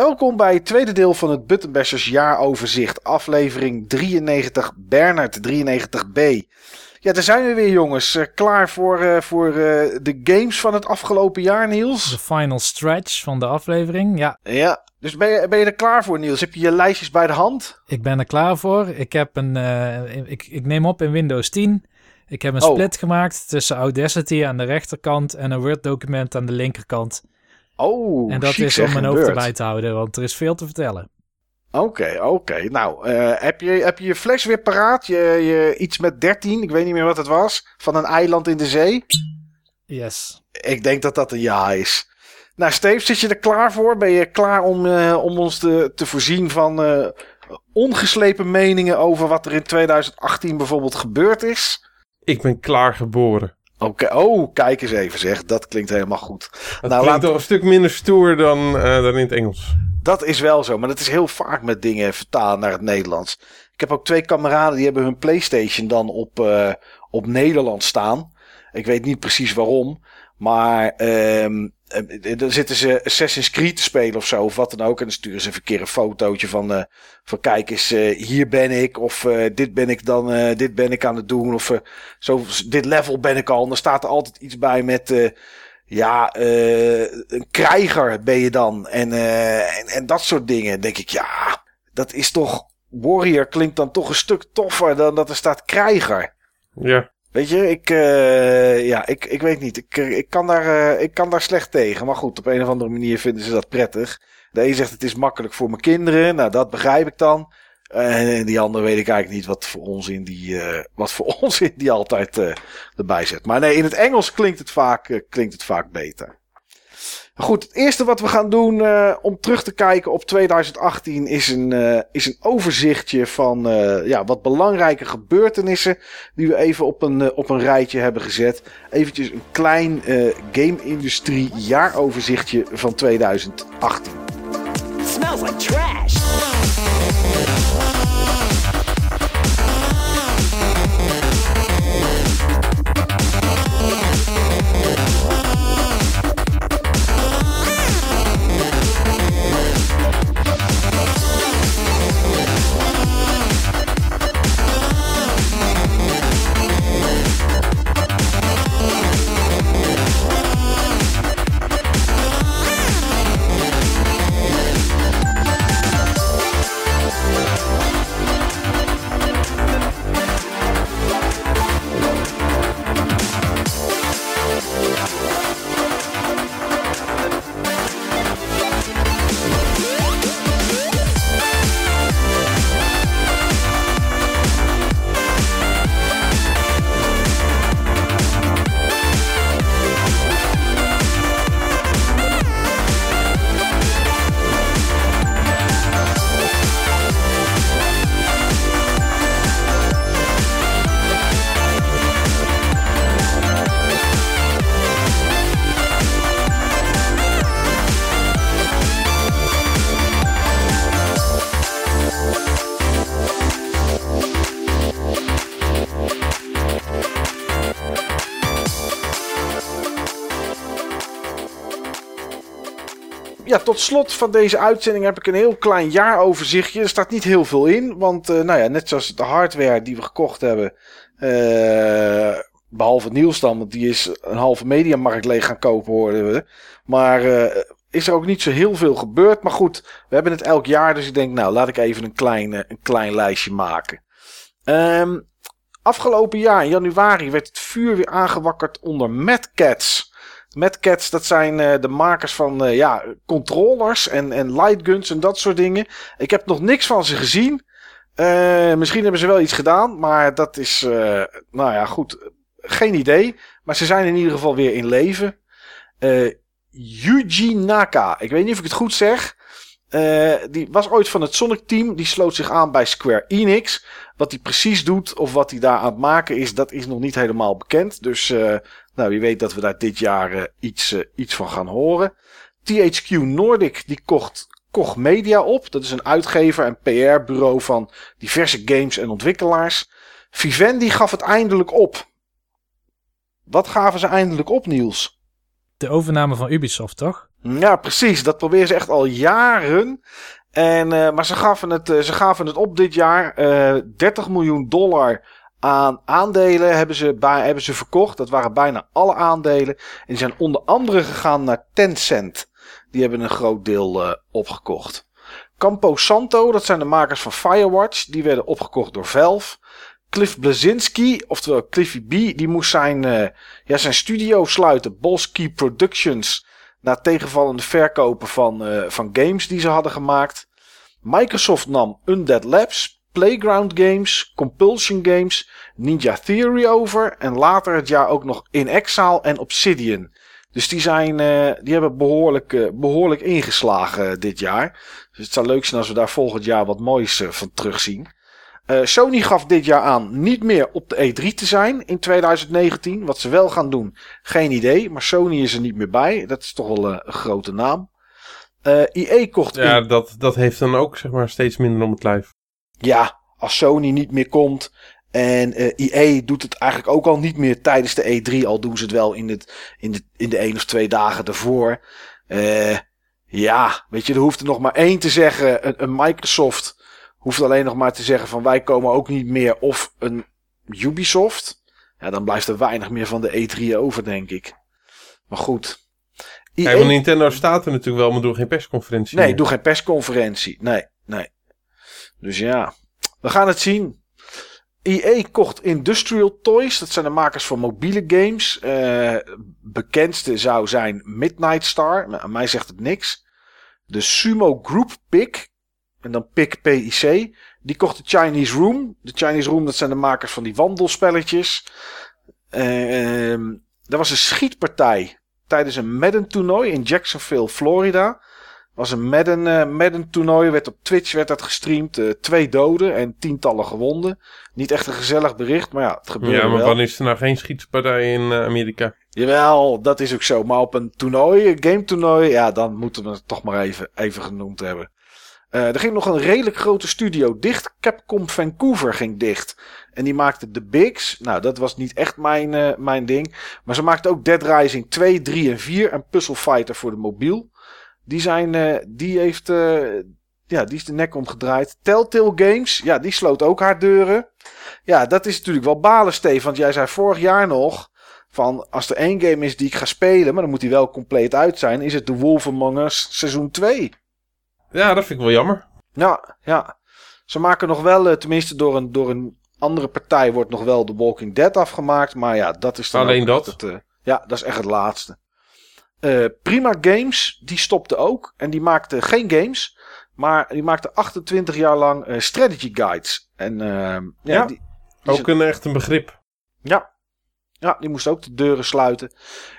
Welkom bij het tweede deel van het Buttonbashers jaaroverzicht. Aflevering 93, Bernard 93b. Ja, daar zijn we weer jongens. Uh, klaar voor, uh, voor uh, de games van het afgelopen jaar, Niels? De final stretch van de aflevering, ja. Ja, dus ben je, ben je er klaar voor, Niels? Heb je je lijstjes bij de hand? Ik ben er klaar voor. Ik, heb een, ik, ik neem op in Windows 10. Ik heb een oh. split gemaakt tussen Audacity aan de rechterkant en een Word-document aan de linkerkant. Oh, En dat is om mijn hoofd erbij te houden, want er is veel te vertellen. Oké, oké. Nou, uh, heb, je, heb je je fles weer paraat? Je, je, iets met 13, ik weet niet meer wat het was, van een eiland in de zee? Yes. Ik denk dat dat een ja is. Nou, Steve, zit je er klaar voor? Ben je klaar om, uh, om ons te, te voorzien van uh, ongeslepen meningen over wat er in 2018 bijvoorbeeld gebeurd is? Ik ben klaar geboren. Oké, oh, kijk eens even zeg. Dat klinkt helemaal goed. Nou, klinkt toch een stuk minder stoer dan, uh, dan in het Engels. Dat is wel zo, maar dat is heel vaak met dingen vertalen naar het Nederlands. Ik heb ook twee kameraden die hebben hun Playstation dan op, uh, op Nederlands staan. Ik weet niet precies waarom. Maar um, dan zitten ze Assassin's Creed te spelen of zo, of wat dan ook. En dan sturen ze een keer een fotootje van, uh, van kijk eens, uh, hier ben ik. Of dit ben ik dan, dit ben ik aan het doen. Of zo, dit level ben ik al. En dan staat er altijd iets bij met, ja, een krijger ben je dan. En, en, en dat soort dingen. denk ik, ja, dat is toch, warrior klinkt dan toch een stuk toffer dan dat er staat krijger. Ja. Weet je, ik, uh, ja, ik, ik weet niet. Ik, ik, kan daar, uh, ik kan daar slecht tegen. Maar goed, op een of andere manier vinden ze dat prettig. De een zegt het is makkelijk voor mijn kinderen. Nou, dat begrijp ik dan. En die andere weet ik eigenlijk niet wat voor ons in die, uh, wat voor ons in die altijd erbij zet. Maar nee, in het Engels klinkt het vaak, klinkt het vaak beter. Goed, het eerste wat we gaan doen uh, om terug te kijken op 2018 is een, uh, is een overzichtje van uh, ja, wat belangrijke gebeurtenissen die we even op een, op een rijtje hebben gezet. Eventjes een klein game-industrie jaaroverzichtje van 2018. It smells like trash. Tot slot van deze uitzending heb ik een heel klein jaaroverzichtje. Er staat niet heel veel in, want uh, nou ja, net zoals de hardware die we gekocht hebben, uh, behalve Niels dan, want die is een halve mediamarkt leeg gaan kopen, hoorden we. Maar uh, is er ook niet zo heel veel gebeurd. Maar goed, we hebben het elk jaar, dus ik denk, nou, laat ik even een klein, een klein lijstje maken. Um, afgelopen jaar, in januari, werd het vuur weer aangewakkerd onder Mad Cats. Cats, dat zijn uh, de makers van uh, ja, controllers en, en lightguns en dat soort dingen. Ik heb nog niks van ze gezien. Uh, misschien hebben ze wel iets gedaan, maar dat is, nou ja, goed. Geen idee. Maar ze zijn in ieder geval weer in leven. Yuji Naka, ik weet niet of ik het goed zeg. Uh, die was ooit van het Sonic team. Die sloot zich aan bij Square Enix. Wat hij precies doet of wat hij daar aan het maken is, dat is nog niet helemaal bekend. Dus uh, nou, wie weet dat we daar dit jaar uh, iets, iets van gaan horen. THQ Nordic die kocht Koch Media op. Dat is een uitgever en PR-bureau van diverse games en ontwikkelaars. Vivendi gaf het eindelijk op. Wat gaven ze eindelijk op, Niels? De overname van Ubisoft, toch? Ja, precies. Dat proberen ze echt al jaren. En, uh, maar ze gaven, het, uh, ze gaven het op dit jaar. Uh, eh, 30 miljoen dollar aan aandelen hebben ze, bij, hebben ze verkocht. Dat waren bijna alle aandelen. En die zijn onder andere gegaan naar Tencent. Die hebben een groot deel opgekocht. Campo Santo, dat zijn de makers van Firewatch. Die werden opgekocht door Valve. Cliff Blazinski, oftewel Cliffy B, die moest zijn, ja, zijn studio sluiten. Bolski Productions na tegenvallende verkopen van, uh, van games die ze hadden gemaakt. Microsoft nam Undead Labs, Playground Games, Compulsion Games, Ninja Theory over en later het jaar ook nog In Exile en Obsidian. Dus die, zijn, uh, die hebben behoorlijk, behoorlijk ingeslagen dit jaar. Dus het zou leuk zijn als we daar volgend jaar wat moois van terugzien. Uh, Sony gaf dit jaar aan niet meer op de E3 te zijn in 2019. Wat ze wel gaan doen, geen idee. Maar Sony is er niet meer bij. Dat is toch wel uh, een grote naam. Uh, eh, EA kocht Ja, in... dat, dat heeft dan ook zeg maar steeds minder om het lijf. Ja, als Sony niet meer komt. En EA doet het eigenlijk ook al niet meer tijdens de E3. Al doen ze het wel in, het, in, de, in de één of twee dagen ervoor. ja, weet je, er hoeft er nog maar één te zeggen. Een, een Microsoft hoeft alleen nog maar te zeggen van wij komen ook niet meer of een Ubisoft. Ja, dan blijft er weinig meer van de E3 over, denk ik. Maar goed. EA... Ja, Nintendo staat er natuurlijk wel, maar doe geen persconferentie. Nee, doe geen persconferentie. Nee, nee. Dus ja, we gaan het zien. EA kocht Industrial Toys. Dat zijn de makers van mobiele games. Uh, bekendste zou zijn Midnight Star. Maar aan mij zegt het niks. De Sumo Group Pick en dan PIC PIC. Die kocht de Chinese Room. De Chinese Room, dat zijn de makers van die wandelspelletjes. Uh, er was een schietpartij tijdens een Madden toernooi in Jacksonville, Florida. was een Madden, uh, Madden toernooi, werd op Twitch werd dat gestreamd. Uh, twee doden en tientallen gewonden. Niet echt een gezellig bericht, maar ja, het gebeurde Ja, maar wel. wanneer is er nou geen schietpartij in uh, Amerika? Jawel, dat is ook zo. Maar op een toernooi, een game toernooi, ja, dan moeten we het toch maar even, even genoemd hebben. Uh, er ging nog een redelijk grote studio dicht. Capcom Vancouver ging dicht. En die maakte de Bigs. Nou, dat was niet echt mijn, uh, mijn ding. Maar ze maakte ook Dead Rising 2, 3 en 4. En Puzzle Fighter voor de mobiel. Die, zijn, uh, die heeft ja, die is de nek omgedraaid. Telltale Games, ja, die sloot ook haar deuren. Ja, dat is natuurlijk wel balen, Steve. Want jij zei vorig jaar nog... Van als er één game is die ik ga spelen, maar dan moet die wel compleet uit zijn, is het The Wolf seizoen 2. Ja, dat vind ik wel jammer. Ja, ja. Ze maken nog wel, eh, tenminste door een, door een andere partij wordt nog wel The Walking Dead afgemaakt. Maar ja, dat is dan Alleen dat? Het, uh, ja, dat is echt het laatste. Uh, Prima Games, die stopte ook. En die maakte geen games. Maar die maakte 28 jaar lang uh, strategy guides. En ja, ja die, die ook een echt een begrip. Ja, ja, die moest ook de deuren sluiten.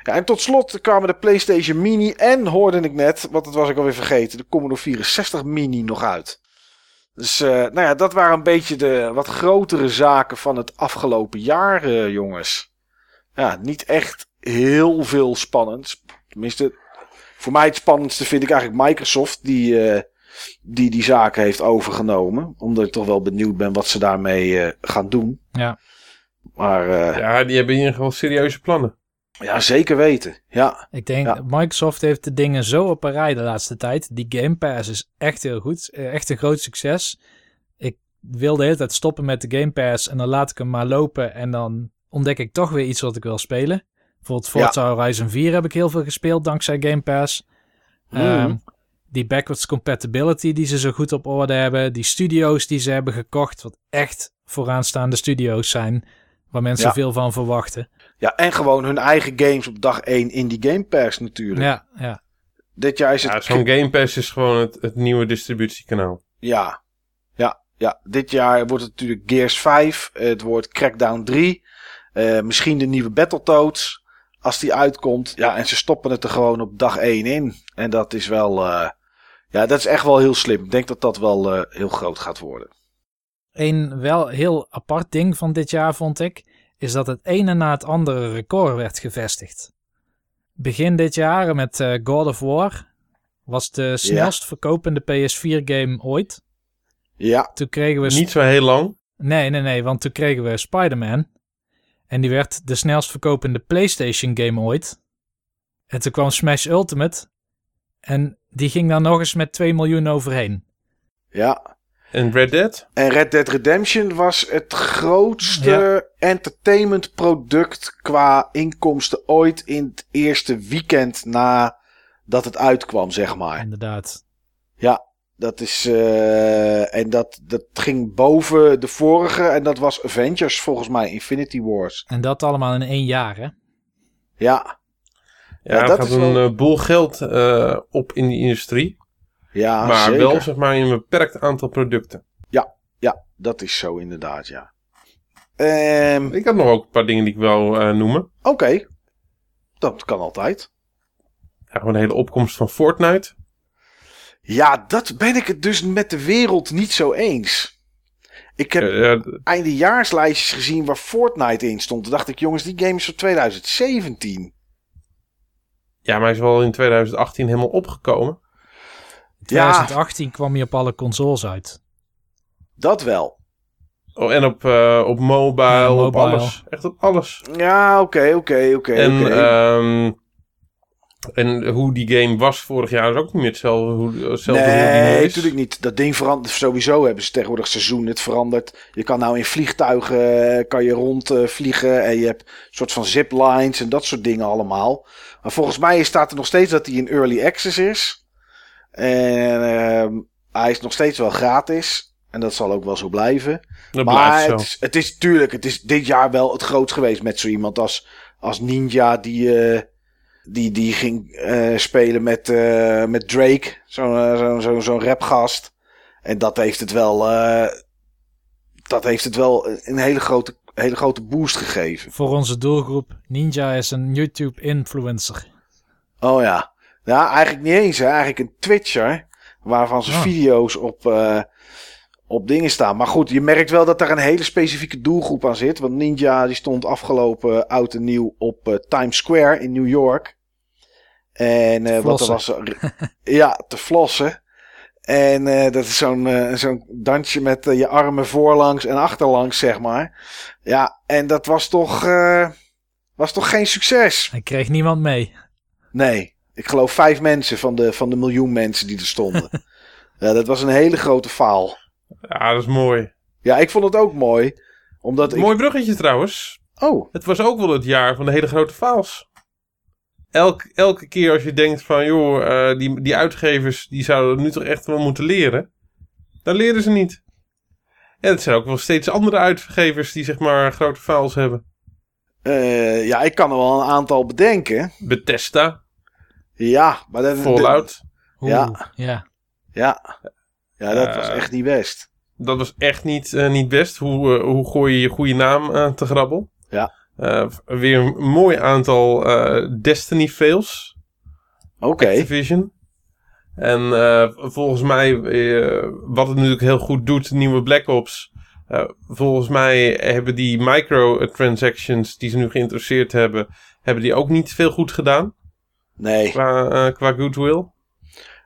Ja, en tot slot kwamen de PlayStation Mini en hoorde ik net, want dat was ik alweer vergeten, de Commodore 64 Mini nog uit. Dus uh, nou ja, dat waren een beetje de wat grotere zaken van het afgelopen jaar, uh, jongens. Ja, niet echt heel veel spannends. Tenminste, voor mij het spannendste vind ik eigenlijk Microsoft, die uh, die, die zaken heeft overgenomen. Omdat ik toch wel benieuwd ben wat ze daarmee gaan doen. Ja. Maar, uh, ja, die hebben in ieder geval serieuze plannen. Ja, zeker weten. Ja. Ik denk, ja. Microsoft heeft de dingen zo op een rij de laatste tijd. Die Game Pass is echt heel goed. Echt een groot succes. Ik wil de hele tijd stoppen met de Game Pass en dan laat ik hem maar lopen. En dan ontdek ik toch weer iets wat ik wil spelen. Bijvoorbeeld Forza ja. Horizon 4 heb ik heel veel gespeeld dankzij Game Pass. Mm. Um, die backwards compatibility die ze zo goed op orde hebben. Die studio's die ze hebben gekocht. Wat echt vooraanstaande studio's zijn. Waar mensen ja. veel van verwachten. Ja, en gewoon hun eigen games op dag 1 in die Game Pass natuurlijk. Ja, ja. Dit jaar is het... Ja, zo'n Game Pass is gewoon het, het nieuwe distributiekanaal. Ja. ja, ja. Dit jaar wordt het natuurlijk Gears 5. Het wordt Crackdown 3. Uh, misschien de nieuwe Battletoads. Als die uitkomt. Ja, en ze stoppen het er gewoon op dag 1 in. En dat is wel... Uh, ja, dat is echt wel heel slim. Ik denk dat dat wel uh, heel groot gaat worden. Een wel heel apart ding van dit jaar vond ik, is dat het ene na het andere record werd gevestigd. Begin dit jaar met uh, God of War was de snelst ja. verkopende PS4-game ooit. Ja. Toen kregen we... Niet zo heel lang. Nee, nee, nee, want toen kregen we Spider-Man. En die werd de snelst verkopende PlayStation-game ooit. En toen kwam Smash Ultimate. En die ging daar nog eens met 2 miljoen overheen. Ja. En Red Dead? En Red Dead Redemption was het grootste entertainment product qua inkomsten ooit in het eerste weekend nadat het uitkwam, zeg maar. Inderdaad. Ja, dat is. eh, en dat, dat ging boven de vorige. En dat was Avengers, volgens mij, Infinity Wars. En dat allemaal in één jaar, hè? Ja, Ja, Ja, dat gaat is een wel- eh, boel geld eh, op in die industrie. Ja maar zeker. wel zeg maar in een beperkt aantal producten. Ja, dat is zo inderdaad, ja. Ehm, Ik had nog ook een paar dingen die ik wil eh, noemen. Oké, dat kan altijd. Ja, gewoon de hele opkomst van Fortnite. Ja, dat ben ik het dus met de wereld niet zo eens. Ik heb Eh, eh, eindejaarslijstjes gezien waar Fortnite in stond. Toen dacht ik, jongens, die game is van 2017. ja, maar hij is wel in 2018 helemaal opgekomen. In 2018 kwam hij op alle consoles uit. Dat wel. Oh, en op, eh, op mobile, Ja, op alles. Echt op alles. Ja, oké, oké, oké. en, oké. ehm, en hoe die game was vorig jaar is ook niet meer hetzelfde. Hoe, hetzelfde Nee, natuurlijk niet. Dat ding verandert. Sowieso hebben ze tegenwoordig seizoen. Het verandert. Je kan nou in vliegtuigen eh, kan je rondvliegen. en je hebt een soort van ziplines en dat soort dingen allemaal. Maar volgens mij staat er nog steeds dat hij in early access is. En ehm, hij is nog steeds wel gratis. En dat zal ook wel zo blijven. Dat maar blijft zo. het is, het is tuurlijk, het is dit jaar wel het groot geweest met zo iemand als, als Ninja die, eh, die, die ging eh, spelen met, eh, met Drake, zo'n zo'n zo'n zo'n rapgast. En dat heeft het wel, eh, dat heeft het wel een hele grote, hele grote boost gegeven. Voor onze doelgroep, Ninja is een YouTube-influencer. Oh ja. Ja, eigenlijk niet eens. Hè. Eigenlijk een Twitcher. Waarvan zijn Ah. video's op, eh, op dingen staan. Maar goed, je merkt wel dat daar een hele specifieke doelgroep aan zit. Want Ninja die stond afgelopen oud en nieuw op eh, Times Square in New York. En eh, wat er was. ja, te flossen. En dat is zo'n zo'n dansje met je armen voorlangs en achterlangs, zeg maar. Ja, en dat was toch, was toch geen succes. Hij kreeg niemand mee. Nee, ik geloof vijf mensen van de, van de miljoen mensen die er stonden. ja, dat was een hele grote faal. Ja, dat is mooi. Ja, ik vond het ook mooi. Omdat ik... Mooi bruggetje trouwens. Oh, Het was ook wel het jaar van de hele grote faals. Elk, elke keer als je denkt van, joh, eh, die, die uitgevers die zouden nu toch echt wel moeten leren. Dan leren ze niet. En het zijn ook wel steeds andere uitgevers die zeg maar grote faals hebben. eh, ja, ik kan er wel een aantal bedenken. Bethesda, Ja, maar dat... Fallout. Oeh, Ja. ja. Ja, ja dat Eh, was echt niet best. Dat was echt niet, eh, niet best. Hoe, eh, hoe gooi je je goede naam eh, te grabbel? Ja. Eh, weer een mooi aantal eh, Destiny fails. Oké. Activision. En eh, volgens mij, eh, wat het natuurlijk heel goed doet, de nieuwe Black Ops. eh, volgens mij hebben die microtransactions die ze nu geïnteresseerd hebben, hebben die ook niet veel goed gedaan Nee, qua, eh, qua goodwill.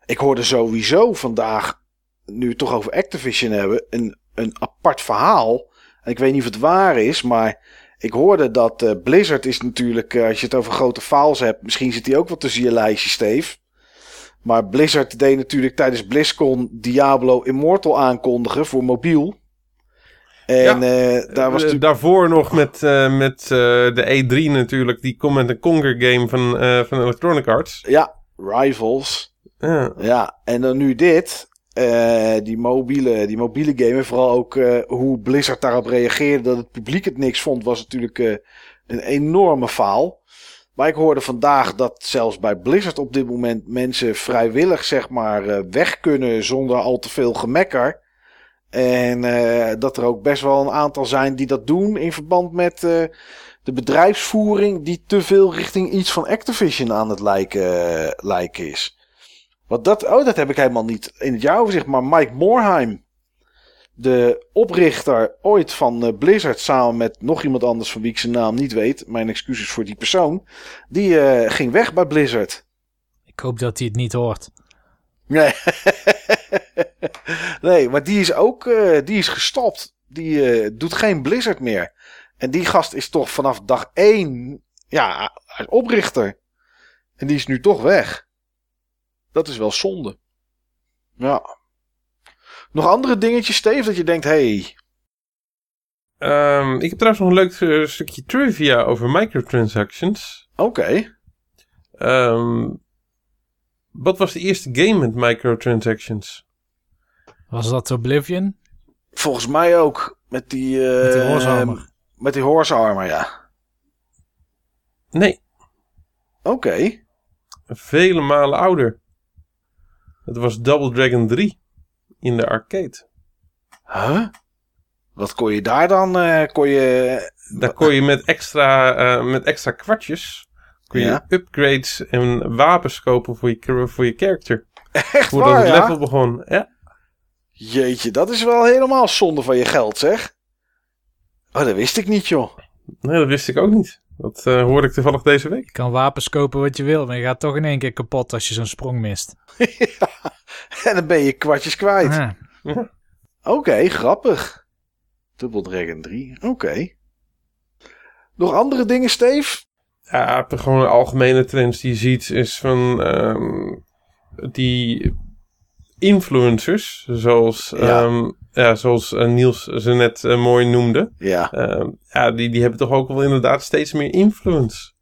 ik hoorde sowieso vandaag, nu we het toch over Activision hebben, een, een apart verhaal. En ik weet niet of het waar is, maar ik hoorde dat eh, Blizzard is natuurlijk, eh, als je het over grote faals hebt, misschien zit die ook wel tussen je lijstje, Steve. Maar Blizzard deed natuurlijk tijdens BlizzCon Diablo Immortal aankondigen voor mobiel. En eh, daar was natuurlijk... Daarvoor nog met, eh, met de E3 natuurlijk, die Command Conquer game van, van Electronic Arts. Ja, Rivals. Ja. Ja, en dan nu dit. die, mobiele, die mobiele game. En vooral ook hoe Blizzard daarop reageerde. Dat het publiek het niks vond. Was natuurlijk een enorme faal. Maar ik hoorde vandaag dat zelfs bij Blizzard op dit moment mensen vrijwillig zeg maar weg kunnen zonder al te veel gemekker. En eh, dat er ook best wel een aantal zijn die dat doen in verband met eh, de bedrijfsvoering die te veel richting iets van Activision aan het lijken, lijken is. Wat dat, oh, dat heb ik helemaal niet in het jaaroverzicht. Maar Mike Morheim, de oprichter ooit van eh, Blizzard, samen met nog iemand anders van wie ik zijn naam niet weet. Mijn excuses voor die persoon. Die eh, ging weg bij Blizzard. Ik hoop dat hij het niet hoort. Nee, nee maar die is ook eh, die is gestopt. Die eh, doet geen Blizzard meer. En die gast is toch vanaf dag één ja, oprichter. En die is nu toch weg. Dat is wel zonde. Ja. Nog andere dingetjes, Steve, dat je denkt, hey, Ehm, ik heb trouwens nog een leuk eh, stukje trivia over microtransactions. oké. Ehm, wat was de eerste game met microtransactions? Was dat Oblivion? Volgens mij ook. Met die... eh, Met die horse armor. Met die horse armor, ja. Nee, Oké. vele malen ouder. Het was Double Dragon 3 in de arcade. Huh? Wat kon je daar dan? eh, kon je... Daar kon je met extra, eh, met extra kwartjes kon je Ja. upgrades en wapens kopen voor je, voor je character. Echt Voordat waar, het ja? level begon. Ja. Jeetje, dat is wel helemaal zonde van je geld, zeg. Oh, dat wist ik niet, joh. Nee, dat wist ik ook niet. Dat eh, hoorde ik toevallig deze week. Je kan wapens kopen wat je wil, maar je gaat toch in één keer kapot als je zo'n sprong mist. En dan ben je kwartjes kwijt. Ah, Oké, grappig. Double Dragon 3, oké. Nog andere dingen, Steve? Ja, gewoon de algemene trends die je ziet is van ehm, die influencers, zoals, Ja. ja. ja, zoals eh, Niels ze net eh, mooi noemde. Ja, Ehm, ja, die, die hebben toch ook wel inderdaad steeds meer influence.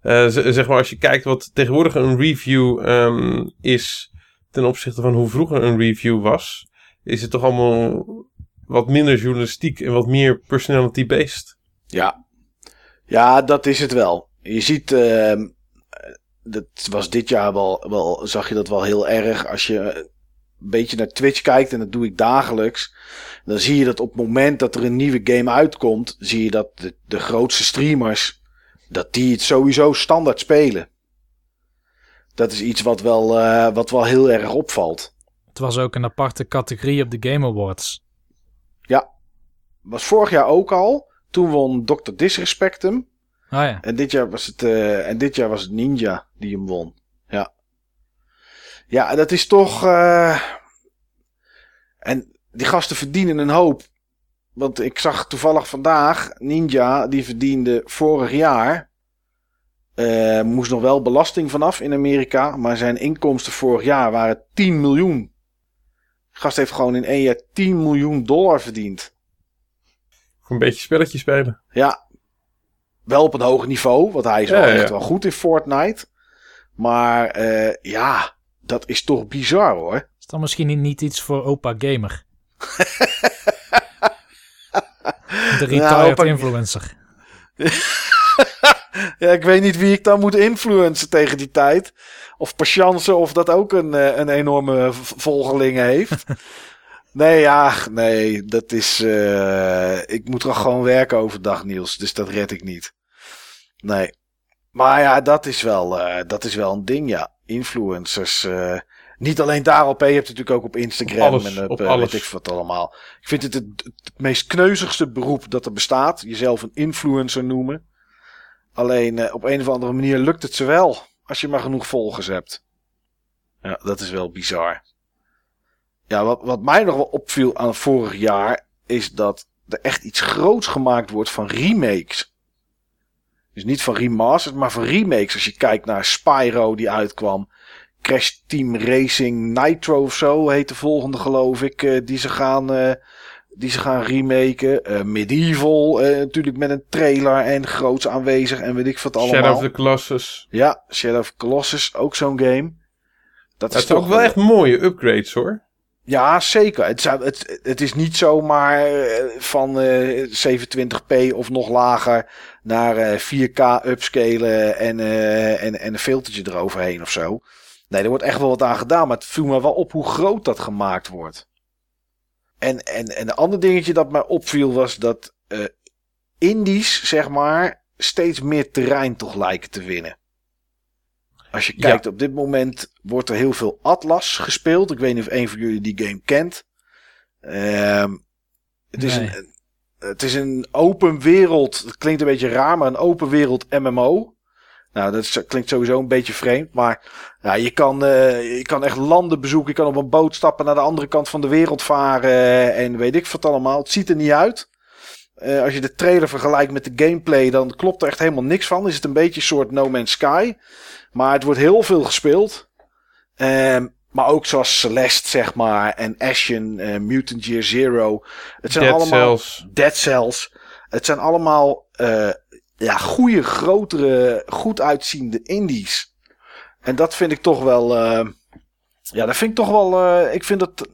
Eh, zeg maar, als je kijkt wat tegenwoordig een review ehm, is ten opzichte van hoe vroeger een review was, is het toch allemaal wat minder journalistiek en wat meer personality-based. ja. Ja, dat is het wel. Je ziet, ehm, dat was dit jaar wel, wel, zag je dat wel heel erg. Als je een beetje naar Twitch kijkt, en dat doe ik dagelijks, dan zie je dat op het moment dat er een nieuwe game uitkomt, zie je dat de, de grootste streamers, dat die het sowieso standaard spelen. Dat is iets wat wel, eh, wat wel heel erg opvalt. het was ook een aparte categorie op de Game Awards. Was vorig jaar ook al. Toen won Dr. Disrespect hem. Ah ja, En dit jaar was het, eh, en dit jaar was het Ninja die hem won. Ja. Ja, en dat is toch. eh, En die gasten verdienen een hoop. Want ik zag toevallig vandaag Ninja, die verdiende vorig jaar. eh, moest nog wel belasting vanaf in Amerika. Maar zijn inkomsten vorig jaar waren 10 miljoen. De gast heeft gewoon in één jaar 10 miljoen dollar verdiend. Voor een beetje spelletje spelen. Ja, wel op een hoog niveau, want hij is Ja, wel ja. echt wel goed in Fortnite. Maar eh, ja, dat is toch bizar hoor. is dan misschien niet, iets voor opa gamer? De retired Nou, opa- influencer. Ja, ik weet niet wie ik dan moet influencen tegen die tijd. Of Patience of dat ook een, eh, een enorme volgeling heeft. nee, ja, nee, dat is... eh, ik moet toch gewoon werken overdag, Niels. Dus dat red ik niet. Nee. Maar ja, dat is wel, eh, dat is wel een ding, ja. Influencers. eh, niet alleen daarop, hè. je hebt het natuurlijk ook op Instagram Op alles, en op, op alles. weet ik wat allemaal. Ik vind het het, het meest kneuzigste beroep dat er bestaat. Jezelf een influencer noemen. Alleen eh, op een of andere manier lukt het ze wel. Als je maar genoeg volgers hebt. Ja, dat is wel bizar. Ja, wat, wat mij nog wel opviel aan vorig jaar. Is dat er echt iets groots gemaakt wordt van remakes. Dus niet van remasters, maar van remakes. Als je kijkt naar Spyro die uitkwam. Crash Team Racing Nitro of zo heet de volgende geloof ik. eh, die ze gaan, eh, die ze gaan remaken. Eh, Medieval natuurlijk met een trailer en groots aanwezig en weet ik wat allemaal. Shadow of the Colossus. Ja, Shadow of the Colossus, ook zo'n game. Dat Het zijn ook wel echt mooie upgrades hoor. Ja, zeker. Het, het, het is niet zomaar eh, van eh 27p of nog lager naar eh 4K upscalen en, eh, en, en een filtertje eroverheen of zo. Nee, er wordt echt wel wat aan gedaan, maar het viel me wel op hoe groot dat gemaakt wordt. En, en, en een ander dingetje dat mij opviel was dat eh indies, zeg maar, steeds meer terrein toch lijken te winnen. Als je Ja. kijkt, op dit moment wordt er heel veel Atlas gespeeld. Ik weet niet of een van jullie die game kent. Ehm, het, is Nee. een, het is een open wereld. Het klinkt een beetje raar, maar een open wereld MMO. Nou, dat is- klinkt sowieso een beetje vreemd. Maar ja, je, kan, eh, je kan echt landen bezoeken. Je kan op een boot stappen naar de andere kant van de wereld varen. En weet ik wat allemaal. Het ziet er niet uit. Eh, als je de trailer vergelijkt met de gameplay, dan klopt er echt helemaal niks van. Is het een beetje een soort No Man's Sky. Maar het wordt heel veel gespeeld. Ehm, maar ook zoals Celeste, zeg maar. En Ashen, eh, Mutant Year Zero. Het zijn Dead allemaal... Cells. Dead Cells. Het zijn allemaal eh, ja, goede, grotere, goed uitziende indies. En dat vind ik toch wel... ja, dat vind ik toch wel... ik vind dat...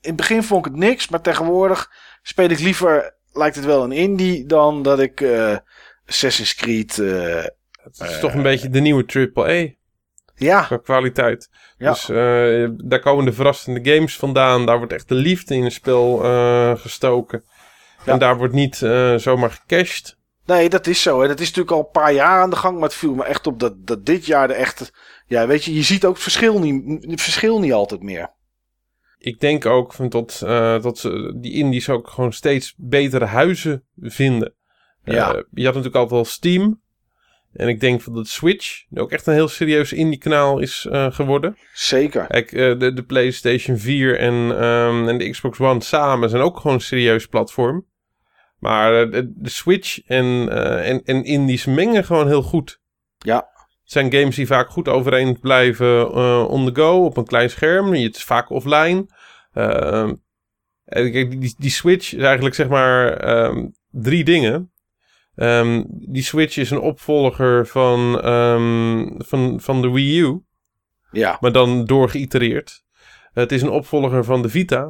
In het begin vond ik het niks, maar tegenwoordig speel ik liever... Lijkt het wel een indie dan dat ik eh, Assassin's Creed... eh, Het is toch een beetje de nieuwe AAA ja, qua kwaliteit. Ja. Dus eh, daar komen de verrassende games vandaan. Daar wordt echt de liefde in het spel eh, gestoken. Ja. En daar wordt niet eh, zomaar gecashed. Nee, dat is zo. En dat is natuurlijk al een paar jaar aan de gang. Maar het viel me echt op dat, dat dit jaar de echte... Ja, weet je, je ziet ook het verschil niet, het verschil niet altijd meer. Ik denk ook van tot, eh, dat ze die indies ook gewoon steeds betere huizen vinden. Ja. Eh, je had natuurlijk altijd al Steam. En ik denk dat Switch ook echt een heel serieus indie kanaal is eh, geworden. Zeker. Kijk, de, de PlayStation 4 en, ehm, en de Xbox One samen zijn ook gewoon een serieus platform. Maar de, de Switch en, en, en indies mengen gewoon heel goed. Ja. Zijn games die vaak goed overeen blijven eh, on the go op een klein scherm. Het is vaak offline. Kijk, die, die Switch is eigenlijk zeg maar ehm, drie dingen. Ehm, die Switch is een opvolger van, van, van de Wii U Ja. maar dan doorgeïtereerd. Het is een opvolger van de Vita.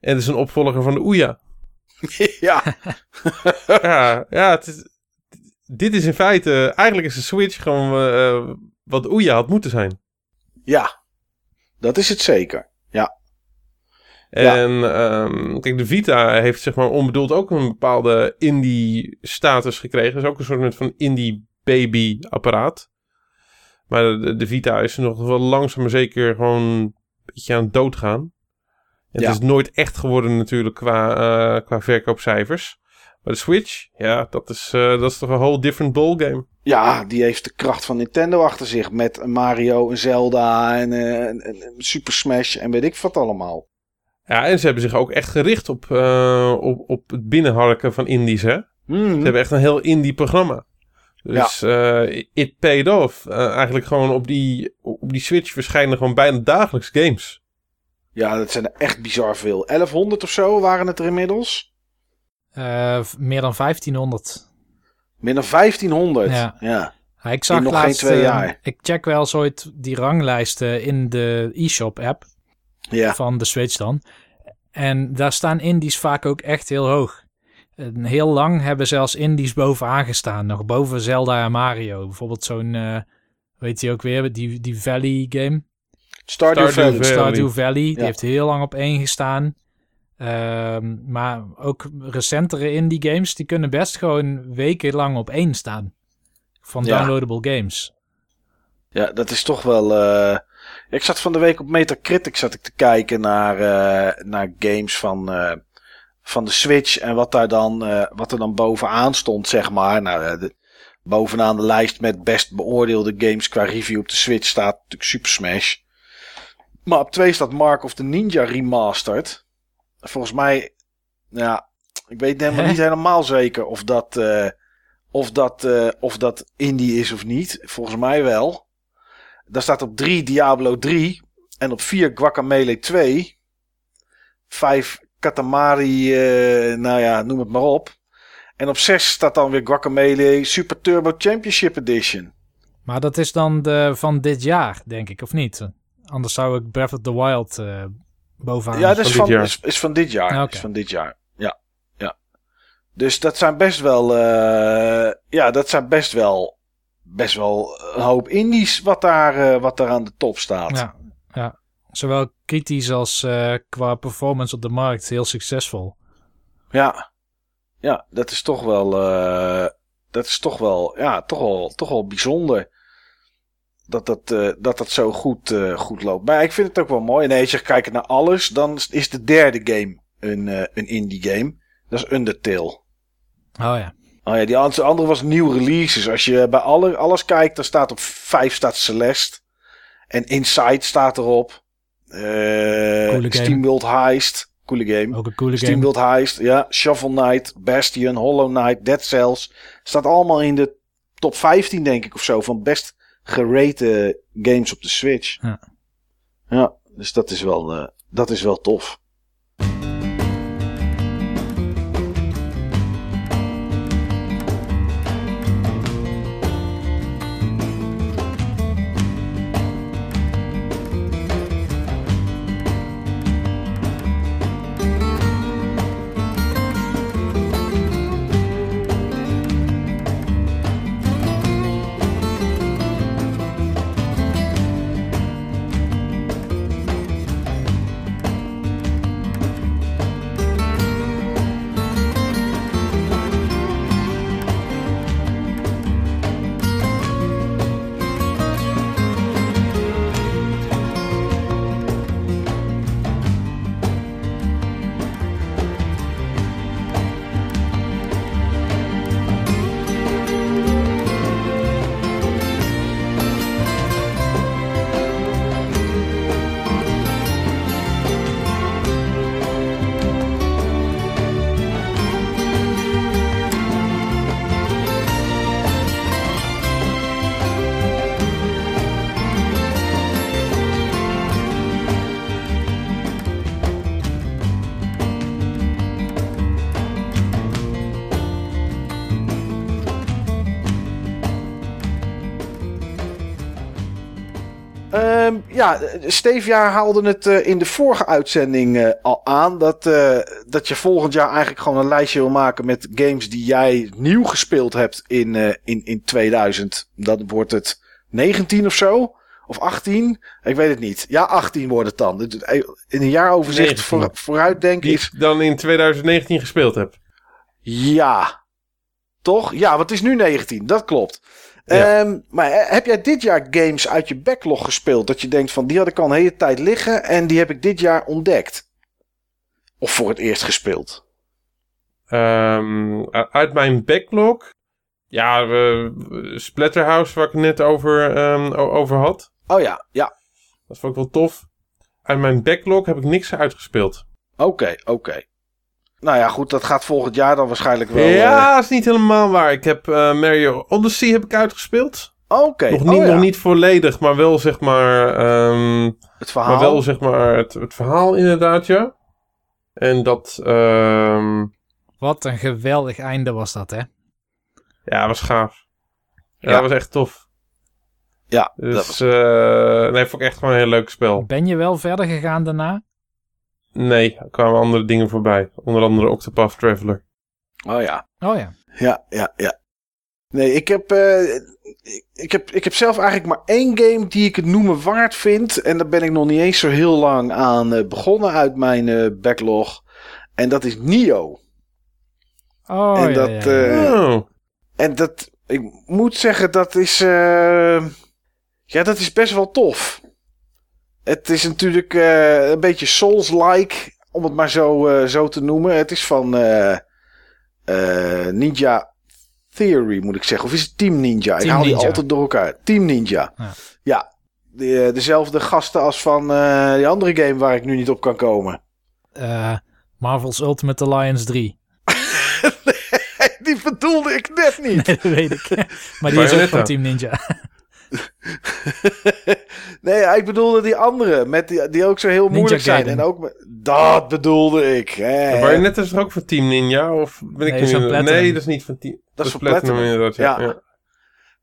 En het is een opvolger van de Ouya. ja. ja, ja het is, dit is in feite... Eigenlijk is de Switch gewoon eh, wat de Ouya had moeten zijn. Ja. Dat is het zeker. Ja. En ehm, kijk, de Vita heeft zeg maar onbedoeld ook een bepaalde indie-status gekregen. Het is ook een soort van indie-baby-apparaat. Maar de, de Vita is nog wel langzaam maar zeker gewoon een beetje aan het doodgaan. En Ja. Het is nooit echt geworden natuurlijk qua, eh, qua verkoopcijfers. Maar de Switch, ja, dat is, eh, dat is toch een whole different ballgame. Ja, die heeft de kracht van Nintendo achter zich. Met een Mario, een Zelda en eh, een, een Super Smash en weet ik wat allemaal. Ja, en ze hebben zich ook echt gericht op, eh, op, op het binnenharken van indies, hè. Mhm. Ze hebben echt een heel indie programma. Dus eh, it paid off. Eh, eigenlijk gewoon op die, op die Switch verschijnen gewoon bijna dagelijks games. Ja, dat zijn er echt bizar veel. 1100 of zo waren het er inmiddels. Eh, meer dan 1500. Meer dan 1500. Ja. ja. Ja, ik zag nog laatst, geen twee eh, jaar. ik check wel eens ooit die ranglijsten in de e-shop app Ja. van de Switch dan. En daar staan indies vaak ook echt heel hoog. En heel lang hebben zelfs indies bovenaan gestaan. Nog boven Zelda en Mario. Bijvoorbeeld zo'n, eh weet je ook weer, die, die Valley game. Stardew, Stardew Valley. Valley. Stardew Valley. Die Ja. heeft heel lang op één gestaan. Ehm, maar ook recentere indie games, die kunnen best gewoon wekenlang op één staan. Van Ja. downloadable games. Ja, dat is toch wel. eh, Ik zat van de week op Metacritic zat ik te kijken naar, eh, naar games van, eh, van de Switch. En wat, daar dan, wat er dan bovenaan stond, zeg maar. Nou, de- bovenaan de lijst met best beoordeelde games qua review op de Switch staat natuurlijk Super Smash. Maar op twee staat Mark of the Ninja Remastered. Volgens mij, ja, ik weet helemaal Hè? niet helemaal zeker of dat, eh, of, dat, eh, of dat indie is of niet. Volgens mij wel. Daar staat op 3 Diablo 3. En op 4 Guacamelee 2. 5 Katamari, eh, nou ja, noem het maar op. En op 6 staat dan weer Guacamelee Super Turbo Championship Edition. Maar dat is dan de, van dit jaar, denk ik, of niet? Anders zou ik Breath of the Wild eh, bovenaan. ja, dat is van van, dit jaar. is, is van dit jaar. Ah, oké. Is van dit jaar. Ja, ja. Dus dat zijn best wel, eh, ja, dat zijn best wel, best wel een hoop indies wat daar, eh, wat daar aan de top staat. Ja, ja. Zowel kritisch als eh, qua performance op de markt heel succesvol. Ja, ja dat is toch wel, eh, dat is toch wel, ja, toch wel, toch wel bijzonder. Dat dat, eh, dat, dat zo goed, eh, goed loopt. Maar ik vind het ook wel mooi. Nee, als je kijkt naar alles, dan is de derde game een, eh, een indie game. Dat is Undertale. Oh ja. Oh ja, die andere was nieuw releases. Als je bij alle, alles kijkt, dan staat op 5 staat Celeste. En Inside staat erop. Coole. Steamworld Heist. Coole game. Ook een coole game. Steamworld Heist, ja. Shovel Knight, Bastion, Hollow Knight, Dead Cells. Staat allemaal in de top 15, denk ik, of zo. Van best gerate games op de Switch. Ja. Ja, dus dat is wel, eh, dat is wel tof. Ja, Stevia haalde het eh, in de vorige uitzending eh, al aan. Dat, eh, dat je volgend jaar eigenlijk gewoon een lijstje wil maken met games die jij nieuw gespeeld hebt in, in, in 2000. Dat wordt het 19 of zo. Of 18. Ik weet het niet. Ja, 18 wordt het dan. Dus, In een jaaroverzicht 19. voor, vooruitdenken Die is... ik dan in 2019 gespeeld heb. Ja. Toch? Ja, want het is nu 19. Dat klopt. Ja. Ehm, maar eh, heb jij dit jaar games uit je backlog gespeeld? Dat je denkt van die had ik al een hele tijd liggen en die heb ik dit jaar ontdekt? Of voor het eerst gespeeld? Ehm, uit mijn backlog. Ja, Splatterhouse, waar ik het net over, ehm, over had. Oh ja, ja. Dat vond ik wel tof. Uit mijn backlog heb ik niks uitgespeeld. Oké, oké. Nou ja, goed, dat gaat volgend jaar dan waarschijnlijk wel. eh, ja, dat is niet helemaal waar. Ik heb eh, Mario Odyssey heb ik uitgespeeld. Oké, nog, oh niet, ja. nog niet volledig, maar wel zeg maar... ehm, Het verhaal. maar wel zeg maar het, het verhaal inderdaad, ja. En dat... ehm, Wat een geweldig einde was dat, hè? ja, was gaaf. Ja, Ja. dat was echt tof. Ja, Dus dat was... eh, nee, vond ik echt gewoon een heel leuk spel. Ben je wel verder gegaan daarna? Nee, er kwamen andere dingen voorbij. Onder andere Octopath Traveler. Oh ja. Oh ja. Ja, ja, ja. Nee, ik heb, eh, ik, heb, ik heb zelf eigenlijk maar één game die ik het noemen waard vind. En daar ben ik nog niet eens zo heel lang aan eh, begonnen uit mijn eh, backlog. En dat is Nio. Oh En ja, dat, ja, ja. eh, oh. En dat, ik moet zeggen, dat is, eh, ja, dat is best wel tof. Het is natuurlijk eh, een beetje Souls-like, om het maar zo, eh, zo te noemen. Het is van eh, eh, Ninja Theory, moet ik zeggen. Of is het Team Ninja? ik haal die altijd door elkaar. Team Ninja. Ja. Ja, de- dezelfde gasten als van eh, die andere game waar ik nu niet op kan komen. Eh, Marvel's Ultimate Alliance 3. die bedoelde ik net niet. Nee, dat weet ik. maar die is ook van Team Ninja. nee, ik bedoelde die andere, met die, die ook zo heel moeilijk zijn. En ook, met- dat bedoelde ik. Hè. Bayonetta is er ook van Team Ninja? Of ben ik Nee, nu- is van Platinum. Nee, dat is niet van Team... Dat, is is van Platinum, Platinum. inderdaad. Ja. Ja.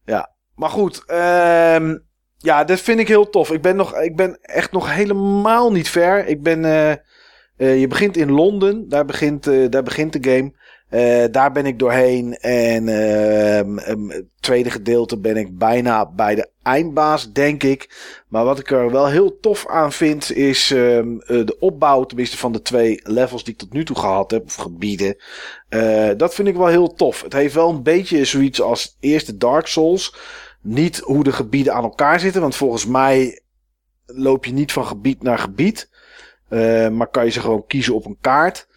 Ja. Maar goed, ehm, ja, dat vind ik heel tof. Ik ben, nog, ik ben echt nog helemaal niet ver. Ik ben, eh, eh, je begint in Londen, daar begint, eh, daar begint de game. Eh, daar ben ik doorheen. En ehm, ehm, het tweede gedeelte ben ik bijna bij de eindbaas, denk ik. Maar wat ik er wel heel tof aan vind, is ehm, eh, de opbouw, tenminste van de twee levels die ik tot nu toe gehad heb, of gebieden. Eh, dat vind ik wel heel tof. Het heeft wel een beetje zoiets als eerste Dark Souls. Niet hoe de gebieden aan elkaar zitten, want volgens mij loop je niet van gebied naar gebied. Maar kan je ze gewoon kiezen op een kaart.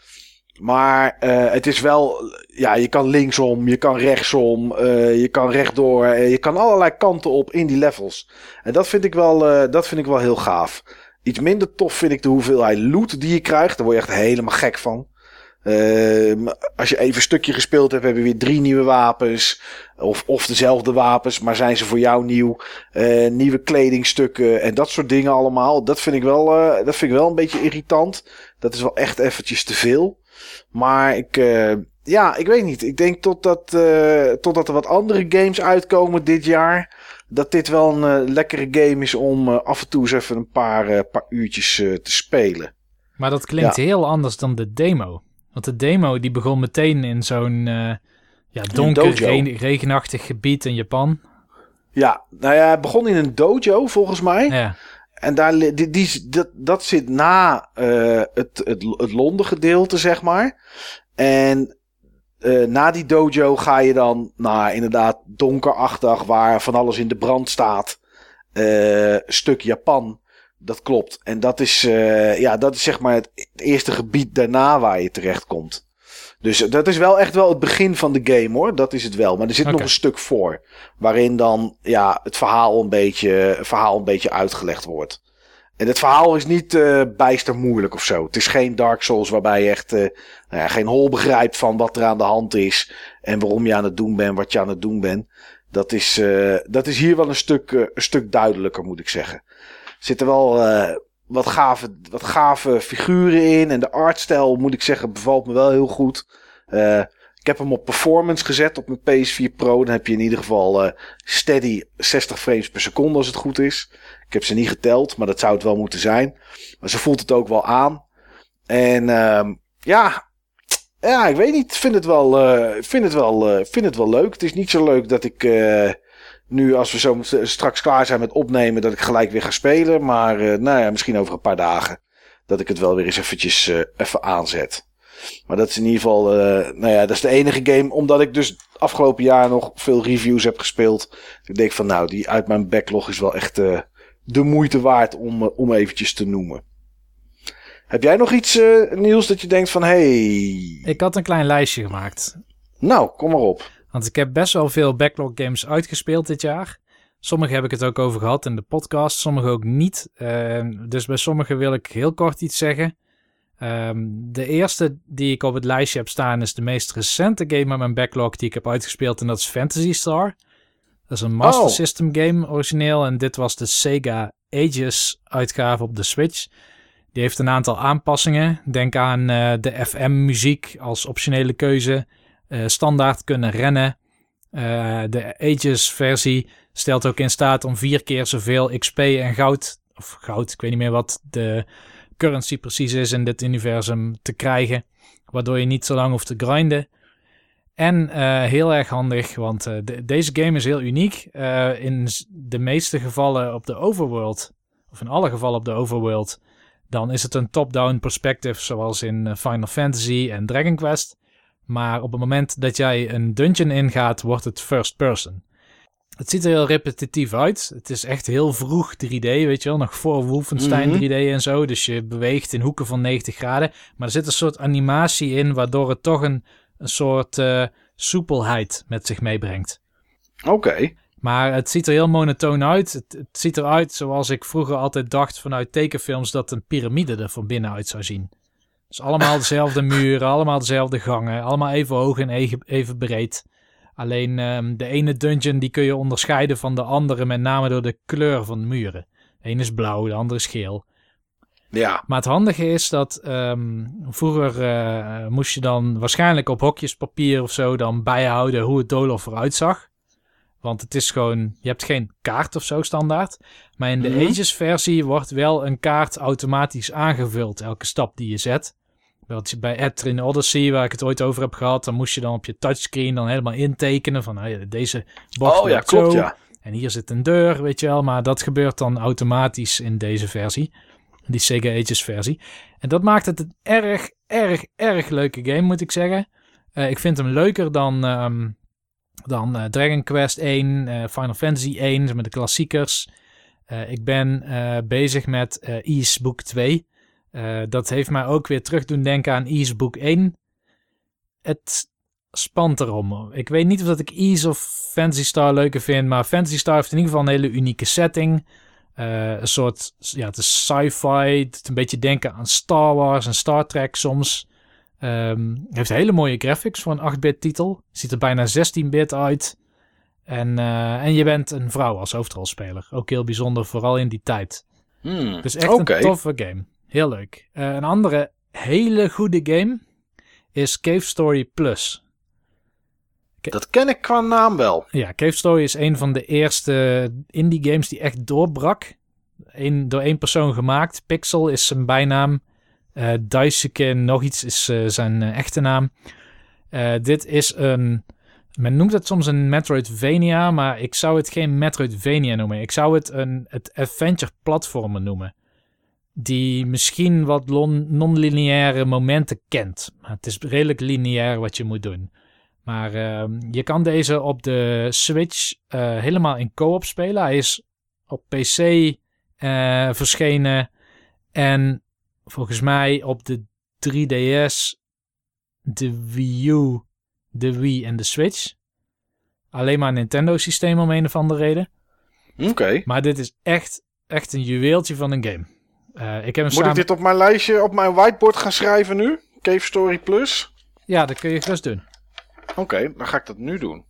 Maar eh, het is wel, ja, je kan linksom, je kan rechtsom, eh, je kan rechtdoor, eh, je kan allerlei kanten op in die levels. En dat vind ik wel, dat vind ik wel heel gaaf. Iets minder tof vind ik de hoeveelheid loot die je krijgt. Daar word je echt helemaal gek van. Uh, als je even een stukje gespeeld hebt, heb je weer drie nieuwe wapens. Of, of dezelfde wapens, maar zijn ze voor jou nieuw. Nieuwe kledingstukken en dat soort dingen allemaal. Dat vind ik wel, dat vind ik wel een beetje irritant. Dat is wel echt eventjes te veel. Maar ik, ja, ik weet niet. Ik denk totdat, totdat er wat andere games uitkomen dit jaar. Dat dit wel een lekkere game is om af en toe eens even een paar, paar uurtjes te spelen. Maar dat klinkt heel anders dan de demo. Want de demo die begon meteen in zo'n uh, ja, donker, regenachtig gebied in Japan. Ja, nou ja, het begon in een dojo volgens mij. Ja. En daar, die, die, dat, dat zit na uh, het, het, het Londen gedeelte, zeg maar. En uh, na die dojo ga je dan naar inderdaad donkerachtig, waar van alles in de brand staat. Uh, stuk Japan. Dat klopt. En dat is, ja, dat is zeg maar het, eerste gebied daarna waar je terecht komt. Dus dat is wel echt wel het begin van de game hoor. Dat is het wel. Maar er zit nog een stuk voor. Waarin dan ja, het verhaal een beetje, verhaal een beetje uitgelegd wordt. En het verhaal is niet uh, bijster moeilijk of zo. Het is geen Dark Souls waarbij je echt uh, nou ja, geen hol begrijpt van wat er aan de hand is. En waarom je aan het doen bent, wat je aan het doen bent. Dat is, uh, dat is hier wel een stuk, een stuk duidelijker, moet ik zeggen zitten wel uh, wat, gave, wat gave figuren in. En de artstijl, moet ik zeggen, bevalt me wel heel goed. Uh, ik heb hem op performance gezet op mijn PS4 Pro. Dan heb je in ieder geval uh, steady 60 frames per seconde als het goed is. Ik heb ze niet geteld, maar dat zou het wel moeten zijn. Maar ze voelt het ook wel aan. En uh, ja, ja, ik weet niet. Ik vind het wel, uh, vind het wel, vind het wel leuk. Het is niet zo leuk dat ik nu, als we zo straks klaar zijn met opnemen, dat ik gelijk weer ga spelen. Maar uh, nou ja, misschien over een paar dagen. Dat ik het wel weer eens eventjes uh, even aanzet. Maar dat is in ieder geval, uh, nou ja, dat is de enige game. Omdat ik dus afgelopen jaar nog veel reviews heb gespeeld. Ik denk van nou, die uit mijn backlog is wel echt de moeite waard om, om eventjes te noemen. Heb jij nog iets nieuws dat je denkt van hey... Ik had een klein lijstje gemaakt. Nou, kom maar op. Want ik heb best wel veel backlog games uitgespeeld dit jaar. Sommige heb ik het ook over gehad in de podcast, sommige ook niet. Uh, dus bij sommige wil ik heel kort iets zeggen. Um, de eerste die ik op het lijstje heb staan is de meest recente game uit mijn backlog die ik heb uitgespeeld en dat is Fantasy Star. Dat is een Master oh. System game origineel en dit was de Sega Ages uitgave op de Switch. Die heeft een aantal aanpassingen. Denk aan uh, de FM muziek als optionele keuze. Eh, standaard kunnen rennen. Uh, de Ages versie stelt ook in staat om vier keer zoveel XP en goud, of goud, ik weet niet meer wat de currency precies is in dit universum, te krijgen. Waardoor je niet zo lang hoeft te grinden. En uh, heel erg handig, want de, deze game is heel uniek. in de meeste gevallen op de overworld, of in alle gevallen op de overworld, dan is het een top-down perspective zoals in Final Fantasy en Dragon Quest. Maar op het moment dat jij een dungeon ingaat, wordt het first person. Het ziet er heel repetitief uit. Het is echt heel vroeg 3D, weet je wel. Nog voor Wolfenstein 3D mhm. en zo. Dus je beweegt in hoeken van 90 graden. Maar er zit een soort animatie in, waardoor het toch een, een soort uh, soepelheid met zich meebrengt. Oké. Maar het ziet er heel monotoon uit. Het, het, ziet eruit zoals ik vroeger altijd dacht vanuit tekenfilms dat een piramide er van binnenuit zou zien. Dus allemaal dezelfde muren, allemaal dezelfde gangen, allemaal even hoog en even breed. Alleen um, de ene dungeon die kun je onderscheiden van de andere, met name door de kleur van de muren. De ene is blauw, de andere is geel. Ja. Maar het handige is dat um, vroeger uh, moest je dan waarschijnlijk op hokjes papier of zo dan bijhouden hoe het doolhof eruit zag. Want het is gewoon, je hebt geen kaart of zo standaard. Maar in de mm Ages versie wordt wel een kaart automatisch aangevuld, elke stap die je zet. Bij Etrin Odyssey, waar ik het ooit over heb gehad, dan moest je dan op je touchscreen dan helemaal intekenen van nou deze bocht oh, ja, klopt, zo. Ja. En hier zit een deur, weet je wel. Maar dat gebeurt dan automatisch in deze versie. Die Sega Ages versie. En dat maakt het een erg, erg, erg leuke game, moet ik zeggen. Uh, ik vind hem leuker dan, um, dan uh, Dragon Quest 1, uh, eh, Final Fantasy 1, met de klassiekers. ik ben bezig met Ease Book 2. Uh, dat heeft mij ook weer terug doen denken aan Ease Book 1. Het spant erom. Ik weet niet of dat ik Ease of Fantasy Star leuker vind, maar Fantasy Star heeft in ieder geval een hele unieke setting. Eh, een soort, ja, het is sci-fi. Het een beetje denken aan Star Wars en Star Trek soms. Ehm, heeft hele mooie graphics voor een 8-bit titel. Ziet er bijna 16-bit uit. En, eh, en je bent een vrouw als hoofdrolspeler. Ook heel bijzonder, vooral in die tijd. Hmm, Dus echt een toffe game. Heel leuk. Eh, een andere hele goede game is Cave Story Plus. Dat ken ik qua naam wel. Ja, Cave Story is een van de eerste indie games die echt doorbrak. Eén, door één persoon gemaakt. Pixel is zijn bijnaam. Eh Daisuke nog iets is eh, zijn echte naam. Dit is een... Men noemt het soms een Metroidvania, maar ik zou het geen Metroidvania noemen. Ik zou het een het adventure platformer noemen. Die misschien wat non-lineaire momenten kent. Maar het is redelijk lineair wat je moet doen. Maar ehm, je kan deze op de Switch eh, helemaal in co-op spelen. Hij is op PC eh, verschenen. En volgens mij op de 3DS, de Wii U, de Wii en de Switch. Alleen maar een Nintendo systeem om een of andere reden. Oké. Maar dit is echt, echt een juweeltje van een game. Eh, ik heb Moet samen... ik dit op mijn lijstje, op mijn whiteboard gaan schrijven nu? Cave Story Plus? Ja, dat kun je gerust doen. Oké, dan ga ik dat nu doen.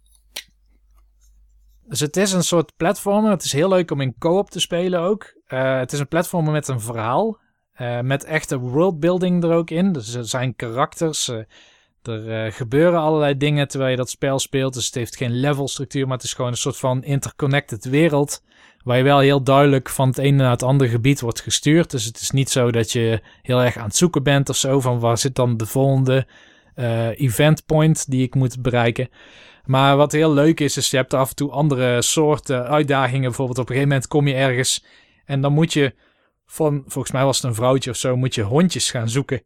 Dus het is een soort platformer. Het is heel leuk om in co-op te spelen ook. Eh, het is een platformer met een verhaal. eh, met echte worldbuilding er ook in. Dus er zijn karakters. er gebeuren allerlei dingen terwijl je dat spel speelt. Dus het heeft geen levelstructuur, maar het is gewoon een soort van interconnected wereld. Waar je wel heel duidelijk van het ene naar het andere gebied wordt gestuurd. Dus het is niet zo dat je heel erg aan het zoeken bent of zo. Van waar zit dan de volgende eh, event point die ik moet bereiken. Maar wat heel leuk is, is je hebt af en toe andere soorten uitdagingen. Bijvoorbeeld op een gegeven moment kom je ergens en dan moet je van, volgens mij was het een vrouwtje of zo, moet je hondjes gaan zoeken.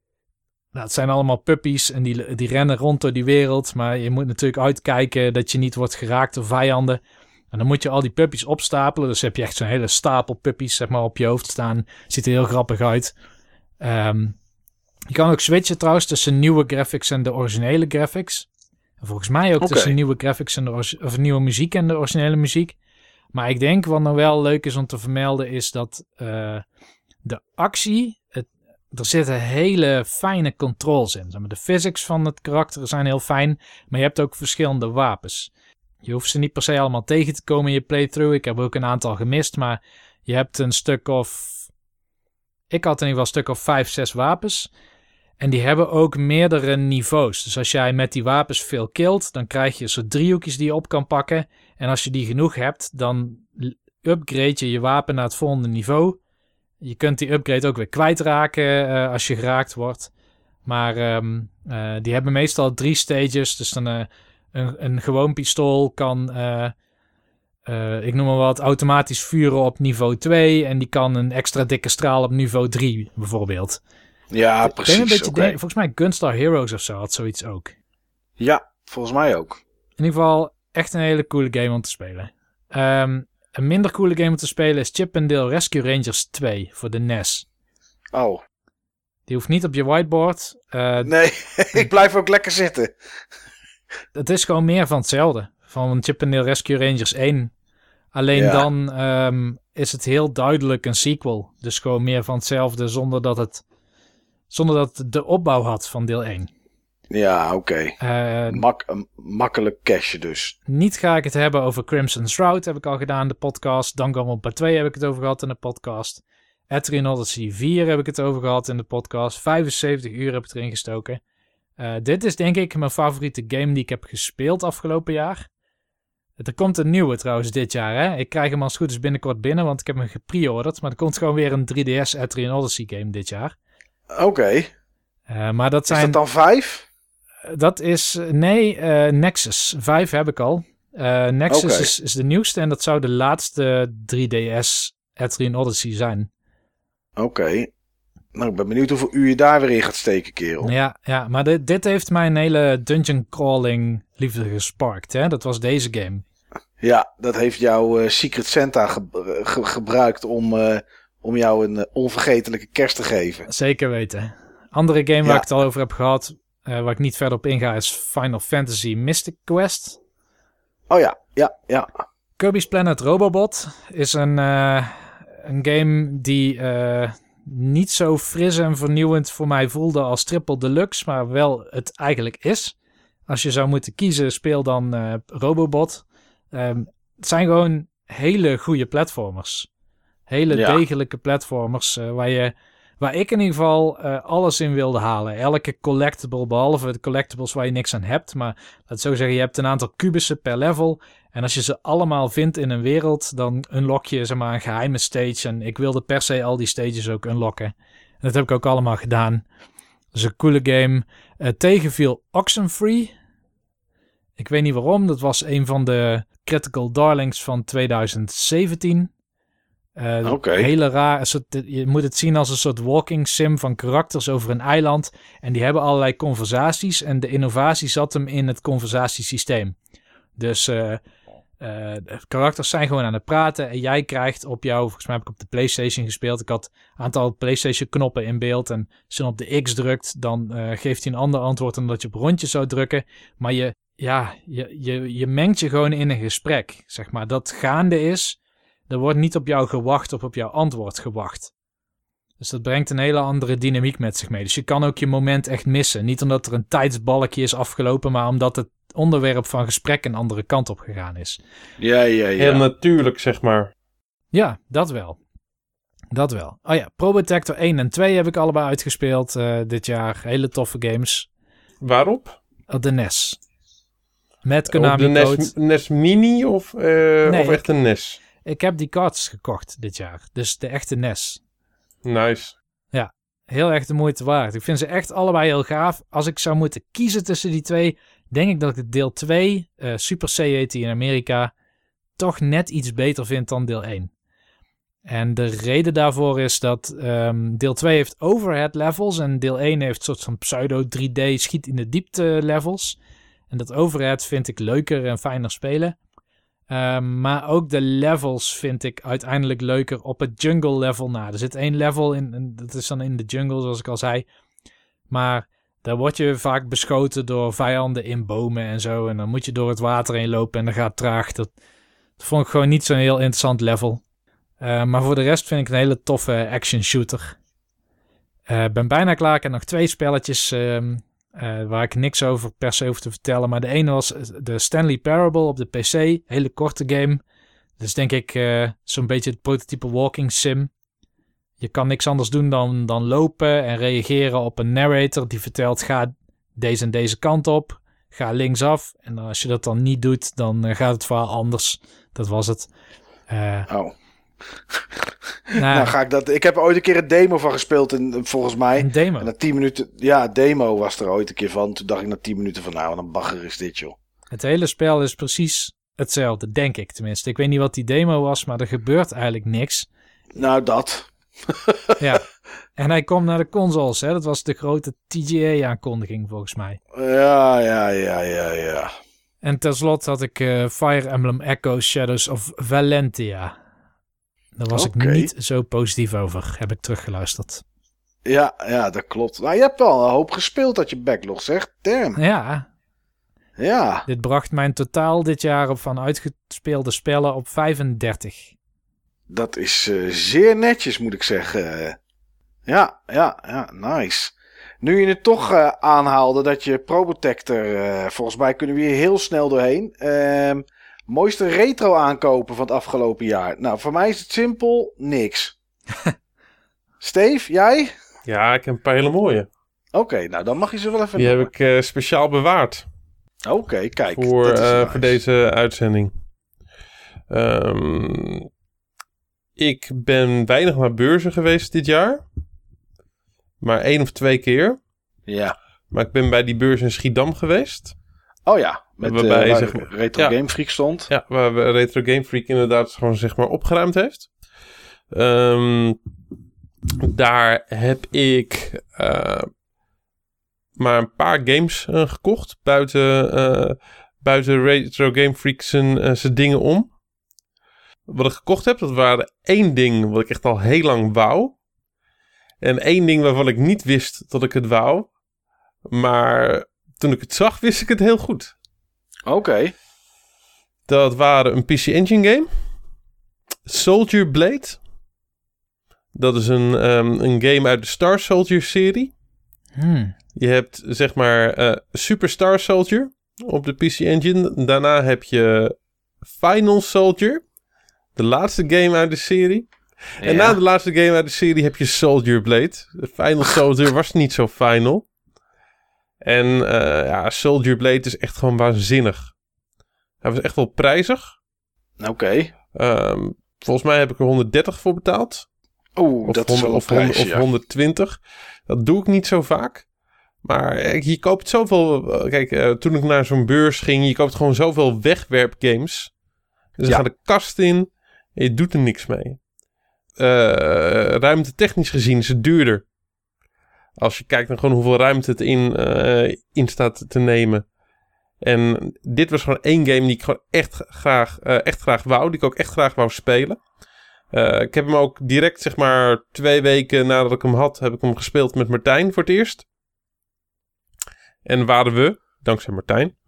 Nou, het zijn allemaal puppies en die, die rennen rond door die wereld. Maar je moet natuurlijk uitkijken dat je niet wordt geraakt door vijanden. En dan moet je al die puppies opstapelen. Dus heb je echt zo'n hele stapel puppies zeg maar, op je hoofd staan. Ziet er heel grappig uit. Ehm, je kan ook switchen trouwens tussen nieuwe graphics en de originele graphics. En volgens mij ook tussen nieuwe graphics en de of nieuwe muziek en de originele muziek. Maar ik denk wat nou wel leuk is om te vermelden is dat eh, de actie, het, er zitten hele fijne controls in. De physics van het karakter zijn heel fijn, maar je hebt ook verschillende wapens. Je hoeft ze niet per se allemaal tegen te komen in je playthrough. Ik heb ook een aantal gemist, maar je hebt een stuk of... Ik had in ieder geval een stuk of vijf, zes wapens. En die hebben ook meerdere niveaus. Dus als jij met die wapens veel killt, dan krijg je soort driehoekjes die je op kan pakken. En als je die genoeg hebt, dan upgrade je je wapen naar het volgende niveau. Je kunt die upgrade ook weer kwijtraken eh als je geraakt wordt. Maar ehm, eh, die hebben meestal drie stages. Dus dan, eh, een, een gewoon pistool kan, eh, eh, ik noem maar wat, automatisch vuren op niveau 2. En die kan een extra dikke straal op niveau 3 bijvoorbeeld. Ja, Ik precies. een beetje denk- volgens mij Gunstar Heroes of zo had zoiets ook. Ja, volgens mij ook. In ieder geval echt een hele coole game om te spelen. Ehm, een minder coole game om te spelen is Chip and Dale Rescue Rangers 2 voor de NES. Oh, Die hoeft niet op je whiteboard. Eh, nee, ik blijf ook lekker zitten. Het is gewoon meer van hetzelfde. Van Chip and Dale Rescue Rangers 1. Alleen Ja. dan ehm, is het heel duidelijk een sequel. Dus gewoon meer van hetzelfde zonder dat het, zonder dat het de opbauw had van deel 1. Ja, oké. Eh, Mak makkelijk cashen dus. Niet ga ik het hebben over Crimson Shroud, heb ik al gedaan in de podcast. Danganronpa 2 heb ik het over gehad in de podcast. Etrian Odyssey 4 heb ik het over gehad in de podcast. 75 uur heb ik erin gestoken. Eh, dit is denk ik mijn favoriete game die ik heb gespeeld afgelopen jaar. Er komt een nieuwe trouwens dit jaar. Hè? Ik krijg hem als goed is binnenkort binnen, want ik heb hem gepreorderd. Maar er komt gewoon weer een 3DS Etrian Odyssey game dit jaar. Oké. Is Eh, maar dat zijn... dat dan vijf? Dat is, nee, eh, Nexus. 5 heb ik al. Nexus is, is de nieuwste en dat zou de laatste 3DS Etrian Odyssey zijn. Oké. Nou, ik ben benieuwd hoeveel uur je daar weer in gaat steken, kerel. Ja, ja maar dit, dit heeft mijn hele dungeon crawling liefde gesparkt. Hè? Dat was deze game. Ja, dat heeft jouw eh, Secret Santa ge- ge- gebruikt om, eh, om jou een eh, onvergetelijke kerst te geven. Zeker weten. Andere game Ja. waar ik het al over heb gehad, eh, waar ik niet verder op inga, is Final Fantasy Mystic Quest. Oh ja, ja, ja. Kirby's Planet Robobot is een, een game die niet zo fris en vernieuwend voor mij voelde als Triple Deluxe, maar wel het eigenlijk is. Als je zou moeten kiezen, speel dan uh, Robobot. Um, het zijn gewoon hele goede platformers. Hele degelijke platformers uh, waar je waar ik in ieder geval uh, alles in wilde halen. Elke collectible, behalve de collectibles waar je niks aan hebt. Maar laat zo zeggen, je hebt een aantal kubussen per level. En als je ze allemaal vindt in een wereld, dan unlock je zeg maar, een geheime stage. En ik wilde per se al die stages ook unlocken. En dat heb ik ook allemaal gedaan. Dus een coole game. Uh, tegenviel Oxenfree. Ik weet niet waarom. Dat was een van de critical darlings van 2017. Uh, Hele raar. Je moet het zien als een soort walking sim van karakters over een eiland. En die hebben allerlei conversaties. En de innovatie zat hem in het conversatiesysteem. Dus uh, uh, karakters zijn gewoon aan het praten. En jij krijgt op jou, volgens mij heb ik op de PlayStation gespeeld. Ik had een aantal PlayStation knoppen in beeld. En als je op de X drukt, dan geeft hij een ander antwoord dan dat je op rondje zou drukken. Maar je, ja, je, je, je mengt je gewoon in een gesprek. Zeg maar dat gaande is. Er wordt niet op jou gewacht of op jouw antwoord gewacht. Dus dat brengt een hele andere dynamiek met zich mee. Dus je kan ook je moment echt missen. Niet omdat er een tijdsbalkje is afgelopen, maar omdat het onderwerp van gesprek een andere kant op gegaan is. Ja, ja, ja. Heel natuurlijk, zeg maar. Ja, dat wel. Dat wel. Oh ja, Probotector 1 en 2 heb ik allebei uitgespeeld uh, dit jaar. Hele toffe games. Waarop? Op de NES. Met Konami Op de NES, NES Mini of, uh, nee, of echt een NES? Ik heb die cards gekocht dit jaar. Dus de echte NES. Nice. Ja, heel erg de moeite waard. Ik vind ze echt allebei heel gaaf. Als ik zou moeten kiezen tussen die twee, denk ik dat ik deel 2, uh, eh, Super C heet in Amerika, toch net iets beter vind dan deel 1. En de reden daarvoor is dat um, deel 2 heeft overhead levels en deel 1 heeft soort van pseudo 3D schiet in de diepte levels. En dat overhead vind ik leuker en fijner spelen. Ehm, maar ook de levels vind ik uiteindelijk leuker op het jungle level na. Er zit één level in, dat is dan in de jungle, zoals ik al zei. Maar daar word je vaak beschoten door vijanden in bomen en zo. En dan moet je door het water heen lopen en dat gaat traag. Dat, vond ik gewoon niet zo'n heel interessant level. Uh, maar voor de rest vind ik een hele toffe action shooter. Uh, ben bijna klaar. Ik heb nog twee spelletjes um, uh, waar ik niks over per se hoef te vertellen. Maar de ene was eh, de Stanley Parable op de PC. Hele korte game. Dus denk ik uh, zo'n beetje het prototype walking sim. Je kan niks anders doen dan, dan lopen en reageren op een narrator die vertelt: ga deze en deze kant op. Ga linksaf. En als je dat dan niet doet, dan gaat het verhaal anders. Dat was het. Oh. Nou, nou, ga ik dat. Ik heb ooit een keer een demo van gespeeld, en, volgens mij. Een demo? En na 10 minuten. Ja, demo was er ooit een keer van. Toen dacht ik na 10 minuten van, nou, wat een bagger is dit, joh. Het hele spel is precies hetzelfde, denk ik tenminste. Ik weet niet wat die demo was, maar er gebeurt eigenlijk niks. Nou, dat. ja. En hij komt naar de consoles, hè? Dat was de grote TGA-aankondiging, volgens mij. Ja, ja, ja, ja, ja. En tenslotte had ik uh, Fire Emblem Echo Shadows of Valentia. Daar was ik niet zo positief over, heb ik teruggeluisterd. Ja, ja, dat klopt. Nou, je hebt wel een hoop gespeeld dat je backlog zegt. Damn. Ja. Ja. Dit bracht mijn totaal dit jaar op van uitgespeelde spellen op 35. Dat is uh, zeer netjes, moet ik zeggen. Ja, ja, ja, nice. Nu je het toch uh, aanhaalde dat je Probotector, uh, volgens mij kunnen we hier heel snel doorheen. Ehm Mooiste retro aankopen van het afgelopen jaar. Nou, voor mij is het simpel niks. Steve, jij? Ja, ik heb een paar hele mooie. Oké, nou dan mag je ze wel even Die heb ik uh, speciaal bewaard. Oké, kijk. Voor, uh, voor deze uitzending. Um, ik ben weinig naar beurzen geweest dit jaar. Maar één of twee keer. Ja. Maar ik ben bij die beurs in Schiedam geweest. Oh ja, met waarbij, uh, zeg Retro Game Freak stond. Ja, waar Retro Game Freak inderdaad gewoon zeg maar opgeruimd heeft. Um, daar heb ik uh, maar een paar games uh, gekocht. Buiten, buiten Retro Game Freak zijn, zijn dingen om. Wat ik gekocht heb, dat waren één ding wat ik echt al heel lang wou. En één ding waarvan ik niet wist dat ik het wou. Maar toen ik het zag, wist ik het heel goed. Oké. Dat waren een PC Engine game. Soldier Blade. Dat is een, ehm, een game uit de Star Soldier serie. Hmm. Je hebt zeg maar eh, Super Star Soldier op de PC Engine. Daarna heb je Final Soldier. De laatste game uit de serie. En na de laatste game uit de serie heb je Soldier Blade. De Final Soldier was niet zo final. En eh, ja, Soldier Blade is echt gewoon waanzinnig. Hij was echt wel prijzig. Oké. Ehm, volgens mij heb ik er 130 voor betaald. Of, dat is 100 wel of, 100 prijs, of ja. 120. Dat doe ik niet zo vaak. Maar eh, je koopt zoveel... eh, Kijk, toen ik naar zo'n beurs ging... Je koopt gewoon zoveel wegwerpgames. Dus Ja. gaat de kast in... En je doet er niks mee. Eh ruimte technisch gezien is het duurder. Als je kijkt naar gewoon hoeveel ruimte het in, eh, in staat te nemen. En dit was gewoon één game die ik gewoon echt graag, eh, echt graag wou. Die ik ook echt graag wou spelen. Eh, ik heb hem ook direct, zeg maar, twee weken nadat ik hem had, heb ik hem gespeeld met Martijn voor het eerst. En waren we, dankzij Martijn,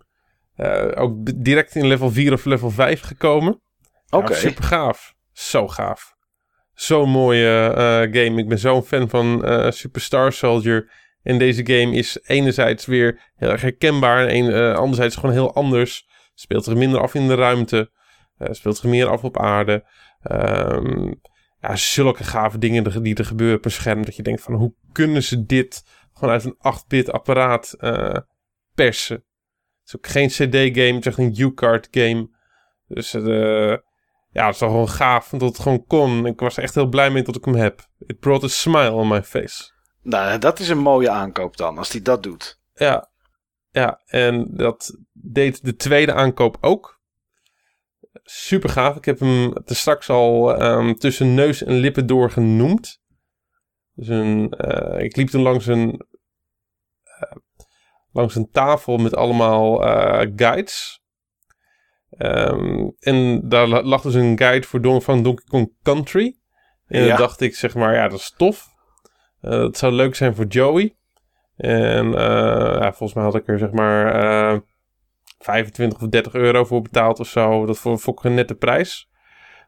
ook direct in level 4 of level 5 gekomen. Oké. Super gaaf. Zo gaaf. Zo'n mooie eh, game. Ik ben zo'n fan van eh Super Star Soldier. En deze game is enerzijds weer heel erg herkenbaar. En eh, anderzijds gewoon heel anders. Speelt zich minder af in de ruimte. speelt zich meer af op aarde. Ehm, ja, zulke gave dingen die er gebeuren op een scherm. Dat je denkt van hoe kunnen ze dit gewoon uit een 8-bit apparaat persen. Het is ook geen CD-game. Het is echt een U-card game. Dus eh ja, het is toch gewoon gaaf dat het gewoon kon. Ik was er echt heel blij mee dat ik hem heb. It brought a smile on my face. Nou, dat is een mooie aankoop dan, als hij dat doet. Ja, ja, en dat deed de tweede aankoop ook. Super gaaf. Ik heb hem te straks al ehm, tussen neus en lippen door genoemd. Dus een, eh, ik liep toen langs een, eh, langs een tafel met allemaal eh, guides. Ehm, en daar la- lag dus een guide voor Don van Donkey Kong Country. En Ja. dan dacht ik, zeg maar, ja, dat is tof. Eh, dat zou leuk zijn voor Joey. En eh, ja, volgens mij had ik er zeg maar eh 25 of 30 euro voor betaald of zo. Dat vond vond ik een nette prijs.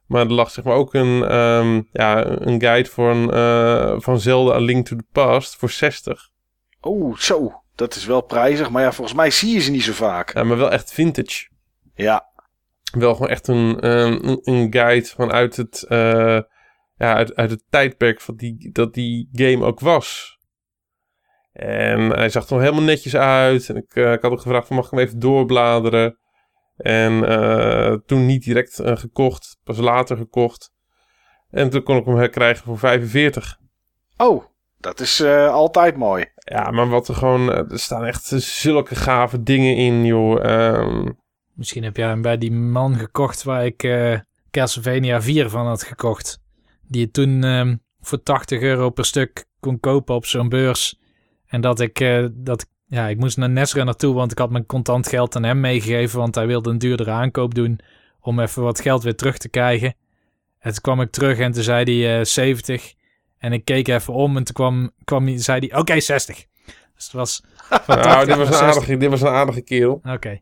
Maar er lag zeg maar ook een, ehm, ja, een guide van, eh van Zelda A Link to the Past voor 60. Oeh, zo. Dat is wel prijzig, maar ja, volgens mij zie je ze niet zo vaak. Ja, maar wel echt vintage. Ja, Wel gewoon echt een, ehm, een, een guide vanuit het, eh, ja, uit, uit het tijdperk van die, dat die game ook was. En hij zag er helemaal netjes uit. En ik, eh, ik had ook gevraagd van mag ik hem even doorbladeren. En eh, toen niet direct gekocht, pas later gekocht. En toen kon ik hem herkrijgen voor 45. oh, dat is altijd mooi. Ja, maar wat er gewoon, er staan echt zulke gave dingen in, joh. Ehm, Misschien heb jij hem bij die man gekocht waar ik eh Castlevania 4 van had gekocht. Die je toen ehm, voor 80 euro per stuk kon kopen op zo'n beurs. En dat ik, eh, dat, ja, ik moest naar Nesra naartoe, want ik had mijn contant geld aan hem meegegeven. Want hij wilde een duurdere aankoop doen om even wat geld weer terug te krijgen. En toen kwam ik terug en toen zei hij eh 70. En ik keek even om en toen kwam, kwam hij, zei hij, oké, 60. Dus het was van 80 nou, dit was, een 60. aardige, dit was een aardige kerel. Oké.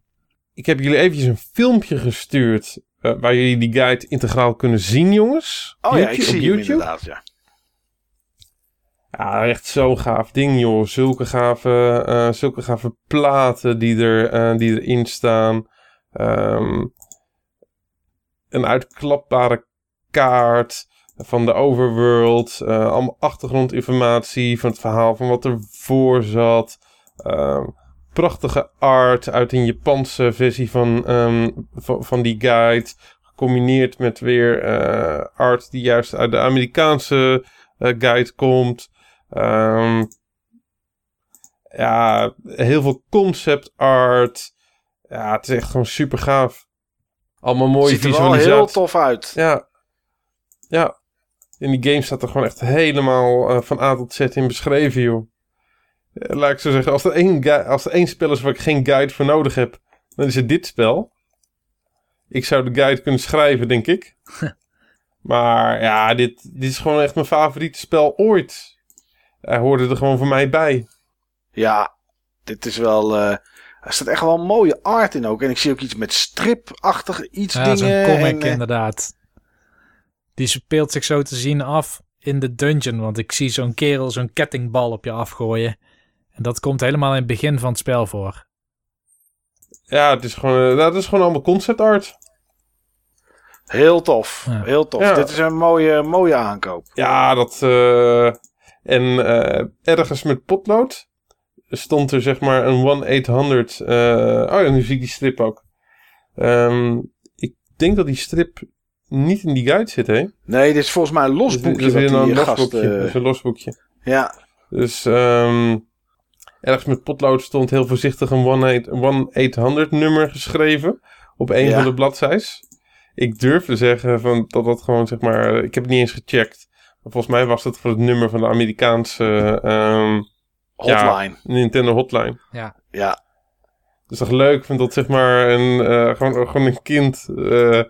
Ik heb jullie eventjes een filmpje gestuurd. eh, waar jullie die guide integraal kunnen zien, jongens. Oh ja, ik zie op YouTube. inderdaad, ja. Ja, echt zo'n gaaf ding, joh. Zulke gave, eh, zulke gave platen die, er, eh, die erin staan. Ehm, een uitklapbare kaart van de overworld. allemaal achtergrondinformatie van het verhaal van wat er voor zat. Ehm, prachtige art uit een Japanse versie van, ehm, van, die guide. Gecombineerd met weer eh, art die juist uit de Amerikaanse eh, guide komt. Ehm, ja, heel veel concept art. Ja, het is echt gewoon super gaaf. Allemaal mooie Ziet er wel heel tof uit. Ja. Ja. In die game staat er gewoon echt helemaal eh, van A tot Z in beschreven, joh. Laat ik zo zeggen, als er, één als er één spel is waar ik geen guide voor nodig heb, dan is het dit spel. Ik zou de guide kunnen schrijven, denk ik. maar ja, dit, dit is gewoon echt mijn favoriete spel ooit. Hij hoorde er gewoon voor mij bij. Ja, dit is wel... eh, er staat echt wel mooie art in ook. En ik zie ook iets met stripachtig iets Ja, dingen. zo'n comic en, eh, inderdaad. Die speelt zich zo te zien af in de dungeon. Want ik zie zo'n kerel zo'n kettingbal op je afgooien. En dat komt helemaal in het begin van het spel voor. Ja, het is gewoon, eh, nou, dat is gewoon allemaal concept art. Heel tof. Ja. Heel tof. Ja. Dit is een mooie, mooie aankoop. Ja, dat. eh, en eh, ergens met potlood stond er zeg maar een 1-800. eh oh ja, nu zie ik die strip ook. Ehm, ik denk dat die strip niet in die guide zit, hè? Nee, dit is volgens mij een los Dus boekje. dat is een gast, losboekje. Dat is een losboekje. ja, Dus ehm, ergens met potlood stond heel voorzichtig een 1-800 nummer geschreven op een Ja. van de bladzijs. Ik durf te zeggen van, dat dat gewoon zeg maar, ik heb het niet eens gecheckt. Maar volgens mij was dat voor het nummer van de Amerikaanse ehm, hotline. Nintendo Hotline. Ja, Ja, Dus toch leuk, ik vind dat zeg maar een, eh, gewoon, gewoon een kind eh,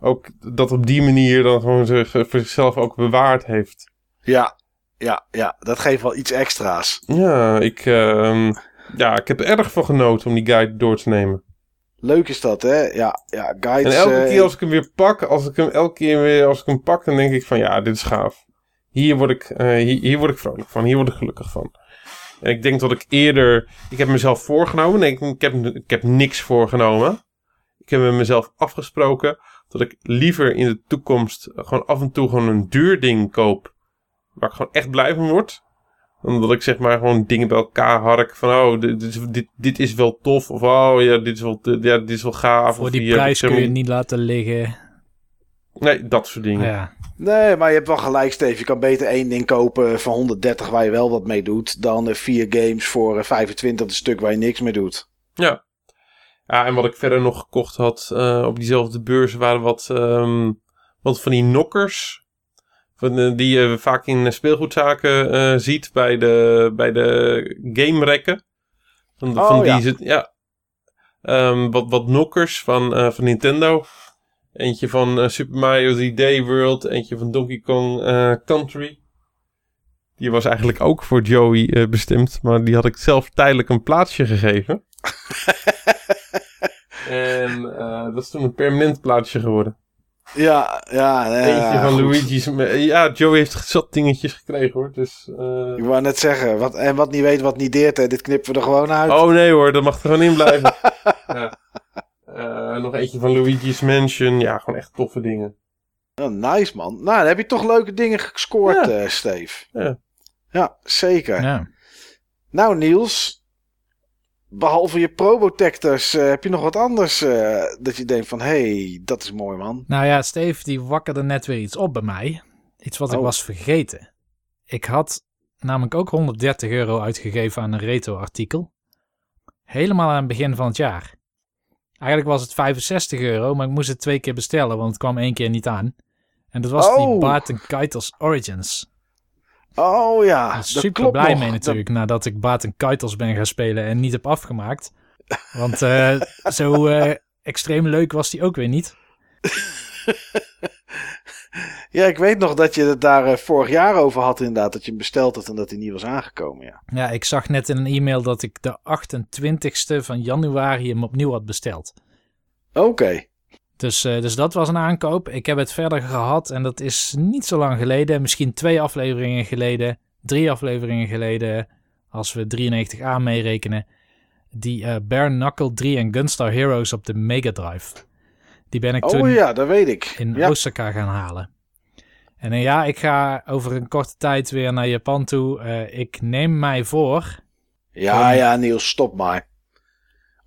ook dat op die manier dan gewoon zich, voor zichzelf ook bewaard heeft. ja, ja, ja, dat geeft wel iets extra's. Ja, ik, ehm, ja, ik heb er erg van genoten om die guide door te nemen. Leuk is dat, hè? Ja, ja guides. En elke eh, keer als ik hem weer pak, als ik hem elke keer weer als ik hem pak, dan denk ik van ja, dit is gaaf. Hier word ik, eh, hier, hier word ik vrolijk van, hier word ik gelukkig van. En ik denk dat ik eerder, ik heb mezelf voorgenomen, nee, ik, ik, heb, ik heb niks voorgenomen. Ik heb met mezelf afgesproken dat ik liever in de toekomst gewoon af en toe gewoon een duur ding koop, waar ik gewoon echt blij van word. Dan dat ik zeg maar gewoon dingen bij elkaar hark van oh, dit, dit, is- dit, dit is wel tof. Of oh ja, dit is wel, ja, dit is wel gaaf. voor of die hier prijs kun je niet laten liggen. Nee, dat soort dingen. Ja, Nee, maar je hebt wel gelijk, Steve. Je kan beter één ding kopen van 130 waar je wel wat mee doet. Dan eh, vier games voor eh, 25 een stuk waar je niks mee doet. Ja. Ja, en wat ik verder nog gekocht had eh, op diezelfde beurs waren wat, ehm, wat van die knokkers. Eh, die je vaak in speelgoedzaken eh, ziet bij de, bij de game-rekken. Van, Oh, van die ja. zit, ja. Ehm, wat, wat knokkers van, eh, van Nintendo. Eentje van Super Mario 3D World. Eentje van Donkey Kong Country. Die was eigenlijk ook voor Joey bestemd. Maar die had ik zelf tijdelijk een plaatsje gegeven. En dat is toen een permanent plaatsje geworden. Ja, ja. nee, Eentje ja, van goed. Luigi's. Ja, Joey heeft zat dingetjes gekregen hoor. Dus, eh, Ik wou net zeggen, wat, en wat niet weet, wat niet deert, hè, dit knippen we er gewoon uit. Oh nee hoor, dat mag er gewoon in blijven. ja. Eh, nog eentje van Luigi's Mansion. Ja, gewoon echt toffe dingen. Oh, nice man. Nou, dan heb je toch leuke dingen gescoord, Ja. eh, Steve. Ja. Ja, zeker. ja. Nou, Niels. Behalve je Probotectors, eh heb je nog wat anders eh, dat je denkt van, hé, hey, dat is mooi man. Nou ja, Steve die wakkerde net weer iets op bij mij. Iets wat ik Oh. was vergeten. Ik had namelijk ook 130 euro uitgegeven aan een retro-artikel. Helemaal aan het begin van het jaar. Eigenlijk was het 65 euro, maar ik moest het twee keer bestellen, want het kwam één keer niet aan. En dat was die Oh. Barton Keitels Origins. Oh ja, dat super klopt blij nog. mee natuurlijk, nadat ik Barton Keitels ben gaan spelen en niet heb afgemaakt. Want eh, zo eh, extreem leuk was die ook weer niet. Ja, ik weet nog dat je het daar eh, vorig jaar over had inderdaad, dat je hem besteld had en dat hij niet was aangekomen, ja. Ja, ik zag net in een e-mail dat ik de 28ste van januari hem opnieuw had besteld. Oké. Dus, eh, dus dat was een aankoop. Ik heb het verder gehad en dat is niet zo lang geleden. Misschien twee afleveringen geleden, drie afleveringen geleden, als we 93A meerekenen. Die eh Bare Knuckle 3 en Gunstar Heroes op de Mega Drive. Die ben ik toen Oh ja, dat weet ik. in ja. Osaka gaan halen. En eh, ja, ik ga over een korte tijd weer naar Japan toe. Eh, ik neem mij voor ja, ja, Niels, stop maar.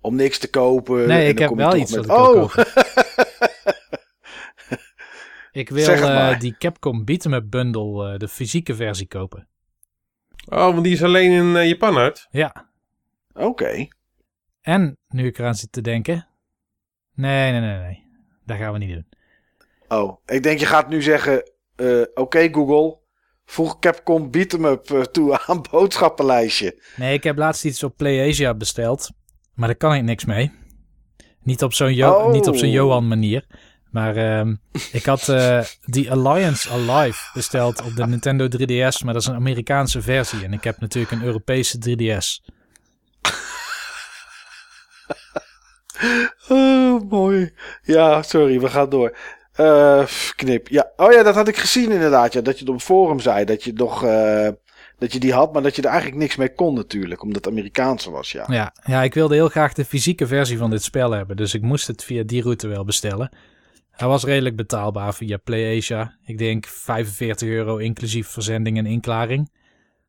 Om niks te kopen. Nee, en ik heb wel iets met- wat ik wil Oh, kopen. Ik wil eh, die Capcom Beat'em Up Bundle, eh, de fysieke versie kopen. Oh, want die is alleen in eh, Japan uit. Ja, oké. en nu ik eraan zit te denken... Nee, nee, nee, nee. Dat gaan we niet doen. Oh, ik denk je gaat nu zeggen, oké Google, voeg Capcom Beat'em Up toe aan boodschappenlijstje. Nee, ik heb laatst iets op PlayAsia besteld. Maar daar kan ik niks mee. Niet op zo'n Jo- Oh. niet op zo'n Johan manier. Maar ehm, ik had eh die Alliance Alive besteld op de Nintendo 3DS. Maar dat is een Amerikaanse versie. En ik heb natuurlijk een Europese 3DS. Oh, mooi. Ja, sorry, we gaan door. Eh, knip. Ja. Oh ja, dat had ik gezien inderdaad. Ja, dat je het op forum zei. Dat je nog... eh, dat je die had, maar dat je er eigenlijk niks mee kon natuurlijk. Omdat het Amerikaanse was, ja. Ja, ja, ik wilde heel graag de fysieke versie van dit spel hebben. Dus ik moest het via die route wel bestellen. Hij was redelijk betaalbaar via PlayAsia. Ik denk 45 euro inclusief verzending en inklaring.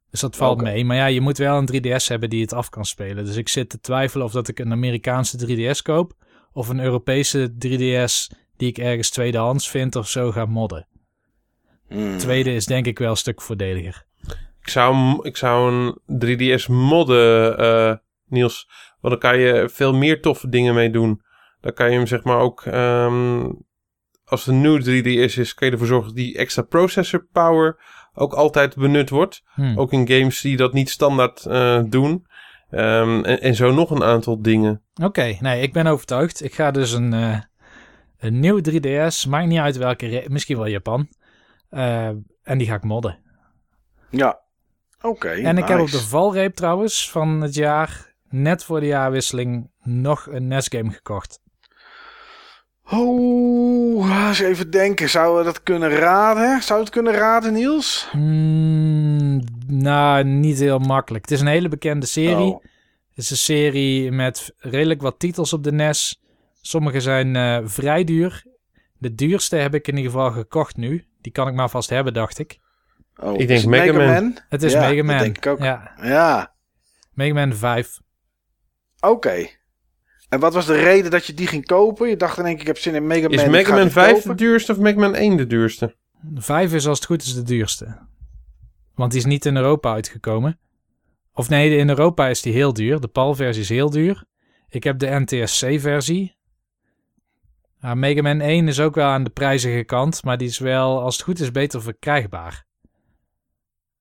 Dus dat valt mee. Maar ja, je moet wel een 3DS hebben die het af kan spelen. Dus ik zit te twijfelen of dat ik een Amerikaanse 3DS koop. Of een Europese 3DS die ik ergens tweedehands vind of zo ga modden. Hmm. Tweede is denk ik wel een stuk voordeliger. Ik zou, ik zou een 3DS modden, eh, Niels. Want dan kan je veel meer toffe dingen mee doen. Dan kan je hem zeg maar ook... ehm, als het een nieuw 3DS is, kan je ervoor zorgen dat die extra processor power ook altijd benut wordt. Hm. Ook in games die dat niet standaard eh, doen. Ehm, en, en zo nog een aantal dingen. Oké, nee, ik ben overtuigd. Ik ga dus een, eh, een nieuw 3DS, maakt niet uit welke, misschien wel Japan. Eh, en die ga ik modden. Ja. Oké, en ik heb op de valreep trouwens van het jaar, net voor de jaarwisseling, nog een NES-game gekocht. Oh, eens even denken. Zouden we dat kunnen raden? Zou het kunnen raden, Niels? Hmm, nou, niet heel makkelijk. Het is een hele bekende serie. Oh. Het is een serie met redelijk wat titels op de NES. Sommige zijn eh, vrij duur. De duurste heb ik in ieder geval gekocht nu. Die kan ik maar vast hebben, dacht ik. Oh, Ik is denk het Mega Mega Man. Man. Het is Ja, Mega dat Man. denk ik ook. Ja, Ja, Mega Man 5. oké. En wat was de reden dat je die ging kopen? Je dacht in één keer, ik heb zin in Mega Man. Is Mega ga Man die 5 de duurste of Mega Man 1 de duurste? 5 is als het goed is de duurste. Want die is niet in Europa uitgekomen. Of nee, in Europa is die heel duur. De PAL-versie is heel duur. Ik heb de NTSC-versie. Ja, Mega Man 1 is ook wel aan de prijzige kant, maar die is wel, als het goed is, beter verkrijgbaar.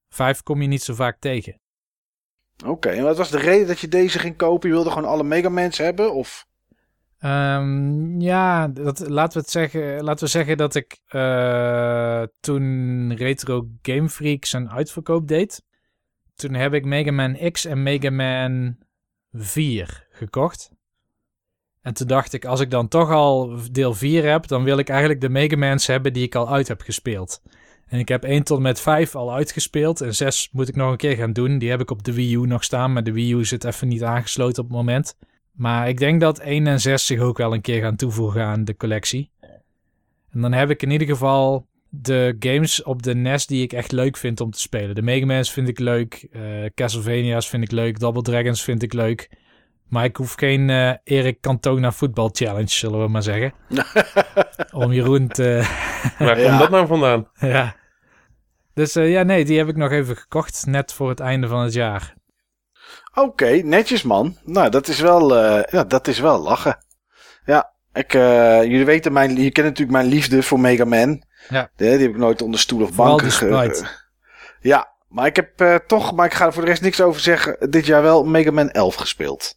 5 kom je niet zo vaak tegen. Oké, en wat was de reden dat je deze ging kopen? Je wilde gewoon alle Mega Mans hebben? Of... Ehm, ja, dat, laten, we het zeggen, laten we zeggen dat ik eh, toen Retro Game Freak zijn uitverkoop deed. Toen heb ik Mega Man X en Mega Man 4 gekocht. En toen dacht ik, als ik dan toch al deel 4 heb, dan wil ik eigenlijk de Mega Mans hebben die ik al uit heb gespeeld. En ik heb 1 tot met 5 al uitgespeeld. En 6 moet ik nog een keer gaan doen. Die heb ik op de Wii U nog staan, maar de Wii U zit even niet aangesloten op het moment. Maar ik denk dat 1 en 6 zich ook wel een keer gaan toevoegen aan de collectie. En dan heb ik in ieder geval de games op de NES die ik echt leuk vind om te spelen. De Mega Man's vind ik leuk. eh, Castlevania's vind ik leuk. Double Dragons vind ik leuk. Maar ik hoef geen eh Erik Cantona voetbal challenge, zullen we maar zeggen. om Jeroen te... Waar Ja. komt dat nou vandaan? ja. Dus eh, ja, nee, die heb ik nog even gekocht. Net voor het einde van het jaar. Oké, netjes man. Nou, dat is wel, eh, ja, dat is wel lachen. Ja, ik, eh, jullie weten, mijn, je kent natuurlijk mijn liefde voor Mega Man. Ja. Die, die heb ik nooit onder stoel of Vooral banken die ge- sprite. Ja, maar ik heb toch, maar ik ga er voor de rest niks over zeggen, dit jaar wel Mega Man 11 gespeeld.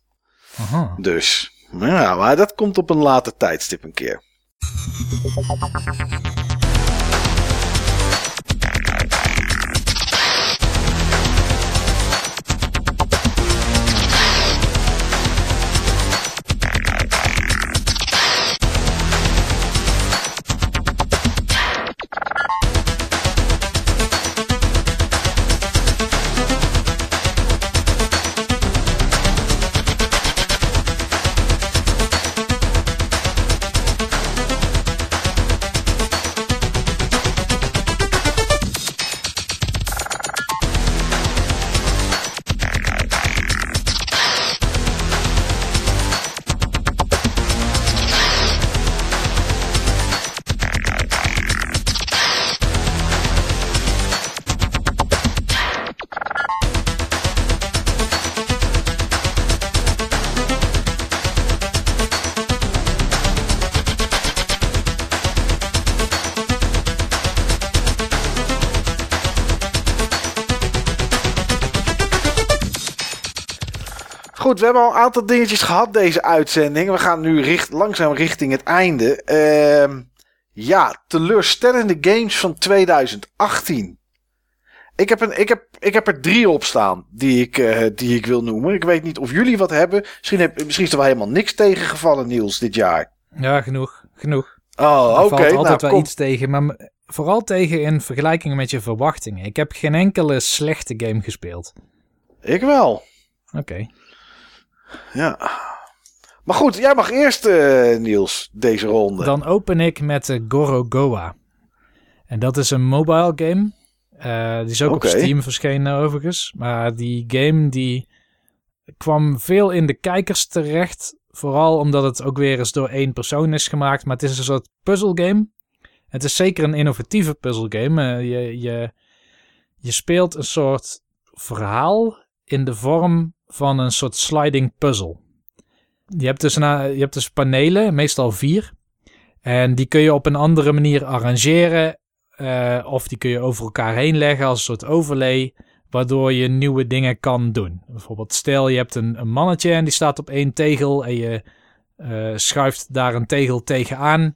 Aha. Dus, ja, maar dat komt op een later tijdstip een keer. Goed, we hebben al een aantal dingetjes gehad deze uitzending. We gaan nu richt, langzaam richting het einde. Ehm, ja, teleurstellende games van 2018. Ik heb, een, ik, heb, ik heb er drie op staan die ik, eh, die ik wil noemen. Ik weet niet of jullie wat hebben. Misschien, heb, misschien is er wel helemaal niks tegengevallen, Niels, dit jaar. Ja, genoeg. Genoeg. Oh, oké. valt altijd nou, wel kom. iets tegen, maar vooral tegen in vergelijking met je verwachtingen. Ik heb geen enkele slechte game gespeeld. Ik wel. Oké. Ja. Maar goed, jij mag eerst, eh, Niels, deze ronde. Dan open ik met uh, Gorogoa. En dat is een mobile game. Eh, die is ook op Steam verschenen overigens. Maar die game die kwam veel in de kijkers terecht. Vooral omdat het ook weer eens door één persoon is gemaakt. Maar het is een soort puzzelgame. Het is zeker een innovatieve puzzelgame. Eh, je, je, je speelt een soort verhaal in de vorm van een soort sliding puzzle. Je hebt dus, een, je hebt dus panelen, meestal vier. En die kun je op een andere manier arrangeren. eh, of die kun je over elkaar heen leggen als een soort overlay. Waardoor je nieuwe dingen kan doen. Bijvoorbeeld stel je hebt een, een mannetje en die staat op één tegel. En je eh, schuift daar een tegel tegenaan.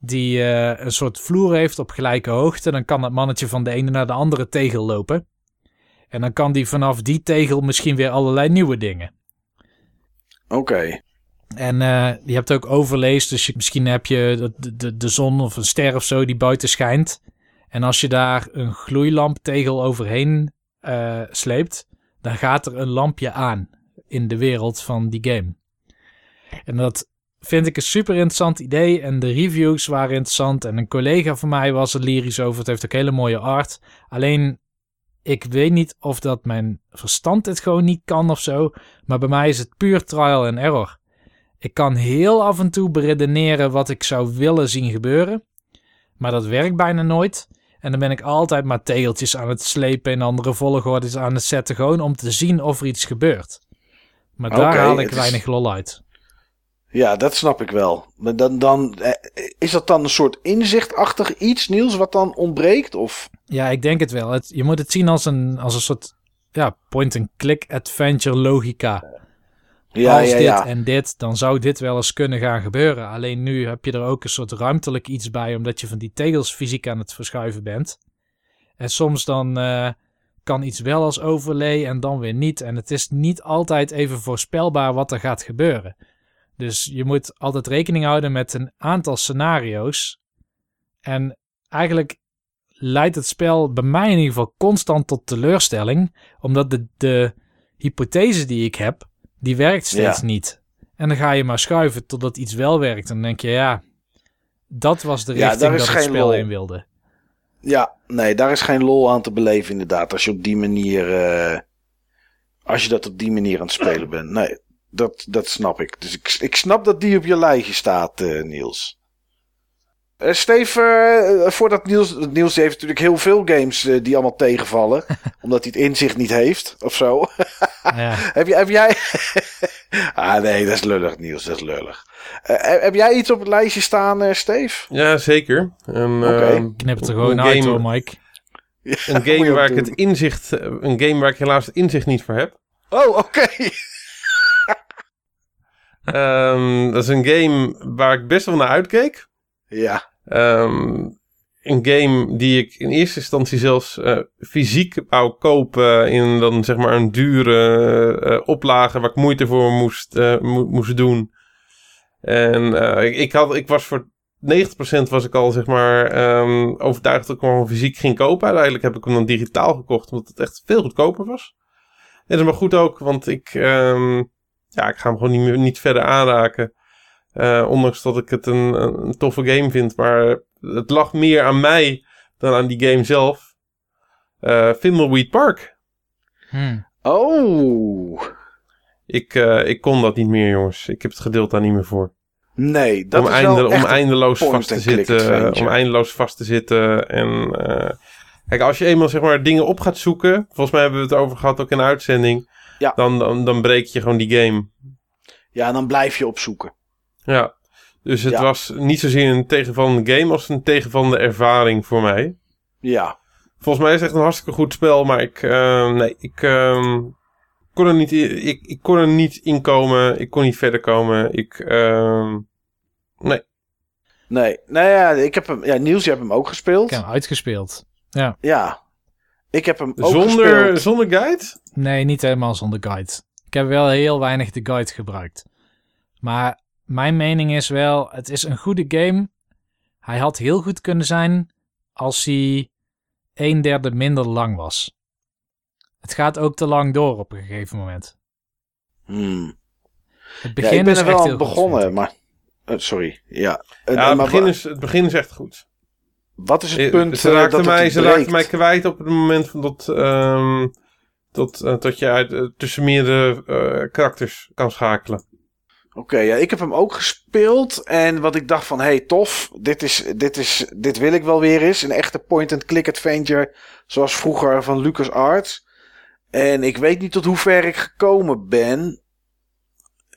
Die eh, een soort vloer heeft op gelijke hoogte. Dan kan dat mannetje van de ene naar de andere tegel lopen. En dan kan die vanaf die tegel misschien weer allerlei nieuwe dingen. Oké. En eh, je hebt ook overlays, dus je, misschien heb je de, de, de zon of een ster of zo die buiten schijnt. En als je daar een gloeilamptegel overheen eh, sleept, dan gaat er een lampje aan in de wereld van die game. En dat vind ik een super interessant idee. En de reviews waren interessant. En een collega van mij was er lyrisch over. Het heeft ook hele mooie art. Alleen, ik weet niet of dat mijn verstand het gewoon niet kan of zo. Maar bij mij is het puur trial and error. Ik kan heel af en toe beredeneren wat ik zou willen zien gebeuren. Maar dat werkt bijna nooit. En dan ben ik altijd maar tegeltjes aan het slepen in andere volgordes aan het zetten. Gewoon om te zien of er iets gebeurt. Maar daar haal ik is- weinig lol uit. Ja, dat snap ik wel. Maar dan, dan, eh, is dat dan een soort inzichtachtig iets, Niels, wat dan ontbreekt? Of? Ja, ik denk het wel. Het, je moet het zien als een, als een soort ja, point-and-click adventure logica. Ja, als ja, dit ja. en dit, dan zou dit wel eens kunnen gaan gebeuren. Alleen nu heb je er ook een soort ruimtelijk iets bij, omdat je van die tegels fysiek aan het verschuiven bent. En soms dan eh, kan iets wel als overlay en dan weer niet. En het is niet altijd even voorspelbaar wat er gaat gebeuren. Dus je moet altijd rekening houden met een aantal scenario's. En eigenlijk leidt het spel bij mij in ieder geval constant tot teleurstelling. Omdat de, de hypothese die ik heb, die werkt steeds Ja. niet. En dan ga je maar schuiven totdat iets wel werkt. En dan denk je, ja, dat was de Ja, richting is dat het spel lol. in wilde. Ja, nee, daar is geen lol aan te beleven inderdaad. Als je op die manier, eh, als je dat op die manier aan het spelen bent. Nee, dat, dat snap ik. Dus ik, ik snap dat die op je lijstje staat, eh, Niels. Eh Steve, eh, voordat Niels, Niels heeft natuurlijk heel veel games eh, die allemaal tegenvallen. omdat hij het inzicht niet heeft, of zo. Ja. heb, jij, heb jij... ah nee, dat is lullig Niels, dat is lullig. Eh, heb- jij iets op het lijstje staan, eh Steve? Ja, zeker. Een, Oké. ehm, Knip het er gewoon een uit game- hoor, Mike. Ja, Een game waar ik het inzicht, een game waar ik helaas het inzicht niet voor heb. Oh, oké. Ehm, dat is een game waar ik best wel naar uitkeek. ja. Ehm, een game die ik in eerste instantie zelfs eh, fysiek wou kopen in dan zeg maar een dure eh, oplage waar ik moeite voor moest, eh, mo- moest doen. En ik, ik, had, ik was voor 90% was ik al zeg maar ehm, overtuigd dat ik hem gewoon fysiek ging kopen. Uiteindelijk heb ik hem dan digitaal gekocht omdat het echt veel goedkoper was. En dat is maar goed ook, want ik, ja, ik ga hem gewoon niet, meer, niet verder aanraken. Eh, ondanks dat ik het een, een toffe game vind. Maar het lag meer aan mij dan aan die game zelf. Eh Thimbleweed Park. Hm. Oh. Ik, eh, ik kon dat niet meer, jongens. Ik heb het gedeeld daar niet meer voor. Nee, dat om, is einde- wel om echt een- eindeloos vast te zitten. Om eindeloos vast te zitten. En eh, kijk, als je eenmaal zeg maar dingen op gaat zoeken. Volgens mij hebben we het over gehad ook in de uitzending. Ja. Dan, dan, dan breek je gewoon die game. Ja, en dan blijf je opzoeken. Ja. Dus het Ja. was niet zozeer een tegenvallende game als een tegenvallende ervaring voor mij. Ja. Volgens mij is het echt een hartstikke goed spel, maar ik, eh, nee, ik, ehm, kon er niet, in- ik, ik kon er niet in komen. Ik kon niet verder komen. Ik, ehm, nee. Nee, nou ja, ik heb hem. Ja, Niels, je hebt hem ook gespeeld. Ik heb hem uitgespeeld. Ja. Ik heb hem ook Zonder, gespeeld. zonder guide? Nee, niet helemaal zonder guide. Ik heb wel heel weinig de guide gebruikt. Maar mijn mening is wel, het is een goede game. Hij had heel goed kunnen zijn als hij een derde minder lang was. Het gaat ook te lang door op een gegeven moment. Hmm. Het Ja, begin ik ben is er wel aan begonnen, maar... eh, sorry, ja. En- Ja, het, maar begin is, het begin is echt goed. Wat is het Eh, punt ze eh, raakte, dat mij, het ze raakte mij kwijt op het moment van dat, ehm, dat, eh, dat je eh, tussen meerdere eh, karakters kan schakelen. Oké, ja, ik heb hem ook gespeeld. En wat ik dacht van, hey, tof. Dit, is, dit, is, dit wil ik wel weer eens. Een echte point-and-click adventure. Zoals vroeger van LucasArts. En ik weet niet tot hoe ver ik gekomen ben.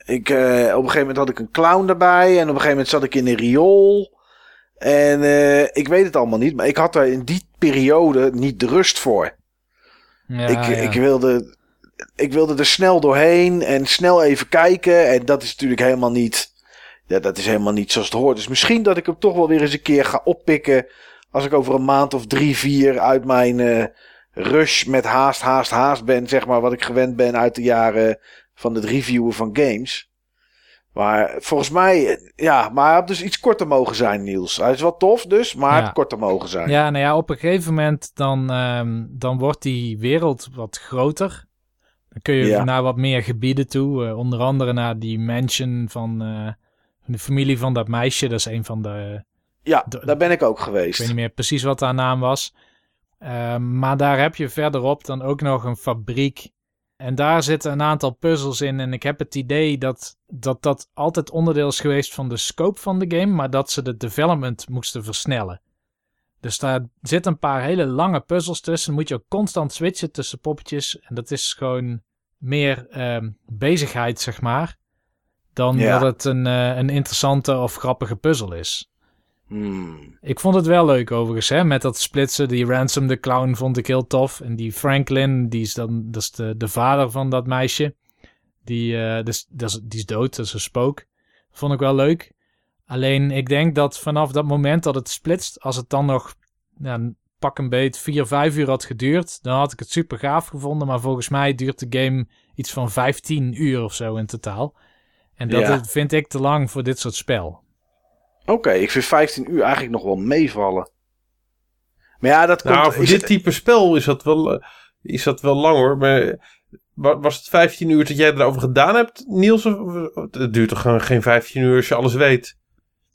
Ik, op een gegeven moment had ik een clown erbij. En op een gegeven moment zat ik in een riool. En ik weet het allemaal niet. Maar ik had daar in die periode niet de rust voor. Ja, ik, ja. ik, wilde, ik wilde er snel doorheen en snel even kijken. En dat is natuurlijk helemaal niet. Ja, dat is helemaal niet zoals het hoort. Dus misschien dat ik hem toch wel weer eens een keer ga oppikken. Als ik over een maand of drie, vier uit mijn eh, rush met haast, haast, haast ben. Zeg maar wat ik gewend ben uit de jaren van het reviewen van games. Maar volgens mij, ja, maar hij had dus iets korter mogen zijn, Niels. Hij is wel tof dus, maar Ja. korter mogen zijn. Ja, nou ja, op een gegeven moment dan, ehm, dan wordt die wereld wat groter. Dan kun je Ja. naar wat meer gebieden toe. eh, onder andere naar die mansion van eh, de familie van dat meisje. Dat is een van de... Ja, De- daar ben ik ook Ik geweest. weet niet meer precies wat haar naam was. Ehm, maar daar heb je verderop dan ook nog een fabriek. En daar zitten een aantal puzzels in. En ik heb het idee dat dat, dat altijd onderdeel is geweest van de scope van de game. Maar dat ze de development moesten versnellen. Dus daar zitten een paar hele lange puzzels tussen. Moet je ook constant switchen tussen poppetjes. En dat is gewoon meer ehm, bezigheid, zeg maar. Dan Ja. dat het een, eh, een interessante of grappige puzzel is. Hmm. Ik vond het wel leuk overigens, hè, met dat splitsen. Die Ransom the Clown vond ik heel tof. En die Franklin, die is dan dat is de, de vader van dat meisje. Die, dus, dat is, die is dood, dat is een spook. Vond ik wel leuk. Alleen ik denk dat vanaf dat moment dat het splitst, als het dan nog ja, een pak een beet 4, 5 uur had geduurd, dan had ik het super gaaf gevonden. Maar volgens mij duurt de game iets van 15 uur of zo in totaal. En dat Ja. vind ik te lang voor dit soort spel. Oké, ik vind 15 uur eigenlijk nog wel meevallen. Maar ja, dat komt... Nou, voor is dit het- type spel is dat wel, eh, is dat wel lang hoor. Maar wa- was het 15 uur dat jij erover gedaan hebt, Niels? Het duurt toch gewoon geen 15 uur als je alles weet?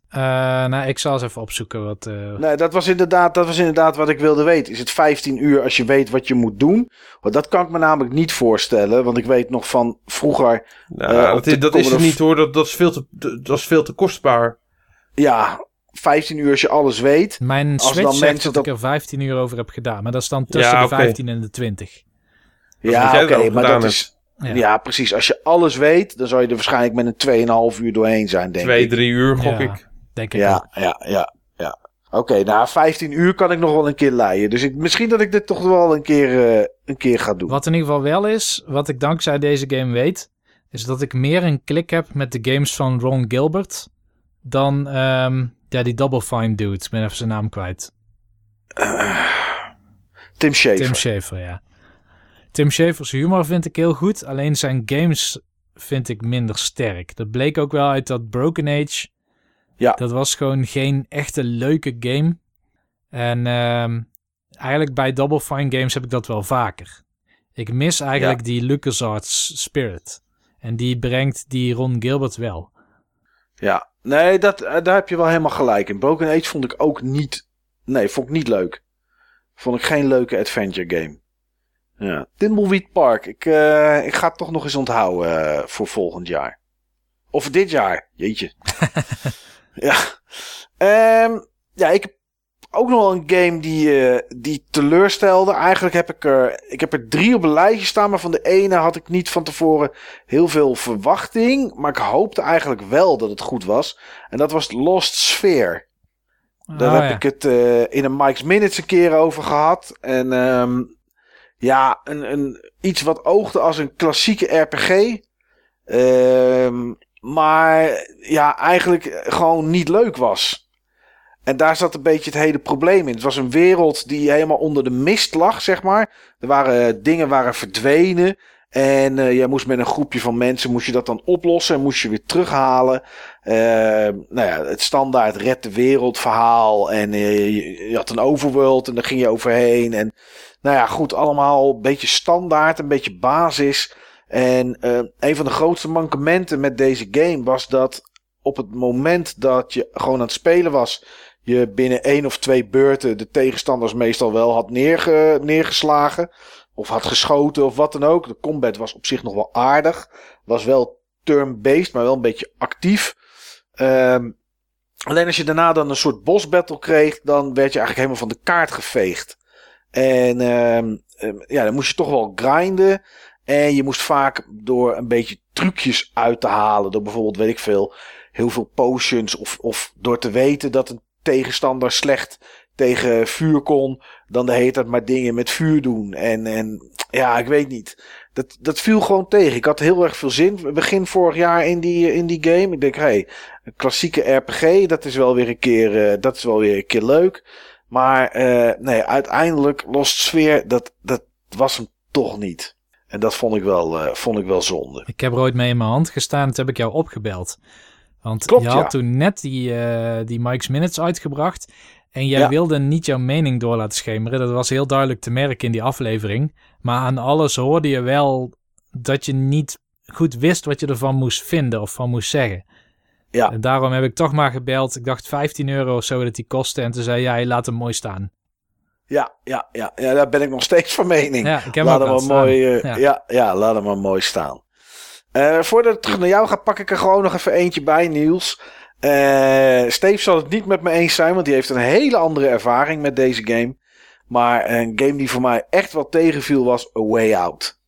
Eh, nou, ik zal eens even opzoeken wat... eh, Nee, dat was, inderdaad, dat was inderdaad wat ik wilde weten. Is het 15 uur als je weet wat je moet doen? Want dat kan ik me namelijk niet voorstellen. Want ik weet nog van vroeger... Nou, Eh, dat, is, dat is niet hoor. Dat, dat, is veel te, dat is veel te kostbaar. Ja, 15 uur als je alles weet. Mijn Als Switch dan zegt mensen dat ik er 15 uur over heb gedaan. Maar dat is dan tussen Ja, de oké. 15 en de 20. is wat Ja, oké, maar dat is... Ja. Ja. precies. Als je alles weet, dan zou je er waarschijnlijk met een 2,5 uur doorheen zijn, denk Twee, ik. drie uur gok Ja. ik. Denk ik wel. Ja, ja, ja, ja. Oké, nou 15 uur kan ik nog wel een keer leiden. Dus ik, misschien dat ik dit toch wel een keer, eh, een keer ga doen. Wat in ieder geval wel is, wat ik dankzij deze game weet, is dat ik meer een klik heb met de games van Ron Gilbert dan ehm, ja, die Double Fine dude. Ik ben even zijn naam kwijt. Tim Schafer. Tim Schafer, ja. Tim Schafer's humor vind ik heel goed, alleen zijn games vind ik minder sterk. Dat bleek ook wel uit dat Broken Age. Ja. Dat was gewoon geen echte leuke game. En ehm, eigenlijk bij Double Fine games heb ik dat wel vaker. Ik mis eigenlijk die LucasArts spirit. En die brengt die Ron Gilbert wel. Ja, nee, dat, eh, daar heb je wel helemaal gelijk in. Broken Age vond ik ook niet... Nee, vond ik niet leuk. Vond ik geen leuke adventure game. Ja. Thimbleweed Park. Ik, eh, ik ga het toch nog eens onthouden eh, voor volgend jaar. Of dit jaar. Jeetje. ja. Ehm, ja, ik heb ook nog wel een game die, eh, die teleurstelde. Eigenlijk heb ik er, ik heb er drie op een lijstje staan. Maar van de ene had ik niet van tevoren heel veel verwachting. Maar ik hoopte eigenlijk wel dat het goed was. En dat was Lost Sphere. Daar Oh, heb ja. ik het eh, in een Mike's Minutes een keer over gehad. En ehm, ja, een, een, iets wat oogde als een klassieke RPG. Ehm, maar ja, eigenlijk gewoon niet leuk was. En daar zat een beetje het hele probleem in. Het was een wereld die helemaal onder de mist lag, zeg maar. Er waren dingen waren verdwenen. En uh, jij moest met een groepje van mensen moest je dat dan oplossen en moest je weer terughalen. Uh, nou ja, het standaard red de wereld verhaal. En je, je, had een overworld en daar ging je overheen. En nou ja, goed, allemaal een beetje standaard, een beetje basis. En een van de grootste mankementen met deze game was dat op het moment dat je gewoon aan het spelen was, je binnen één of twee beurten de tegenstanders meestal wel had neerge, neergeslagen. Of had geschoten of wat dan ook. De combat was op zich nog wel aardig. Was wel turn-based, maar wel een beetje actief. Um, alleen als je daarna dan een soort boss battle kreeg, dan werd je eigenlijk helemaal van de kaart geveegd. En um, ja, dan moest je toch wel grinden. En je moest vaak door een beetje trucjes uit te halen. Door bijvoorbeeld, weet ik veel, heel veel potions. Of, of door te weten dat een tegenstander slecht tegen vuur kon, dan de hele maar dingen met vuur doen. En, en ja, ik weet niet. Dat, dat viel gewoon tegen. Ik had heel erg veel zin. Begin vorig jaar in die, in die game. Ik denk, hey, een klassieke RPG, dat is wel weer een keer, uh, dat is wel weer een keer leuk. Maar uh, nee, uiteindelijk Lost Sfeer, dat, dat was hem toch niet. En dat vond ik wel, uh, vond ik wel zonde. Ik heb er ooit mee in mijn hand gestaan. Toen heb ik jou opgebeld. Want Klopt, je had ja. toen net die, uh, die Mike's Minutes uitgebracht. En jij ja. wilde niet jouw mening door laten schemeren. Dat was heel duidelijk te merken in die aflevering. Maar aan alles hoorde je wel dat je niet goed wist wat je ervan moest vinden of van moest zeggen. Ja. En daarom heb ik toch maar gebeld. Ik dacht 15 euro of zo dat die kostte. En toen zei jij, laat hem mooi staan. Ja, ja, ja, ja, daar ben ik nog steeds van mening. Ja, ik heb laat hem maar mooi, uh, ja. ja. Ja, laat hem maar mooi staan. Uh, voordat ik terug naar jou ga, pak ik er gewoon nog even eentje bij, Niels. Uh, Steve zal het niet met me eens zijn, want die heeft een hele andere ervaring met deze game. Maar een game die voor mij echt wat tegenviel was A Way Out.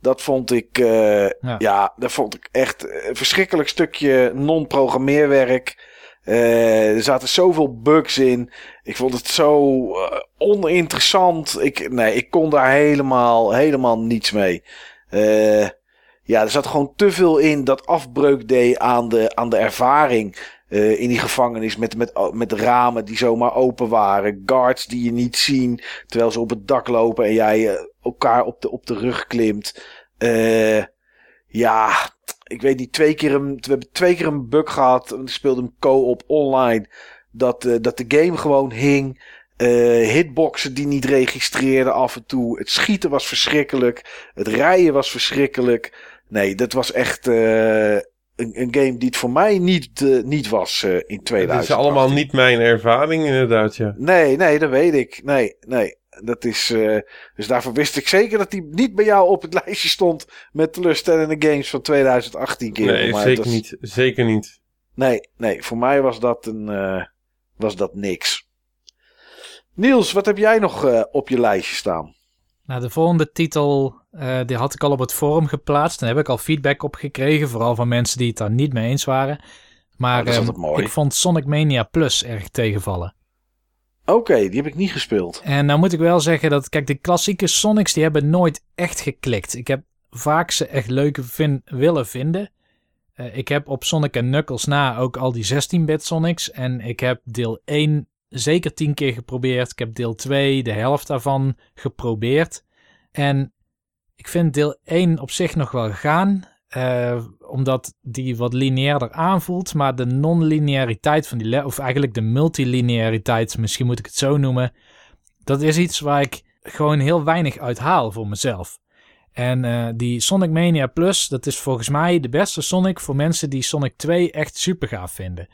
Dat vond ik, uh, ja. ja. dat vond ik echt een verschrikkelijk stukje non-programmeerwerk. Uh, er zaten zoveel bugs in. Ik vond het zo uh, oninteressant. Ik, nee, ik kon daar helemaal, helemaal niets mee. Ja, er zat gewoon te veel in dat afbreuk deed aan de, aan de ervaring. Uh, in die gevangenis met, met, met ramen die zomaar open waren. Guards die je niet zien terwijl ze op het dak lopen en jij uh, elkaar op de, op de rug klimt. Uh, ja, ik weet niet, twee keer een, we hebben twee keer een bug gehad. We speelden hem co-op online. Dat, dat de game gewoon hing. hitboxen die niet registreerden af en toe. Het schieten was verschrikkelijk. Het rijden was verschrikkelijk. Nee, dat was echt uh, een, een, game die het voor mij niet, uh, niet was uh, in 2000. Het is allemaal niet mijn ervaring inderdaad, ja. Nee, nee, dat weet ik. Nee, nee. Dat is, dus daarvoor wist ik zeker dat hij niet bij jou op het lijstje stond met teleurstellende games van 2018. Keer. Nee, zeker is... niet. Zeker niet. Nee, nee, voor mij was dat, een, was dat niks. Niels, wat heb jij nog op je lijstje staan? Nou, de volgende titel, uh, die had ik al op het forum geplaatst. Daar heb ik al feedback op gekregen, vooral van mensen die het daar niet mee eens waren. Maar oh, ik vond Sonic Mania Plus erg tegenvallen. Oké, okay, die heb ik niet gespeeld. En nou moet ik wel zeggen dat, kijk, de klassieke Sonics die hebben nooit echt geklikt. Ik heb vaak ze echt leuk vin willen vinden. Uh, ik heb op Sonic Knuckles na ook al die 16-bit Sonics. En ik heb deel 1 zeker tien keer geprobeerd. Ik heb deel 2, de helft daarvan, geprobeerd. En ik vind deel 1 op zich nog wel gaan. Uh, omdat die wat lineairder aanvoelt. Maar de non-lineariteit van die... Of eigenlijk de multilineariteit, misschien moet ik het zo noemen. Dat is iets waar ik gewoon heel weinig uit haal voor mezelf. En uh, die Sonic Mania Plus, dat is volgens mij de beste Sonic voor mensen die Sonic 2 echt super gaaf vinden.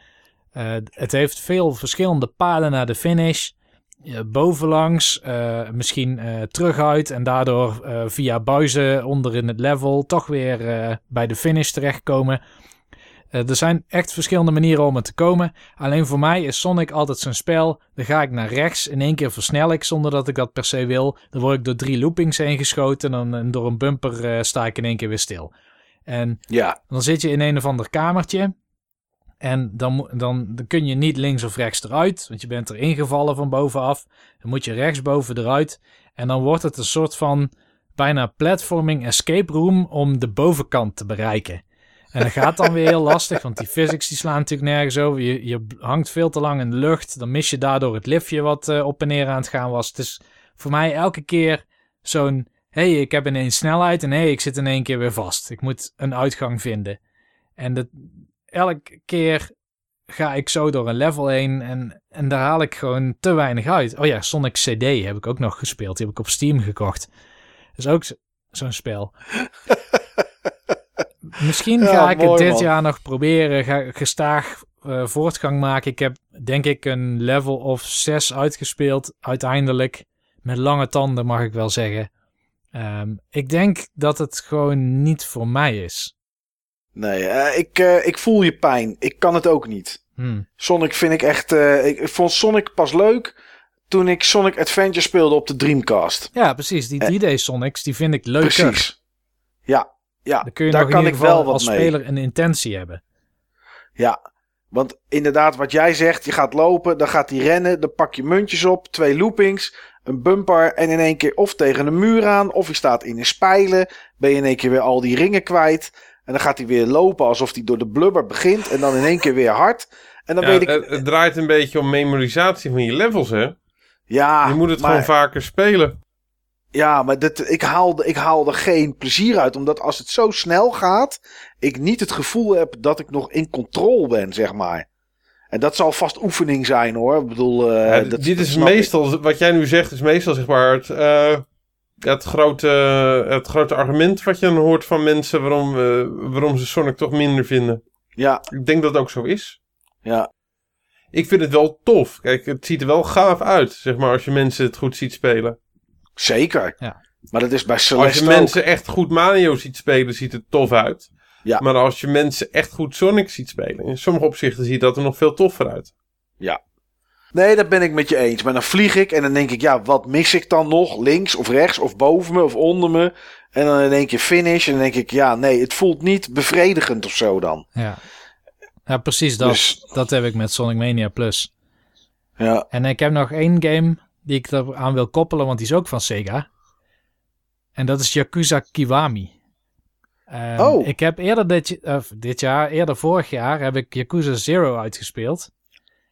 Uh, het heeft veel verschillende paden naar de finish. Uh, bovenlangs, uh, misschien teruguit en daardoor via buizen onder in het level toch weer bij de finish terechtkomen. er zijn echt verschillende manieren om er te komen. Alleen voor mij is Sonic altijd zo'n spel. Dan ga ik naar rechts, in één keer versnel ik zonder dat ik dat per se wil. Dan word ik door drie loopings heen geschoten en, dan, en door een bumper sta ik in één keer weer stil. En ja. dan zit je in een of ander kamertje. En dan, dan, dan kun je niet links of rechts eruit, want je bent er ingevallen van bovenaf. Dan moet je rechtsboven eruit. En dan wordt het een soort van bijna platforming escape room om de bovenkant te bereiken. En dat gaat dan weer heel lastig, want die physics die slaan natuurlijk nergens over. Je, je hangt veel te lang in de lucht. Dan mis je daardoor het liftje wat uh, op en neer aan het gaan was. Het is voor mij elke keer zo'n hey, ik heb ineens snelheid en hey, ik zit in één keer weer vast. Ik moet een uitgang vinden. En dat, elke keer ga ik zo door een level heen en, en daar haal ik gewoon te weinig uit. Oh ja, Sonic CD heb ik ook nog gespeeld. Die heb ik op Steam gekocht. Dat is ook zo- zo'n spel. Misschien Ja, ga ik het dit man. jaar nog proberen. Ga ik gestaag eh, voortgang maken. Ik heb denk ik een level of 6 uitgespeeld uiteindelijk. Met lange tanden mag ik wel zeggen. Ehm, ik denk dat het gewoon niet voor mij is. Nee, eh, ik, eh, ik voel je pijn. Ik kan het ook niet. Hmm. Sonic vind ik echt... eh, ik, vond Sonic pas leuk toen ik Sonic Adventure speelde op de Dreamcast. Ja, precies. Die Eh. 3D Sonics, die vind ik leuker. Precies. Ja, ja Dan kun je daar nog in kan ik wel wat als mee. speler een intentie hebben. Ja, want inderdaad, wat jij zegt, je gaat lopen, dan gaat hij rennen, dan pak je muntjes op, twee loopings, een bumper en in één keer of tegen een muur aan, of je staat in een spijlen, ben je in één keer weer al die ringen kwijt. En dan gaat hij weer lopen alsof hij door de blubber begint en dan in één keer weer hard. En dan Ja, weet ik, het, het draait een beetje om memorisatie van je levels, hè? ja, je moet het maar, gewoon vaker spelen. Ja, maar dit, ik, haal, ik haal er geen plezier uit, omdat als het zo snel gaat, ik niet het gevoel heb dat ik nog in controle ben, zeg maar. En dat zal vast oefening zijn hoor. Ik bedoel, eh, Ja, dat, dit dat is ik. meestal, wat jij nu zegt, is meestal zeg maar het, eh, het, grote, het grote argument wat je dan hoort van mensen waarom, eh, waarom ze Sonic toch minder vinden. Ja, Ik denk dat het ook zo is. ja, Ik vind het wel tof. Kijk, het ziet er wel gaaf uit, zeg maar, als je mensen het goed ziet spelen. zeker. Ja. Maar dat is bij Als Celeste je ook. mensen echt goed Mario ziet spelen, ziet het tof uit. Ja. Maar als je mensen echt goed Sonic ziet spelen, in sommige opzichten ziet dat er nog veel toffer uit. Nee, dat ben ik met je eens. Maar dan vlieg ik en dan denk ik, ja, wat mis ik dan nog? Links of rechts of boven me of onder me? En dan in één keer finish. En dan denk ik, ja, nee, het voelt niet bevredigend of zo dan. Ja, ja precies dat. Dus- Dat heb ik met Sonic Mania Plus. Ja, En ik heb nog één game die ik eraan wil koppelen, want die is ook van Sega. En dat is Yakuza Kiwami. Ehm, Oh. Ik heb eerder dit, dit jaar, eerder vorig jaar, heb ik Yakuza Zero uitgespeeld.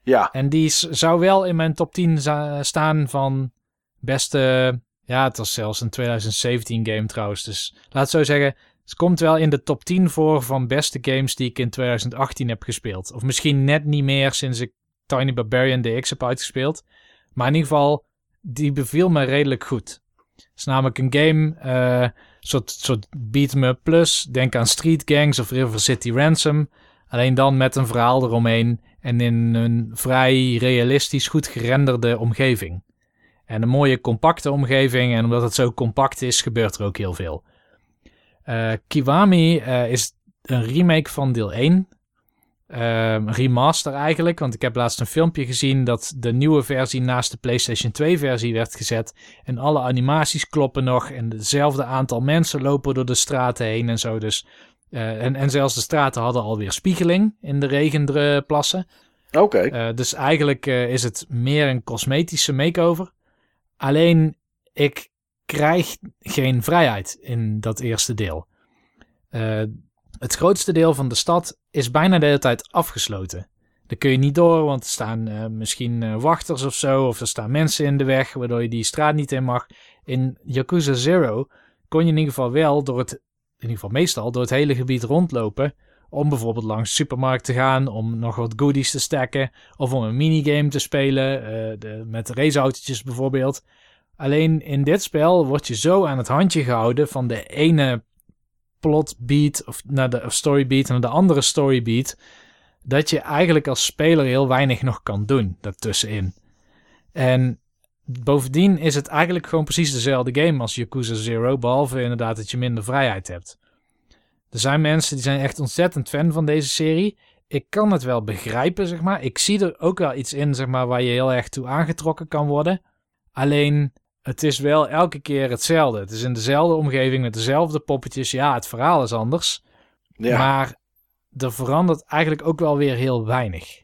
Ja, En die zou wel in mijn top 10 za- staan van beste... Ja, het was zelfs een 2017 game trouwens. Dus laat zo zeggen, het komt wel in de top 10 voor van beste games die ik in 2018 heb gespeeld. Of misschien net niet meer sinds ik Tiny Barbarian DX heb uitgespeeld. Maar in ieder geval, die beviel me redelijk goed. Het is namelijk een game, eh soort, soort beat up plus. Denk aan Street Gangs of River City Ransom. Alleen dan met een verhaal eromheen en in een vrij realistisch goed gerenderde omgeving. En een mooie compacte omgeving. En omdat het zo compact is, gebeurt er ook heel veel. Eh, Kiwami eh, is een remake van deel 1. Ehm, remaster eigenlijk, want ik heb laatst een filmpje gezien dat de nieuwe versie naast de PlayStation 2 versie werd gezet. En alle animaties kloppen nog en hetzelfde aantal mensen lopen door de straten heen en zo. Dus, eh, en, en zelfs de straten hadden alweer spiegeling in de regenplassen. oké. Eh, dus eigenlijk eh, is het meer een cosmetische makeover. Alleen ik krijg geen vrijheid in dat eerste deel. Het grootste deel van de stad is bijna de hele tijd afgesloten. Daar kun je niet door, want er staan misschien wachters of zo, of er staan mensen in de weg, waardoor je die straat niet in mag. In Yakuza Zero kon je in ieder geval wel door het, in ieder geval meestal, door het hele gebied rondlopen. Om bijvoorbeeld langs de supermarkt te gaan, om nog wat goodies te stacken. Of om een minigame te spelen, eh, de, met raceautootjes bijvoorbeeld. Alleen in dit spel word je zo aan het handje gehouden van de ene plot beat of naar de of story beat naar de andere story beat. Dat je eigenlijk als speler heel weinig nog kan doen daartussenin. En bovendien is het eigenlijk gewoon precies dezelfde game als Yakuza Zero. Behalve inderdaad dat je minder vrijheid hebt. Er zijn mensen die zijn echt ontzettend fan van deze serie. Ik kan het wel begrijpen, zeg maar. Ik zie er ook wel iets in, zeg maar, waar je heel erg toe aangetrokken kan worden. Alleen, het is wel elke keer hetzelfde. Het is in dezelfde omgeving met dezelfde poppetjes. Ja, het verhaal is anders. Ja. Maar er verandert eigenlijk ook wel weer heel weinig.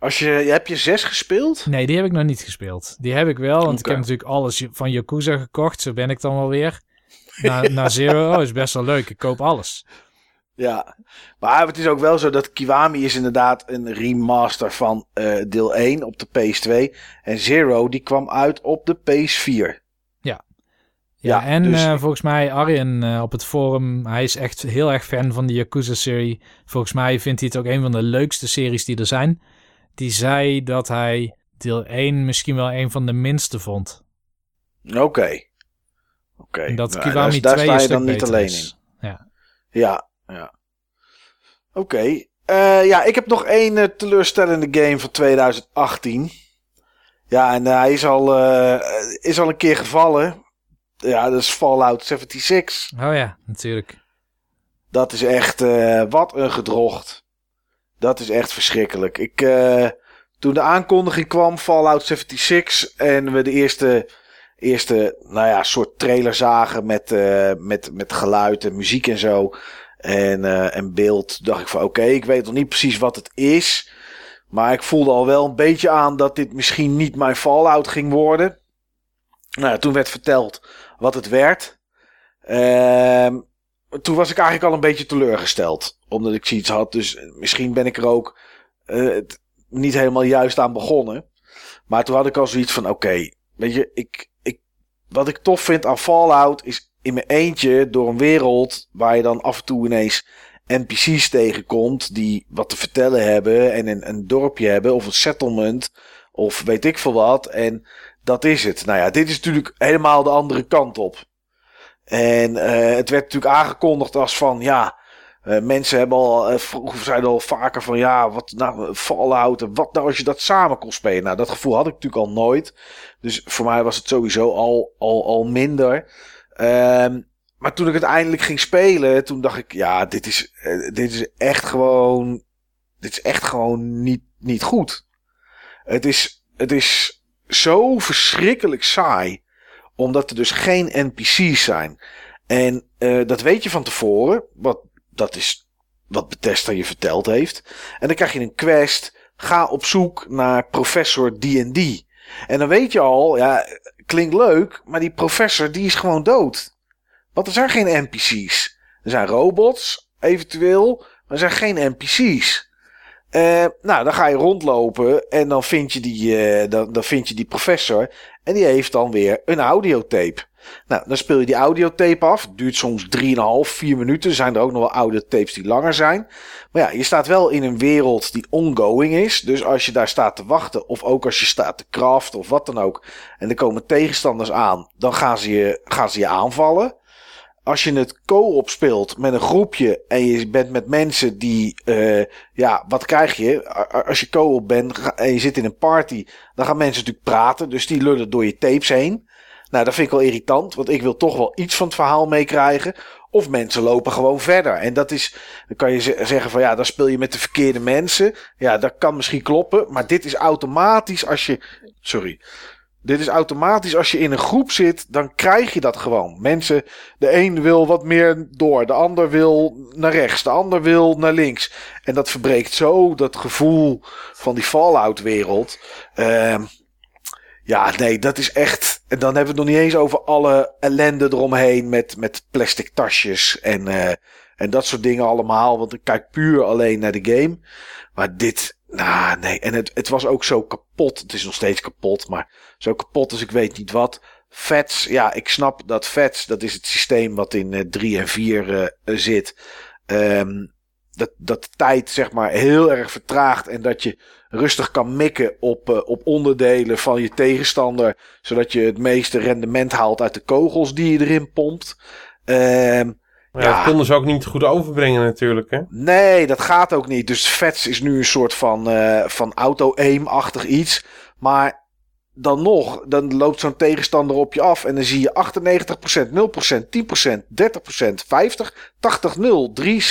Als je, heb je zes gespeeld? Nee, die heb ik nog niet gespeeld. Die heb ik wel, want ik heb natuurlijk alles van Yakuza gekocht. Zo ben ik dan wel weer. Na, na Zero oh, is best wel leuk. Ik koop alles. Ja, maar het is ook wel zo dat Kiwami is inderdaad een remaster van eh, deel 1 op de PS2. En Zero die kwam uit op de PS4. Ja, Ja, en dus- eh, volgens mij Arjen eh, op het forum, hij is echt heel erg fan van de Yakuza-serie. Volgens mij vindt hij het ook een van de leukste series die er zijn. Die zei dat hij deel 1 misschien wel een van de minste vond. Oké. Oké. Dat Nou, Kiwami daar, 2 daar een sta je dan niet alleen is. in. Ja. Ja, ja. Oké. Eh, ja, ik heb nog één eh, teleurstellende game van 2018. Ja, en eh, hij is al, is al een keer gevallen. Ja, dat is Fallout 76. Oh ja, natuurlijk. Dat is echt, wat een gedrocht. Dat is echt verschrikkelijk. Ik, eh, toen de aankondiging kwam, Fallout 76, en we de eerste, eerste nou ja, soort trailer zagen met, eh, met, met geluid en muziek en zo. En, eh, en beeld, dacht ik van oké, ik weet nog niet precies wat het is. Maar ik voelde al wel een beetje aan dat dit misschien niet mijn Fallout ging worden. Nou, toen werd verteld wat het werd. Ehm toen was ik eigenlijk al een beetje teleurgesteld. Omdat ik zoiets had. Dus misschien ben ik er ook eh, niet helemaal juist aan begonnen. Maar toen had ik al zoiets van: oké, weet je, ik, ik, wat ik tof vind aan Fallout is in mijn eentje door een wereld waar je dan af en toe ineens NPC's tegenkomt die wat te vertellen hebben en een, een dorpje hebben of een settlement of weet ik veel wat. En dat is het. Nou ja, dit is natuurlijk helemaal de andere kant op. En eh, het werd natuurlijk aangekondigd als van ja. eh, mensen hebben al, uh, vroeger zeiden al vaker van ja, wat nou, Fallout en wat nou als je dat samen kon spelen. Nou, dat gevoel had ik natuurlijk al nooit. Dus voor mij was het sowieso al, al, al minder. Ehm, maar toen ik het eindelijk ging spelen, toen dacht ik, ja, dit is, eh, dit is echt gewoon, dit is echt gewoon niet, niet goed. Het is, het is zo verschrikkelijk saai omdat er dus geen NPC's zijn. En uh, dat weet je van tevoren. Wat, dat is wat Bethesda je verteld heeft. En dan krijg je een quest. Ga op zoek naar professor D&D. En dan weet je al, ja, klinkt leuk. Maar die professor die is gewoon dood. Want er zijn geen NPC's. Er zijn robots, eventueel. Maar er zijn geen NPC's. Uh, nou, dan ga je rondlopen en dan vind je die, uh, dan, dan vind je die professor. En die heeft dan weer een audiotape. Nou, dan speel je die audiotape af. Duurt soms 3,5, 4 minuten. Zijn er ook nog wel audiotapes die langer zijn. Maar ja, je staat wel in een wereld die ongoing is. Dus als je daar staat te wachten, of ook als je staat te craften of wat dan ook. En er komen tegenstanders aan, dan gaan ze je, gaan ze je aanvallen. Als je het co-op speelt met een groepje en je bent met mensen die, uh, ja, wat krijg je? Als je co-op bent en je zit in een party, dan gaan mensen natuurlijk praten, dus die lullen door je tapes heen. Nou, dat vind ik wel irritant, want ik wil toch wel iets van het verhaal meekrijgen. Of mensen lopen gewoon verder. En dat is, dan kan je zeggen van ja, dan speel je met de verkeerde mensen. Ja, dat kan misschien kloppen, maar dit is automatisch als je, sorry. Dit is automatisch als je in een groep zit, dan krijg je dat gewoon. Mensen, de een wil wat meer door, de ander wil naar rechts, de ander wil naar links. En dat verbreekt zo dat gevoel van die Fallout-wereld. Uh, ja, nee, dat is echt. En dan hebben we het nog niet eens over alle ellende eromheen met, met plastic tasjes en, uh, en dat soort dingen allemaal. Want ik kijk puur alleen naar de game. Maar dit, nou nee. En het, het was ook zo kapot. Het is nog steeds kapot, maar zo kapot als ik weet niet wat. Vets, ja, ik snap dat Vets, dat is het systeem wat in uh, 3 en 4 uh, zit. Um, dat, dat de tijd zeg maar heel erg vertraagt en dat je rustig kan mikken op, uh, op onderdelen van je tegenstander. Zodat je het meeste rendement haalt uit de kogels die je erin pompt. Um, maar ja, dat konden ze ook niet goed overbrengen natuurlijk, hè? Nee, dat gaat ook niet. Dus Vets is nu een soort van, uh, van auto-aim-achtig iets. Maar dan nog, dan loopt zo'n tegenstander op je af. En dan zie je 98%, 0%, 10%, 30%, 50, 80, 0, 3.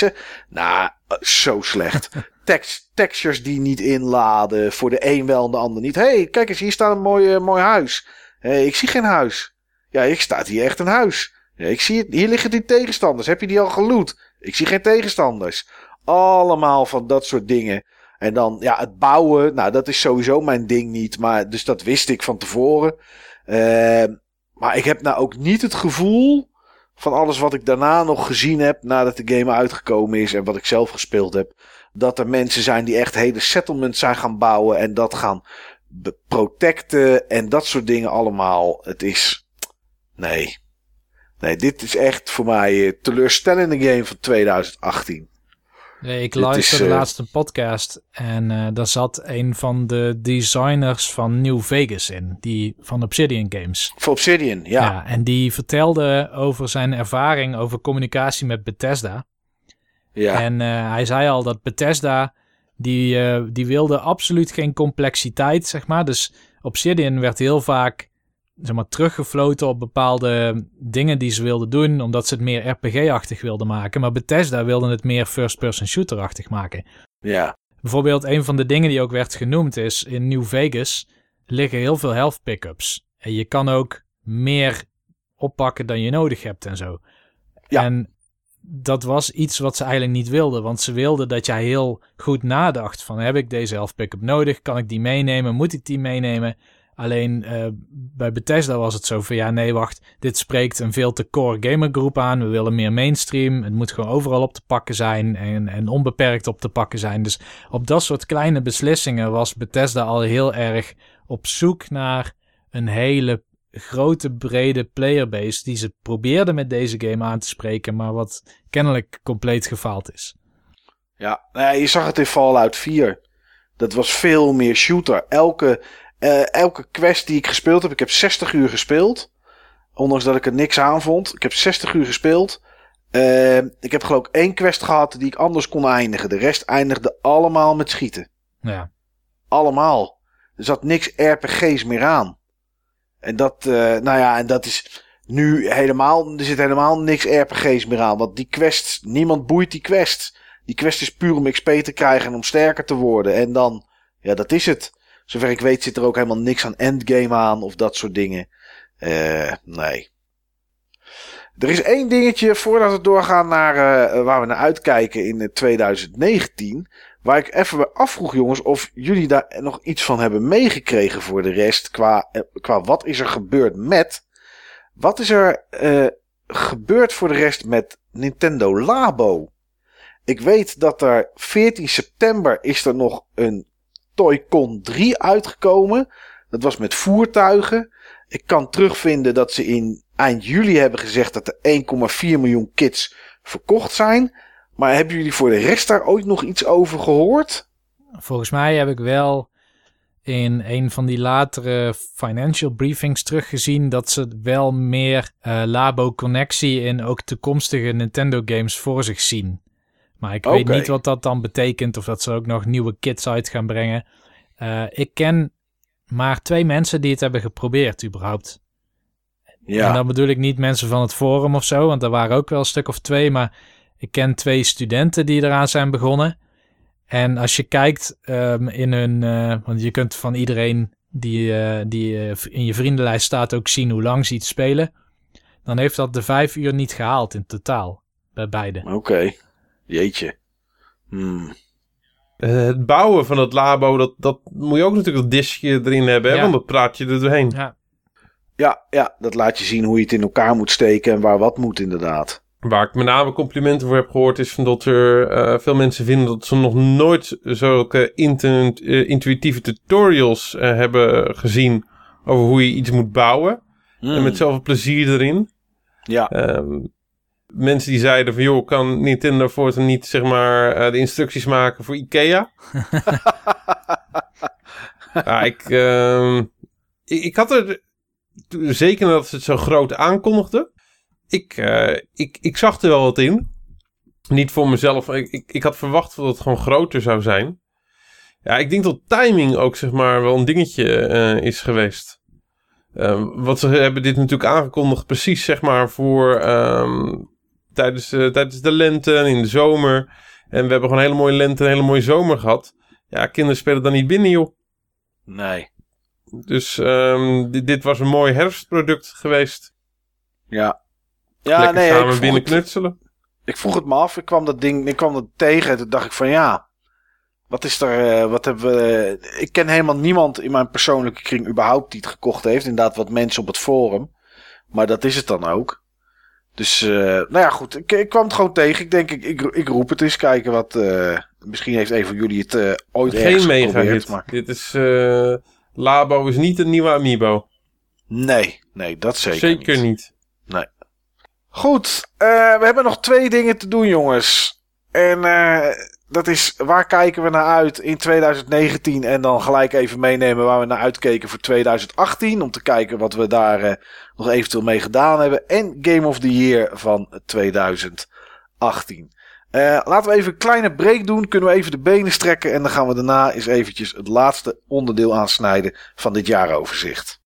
Nou, zo slecht. Text, textures die niet inladen. Voor de een wel en de ander niet. hey, kijk eens, hier staat een mooi, uh, mooi huis. Hey, ik zie geen huis. Ja, ik staat hier echt een huis. Ik zie het. Hier liggen die tegenstanders. Heb je die al geloot? Ik zie geen tegenstanders. Allemaal van dat soort dingen. En dan, ja, het bouwen. Nou, dat is sowieso mijn ding niet. Maar, dus dat wist ik van tevoren. Uh, maar ik heb nou ook niet het gevoel. Van alles wat ik daarna nog gezien heb. Nadat de game uitgekomen is. En wat ik zelf gespeeld heb. Dat er mensen zijn die echt hele settlements zijn gaan bouwen. En dat gaan protecten. En dat soort dingen allemaal. Het is. Nee. Nee, dit is echt voor mij een teleurstellende game van 2018. Nee, ik luisterde is, eh, laatst een podcast en eh, daar zat een van de designers van New Vegas in, die van Obsidian Games. Voor Obsidian, ja. en die vertelde over zijn ervaring over communicatie met Bethesda. Ja, En eh, hij zei al dat Bethesda, die, eh, die wilde absoluut geen complexiteit, zeg maar. Dus Obsidian werd heel vaak zeg maar, teruggefloten op bepaalde dingen die ze wilden doen, omdat ze het meer RPG-achtig wilden maken. Maar Bethesda wilde het meer first-person shooter-achtig maken. ja. Bijvoorbeeld een van de dingen die ook werd genoemd is, in New Vegas liggen heel veel health pickups. En je kan ook meer oppakken dan je nodig hebt en zo. Ja. En dat was iets wat ze eigenlijk niet wilden, want ze wilden dat jij heel goed nadacht van heb ik deze health pickup nodig, kan ik die meenemen, moet ik die meenemen? Alleen eh, bij Bethesda was het zo van ja, nee, wacht, dit spreekt een veel te core gamergroep aan. We willen meer mainstream. Het moet gewoon overal op te pakken zijn en, en onbeperkt op te pakken zijn. Dus op dat soort kleine beslissingen was Bethesda al heel erg op zoek naar een hele grote, brede playerbase die ze probeerden met deze game aan te spreken, maar wat kennelijk compleet gefaald is. Ja, je zag het in Fallout 4. Dat was veel meer shooter. Elke, eh, elke quest die ik gespeeld heb, ik heb 60 uur gespeeld. Ondanks dat ik er niks aan vond. Ik heb 60 uur gespeeld. Eh, ik heb geloof ik één quest gehad die ik anders kon eindigen. De rest eindigde allemaal met schieten. Ja, Allemaal. Er zat niks RPG's meer aan. En dat, eh, nou ja, en dat is nu helemaal, er zit helemaal niks RPG's meer aan. Want die quest, niemand boeit die quest. Die quest is puur om XP te krijgen en om sterker te worden. En dan, ja, dat is het. Zover ik weet zit er ook helemaal niks aan endgame aan of dat soort dingen. Eh, nee. Er is één dingetje voordat we doorgaan naar eh, waar we naar uitkijken in eh, 2019. Waar ik even afvroeg, jongens, of jullie daar nog iets van hebben meegekregen voor de rest. Qua, eh, qua wat is er gebeurd met. Wat is er eh, gebeurd voor de rest met Nintendo Labo? Ik weet dat er 14 september is er nog een Toy-Con 3 uitgekomen. Dat was met voertuigen. Ik kan terugvinden dat ze in eind juli hebben gezegd dat er 1,4 miljoen kits verkocht zijn. Maar hebben jullie voor de rest daar ooit nog iets over gehoord? volgens mij heb ik wel in een van die latere financial briefings teruggezien dat ze wel meer eh, labo-connectie in ook toekomstige Nintendo games voor zich zien. Maar ik weet niet wat dat dan betekent of dat ze ook nog nieuwe kits uit gaan brengen. Eh, ik ken maar twee mensen die het hebben geprobeerd überhaupt. En Ja, dan bedoel ik niet mensen van het forum of zo, want er waren ook wel een stuk of twee, maar ik ken twee studenten die eraan zijn begonnen. En als je kijkt ehm, in hun, eh, want je kunt van iedereen die, eh, die in je vriendenlijst staat ook zien hoe lang ze iets spelen. Dan heeft dat de vijf uur niet gehaald in totaal, bij beide. oké. Jeetje. Hmm. Eh, het bouwen van het labo, dat, dat moet je ook natuurlijk een diskje erin hebben, hè, Ja. want dat praat je er doorheen. Ja, Ja, ja, dat laat je zien hoe je het in elkaar moet steken en waar wat moet inderdaad. Waar ik met name complimenten voor heb gehoord, is van dat er eh, veel mensen vinden dat ze nog nooit zulke intu- eh, intuïtieve tutorials eh, hebben gezien over hoe je iets moet bouwen. Hmm. En met zoveel plezier erin. Ja, Ehm, mensen die zeiden van, joh, kan Nintendo voortaan niet, zeg maar, eh, de instructies maken voor Ikea? ja, ik, ehm, ik, ik had er, zeker nadat ze het zo groot aankondigden, ik, eh, ik, ik zag er wel wat in. Niet voor mezelf, ik, ik, ik had verwacht dat het gewoon groter zou zijn. Ja, ik denk dat timing ook, zeg maar, wel een dingetje eh, is geweest. Ehm, want ze hebben dit natuurlijk aangekondigd precies, zeg maar, voor ehm, tijdens, eh, tijdens de lente en in de zomer. En we hebben gewoon een hele mooie lente en een hele mooie zomer gehad. Ja, kinderen spelen dan niet binnen, joh. nee. Dus ehm, dit, dit was een mooi herfstproduct geweest. Ja. Ja, Lekker nee, samen binnen het, knutselen. ik vroeg het me af. Ik kwam dat ding, ik kwam dat tegen en toen dacht ik van ja. Wat is er, eh, wat hebben we... eh, ik ken helemaal niemand in mijn persoonlijke kring überhaupt die het gekocht heeft. Inderdaad wat mensen op het forum. Maar dat is het dan ook. Dus, eh, nou ja, goed. Ik, ik kwam het gewoon tegen. Ik denk, ik, ik, ik roep het eens. Kijken wat... eh, misschien heeft een van jullie het eh, ooit Geen mega geprobeerd. hit. Maar... Dit is... eh, Labo is niet een nieuwe Amiibo. Nee, nee, dat zeker, Zeker, niet. Nee. Goed, we hebben nog twee dingen te doen, jongens. En eh, dat is waar kijken we naar uit in 2019 en dan gelijk even meenemen waar we naar uitkeken voor 2018. Om te kijken wat we daar eh, nog eventueel mee gedaan hebben. En Game of the Year van 2018. Eh, laten we even een kleine break doen. Kunnen we even de benen strekken. En dan gaan we daarna eens eventjes het laatste onderdeel aansnijden van dit jaaroverzicht.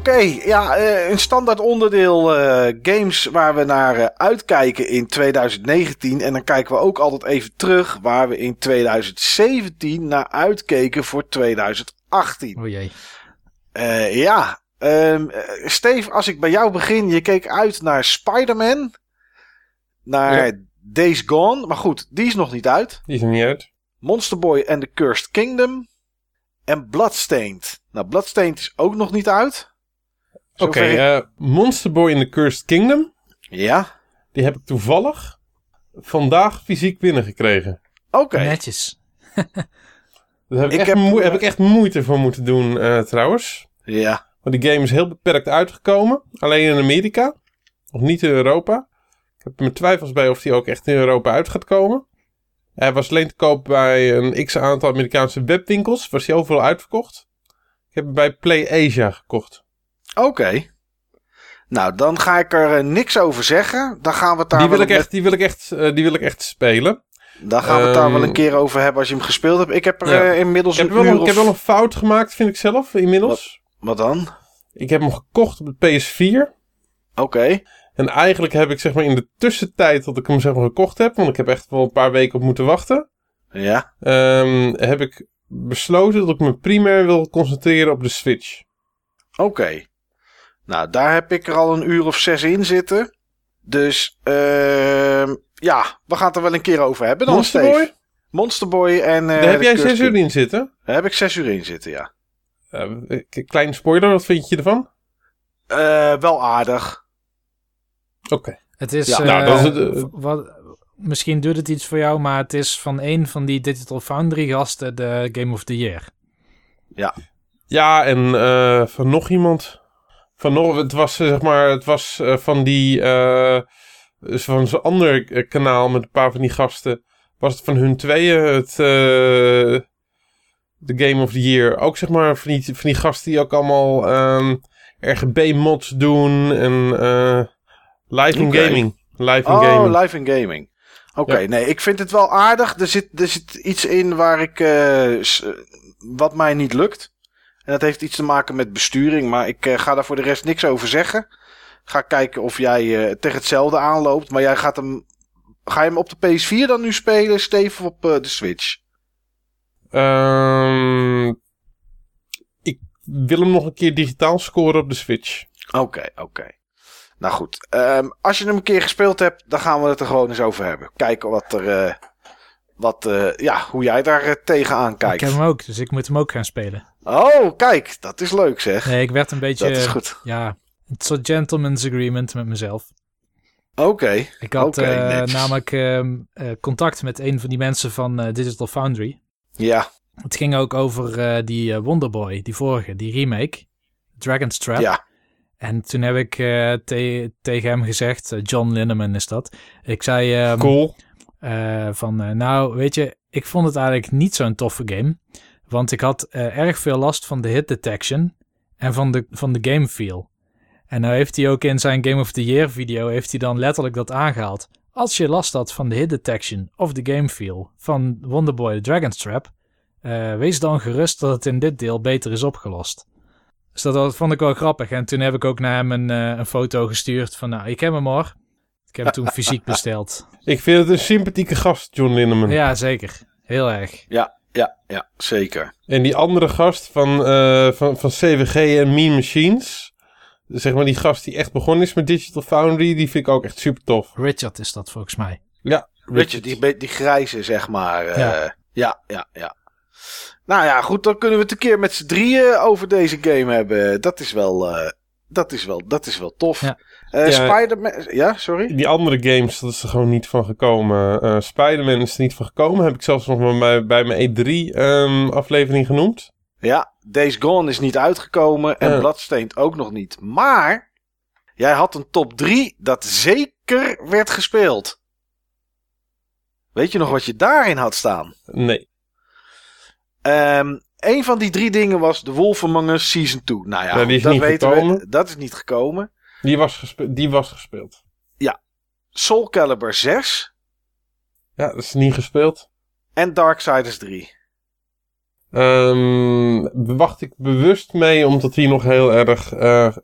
Oké, ja, eh, een standaard onderdeel eh, games waar we naar eh, uitkijken in 2019. En dan kijken we ook altijd even terug waar we in 2017 naar uitkeken voor 2018. O jee. Eh, ja, ehm, eh, Steve, als ik bij jou begin. Je keek uit naar Spider-Man. Naar Ja. Days Gone. Maar goed, die is nog niet uit. Die is er niet uit. Monster Boy and the Cursed Kingdom. En Bloodstained. Nou, Bloodstained is ook nog niet uit. Oké, ik- eh, Monster Boy in the Cursed Kingdom. Ja, Die heb ik toevallig vandaag fysiek binnengekregen. oké. Netjes. Daar heb ik, Ik echt, heb, eh, heb ik echt moeite voor moeten doen eh, trouwens. Ja, Want die game is heel beperkt uitgekomen. Alleen in Amerika. Nog niet in Europa. Ik heb er mijn twijfels bij of die ook echt in Europa uit gaat komen. Hij was alleen te koop bij een x-aantal Amerikaanse webwinkels. Was hij overal uitverkocht. Ik heb hem bij Play Asia gekocht. Oké. Nou, dan ga ik er eh, niks over zeggen. Dan gaan we het daar, Die wil, wel ik echt, die, wil ik echt, eh, die wil ik echt spelen. dan gaan we het daar wel een Ehm, keer over hebben als je hem gespeeld hebt. Ik heb er Ja. eh, inmiddels Ik heb, een wel, uur een- ik heb wel een fout gemaakt, vind ik zelf, inmiddels. Wat dan? Ik heb hem gekocht op de PS4. Oké. En eigenlijk heb ik zeg maar in de tussentijd dat ik hem zeg maar gekocht heb, want ik heb echt wel een paar weken op moeten wachten, Ja. ehm, heb ik besloten dat ik me primair wil concentreren op de Switch. Oké. Nou, daar heb ik er al een uur of zes in zitten. Dus, ehm, ja, we gaan het er wel een keer over hebben dan, Monster Steve. Boy? Monster Boy en... eh, Daar heb jij zes uur in zitten. Daar heb ik zes uur in zitten, ja. Uh, kleine spoiler, wat vind je ervan? Eh, wel aardig. Oké. Het is, Ja, eh, nou, dat is het, wat, misschien doet het iets voor jou, maar het is van een van die Digital Foundry gasten de Game of the Year. Ja, en eh, van nog iemand. Van het was eh, zeg maar, het was eh, van die, eh, van zo'n ander kanaal met een paar van die gasten. Was het van hun tweeën het, de Game of the Year. Ook zeg maar van die, van die gasten die ook allemaal ehm, RGB-mods doen en live in gaming. Live in Oh, gaming. live in gaming. Oké, Ja. nee, ik vind het wel aardig. Er zit, er zit iets in waar ik, wat mij niet lukt. En dat heeft iets te maken met besturing, maar ik eh, ga daar voor de rest niks over zeggen. Ga kijken of jij eh, tegen hetzelfde aanloopt, maar jij gaat hem, ga je hem op de PS4 dan nu spelen, Steve, of op eh, de Switch? Ehm, ik wil hem nog een keer digitaal scoren op de Switch. Oké, oké. Nou goed, ehm, als je hem een keer gespeeld hebt, dan gaan we het er gewoon eens over hebben. Kijken wat er, eh, wat, eh, ja, hoe jij daar tegenaan kijkt. Ik heb hem ook, dus ik moet hem ook gaan spelen. Oh, kijk, dat is leuk zeg. Nee, ik werd een beetje... dat is goed. Ja, een soort gentleman's agreement met mezelf. Oké. Ik had eh, namelijk ehm, eh, contact met een van die mensen van eh, Digital Foundry. Ja, Het ging ook over die Wonderboy, die vorige, die remake. Dragon's Trap. ja. En toen heb ik te- tegen hem gezegd, John Linneman is dat. Ik zei ehm, Cool. van, nou weet je, ik vond het eigenlijk niet zo'n toffe game. Want ik had eh, erg veel last van de hit detection en van de, van de game feel. En nou heeft hij ook in zijn Game of the Year video, heeft hij dan letterlijk dat aangehaald. Als je last had van de hit detection of de game feel van Wonderboy The Dragon's Trap, eh, wees dan gerust dat het in dit deel beter is opgelost. Dus dat, dat vond ik wel grappig. En toen heb ik ook naar hem een, eh, een foto gestuurd van, nou, ik heb hem hoor. Ik heb hem toen fysiek besteld. Ik vind het een sympathieke gast, John Linneman. Ja, zeker. Heel erg. Ja, ja, ja, zeker. En die andere gast van, eh, van, van CWG en Mean Machines. Zeg maar die gast die echt begonnen is met Digital Foundry. Die vind ik ook echt super tof. Richard is dat volgens mij. Ja, Richard, die, die grijze, zeg maar. eh, Ja. ja, ja, ja. Nou ja, goed, dan kunnen we het een keer met z'n drieën over deze game hebben. Dat is wel, eh, dat is wel, dat is wel tof. Ja. Eh, Ja. Spider-Man, ja, sorry? die andere games, dat is er gewoon niet van gekomen. Eh Spider-Man is er niet van gekomen. Heb ik zelfs nog maar bij, bij mijn E3 ehm, aflevering genoemd. Ja, Days Gone is niet uitgekomen en. Bloodstained ook nog niet. Maar, jij had een top 3 dat zeker werd gespeeld. Weet je nog wat je daarin had staan? Nee. Ehm een van die drie dingen was The Wolf Among Us Season 2. Nou ja, Ja, die is dat niet weten gekomen. we. Dat is niet gekomen. Die was, gespe- die was gespeeld. Soul Calibur 6 Ja, dat is niet gespeeld. en Darksiders 3. Ehm wacht ik bewust mee, omdat die nog heel erg... eh,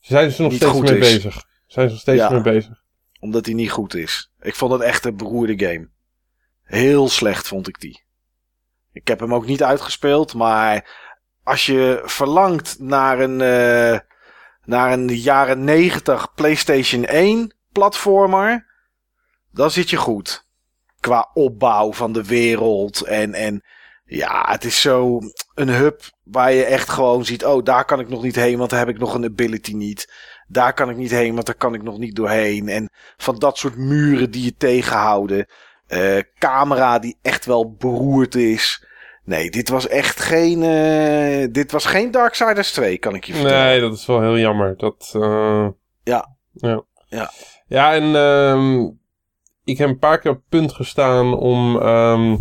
zijn ze nog Niet steeds mee is. bezig. Zijn ze nog steeds Ja. mee bezig. Omdat die niet goed is. Ik vond het echt een beroerde game. Heel slecht vond ik die. Ik heb hem ook niet uitgespeeld, maar als je verlangt naar een, eh, naar een jaren 90 PlayStation 1 platformer, dan zit je goed. Qua opbouw van de wereld en, en ja, het is zo een hub waar je echt gewoon ziet, oh daar kan ik nog niet heen, want daar heb ik nog een ability niet. Daar kan ik niet heen, want daar kan ik nog niet doorheen. En van dat soort muren die je tegenhouden. Eh, camera die echt wel beroerd is. Nee, dit was echt geen. eh, dit was geen Darksiders 2, kan ik je vertellen. Nee, dat is wel heel jammer. Dat, eh, Ja. Ja. Ja. Ja, en ehm, ik heb een paar keer op het punt gestaan om, ehm,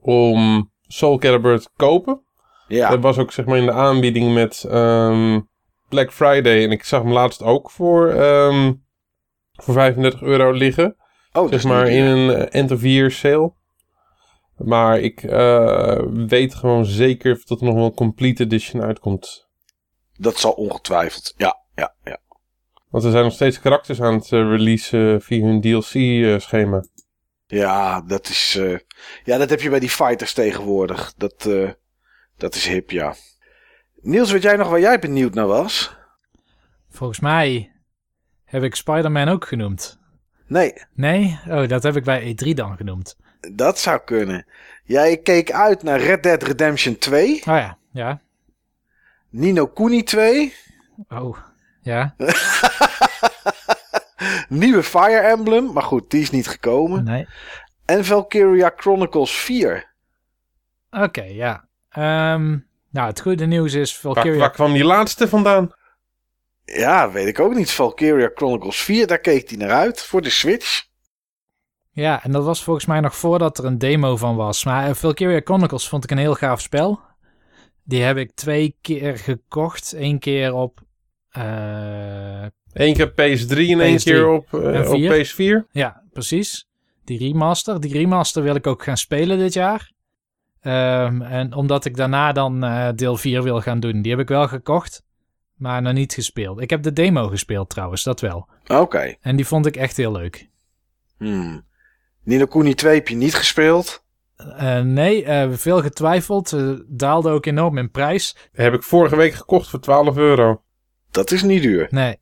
om Soul Calibur te kopen. Ja, Dat was ook zeg maar in de aanbieding met ehm, Black Friday. En ik zag hem laatst ook voor, voor 35 euro liggen. oh, dat zeg is maar in een end of year sale. Maar ik eh, weet gewoon zeker dat er nog wel een complete edition uitkomt. Dat zal ongetwijfeld. Ja, ja, ja. Want er zijn nog steeds karakters aan het eh, releasen via hun DLC-schema. Ja, dat is. eh, ja, dat heb je bij die fighters tegenwoordig. Dat, eh, dat is hip, ja. Niels, weet jij nog waar jij benieuwd naar was? Volgens mij heb ik Spider-Man ook genoemd. Nee, Nee? Oh, dat heb ik bij E3 dan genoemd. Dat zou kunnen. Jij keek uit naar Red Dead Redemption 2, Oh ja, ja. Nino Kuni 2, Oh, ja. nieuwe Fire Emblem, maar goed, die is niet gekomen. Nee. En Valkyria Chronicles 4. Oké, ja. Ehm, nou, het goede nieuws is Waar, Valkyria... waar kwam die laatste vandaan? Ja, weet ik ook niet. Valkyria Chronicles 4, daar keek hij naar uit voor de Switch. Ja, en dat was volgens mij nog voordat er een demo van was. Maar eh, Valkyria Chronicles vond ik een heel gaaf spel. Die heb ik twee keer gekocht. Eén keer op... eh, Eén keer PS3 en één PS3 keer op, en op vier. PS4. Ja, precies. Die remaster. Die remaster wil ik ook gaan spelen dit jaar. Ehm, en omdat ik daarna dan deel 4 wil gaan doen. Die heb ik wel gekocht, maar nog niet gespeeld. Ik heb de demo gespeeld trouwens, dat wel. Oké. En die vond ik echt heel leuk. Hmm. Nino Kuni 2 heb je niet gespeeld. Eh, nee, eh, veel getwijfeld. Eh, daalde ook enorm in prijs. Heb ik vorige week gekocht voor 12 euro. Dat is niet duur. Nee,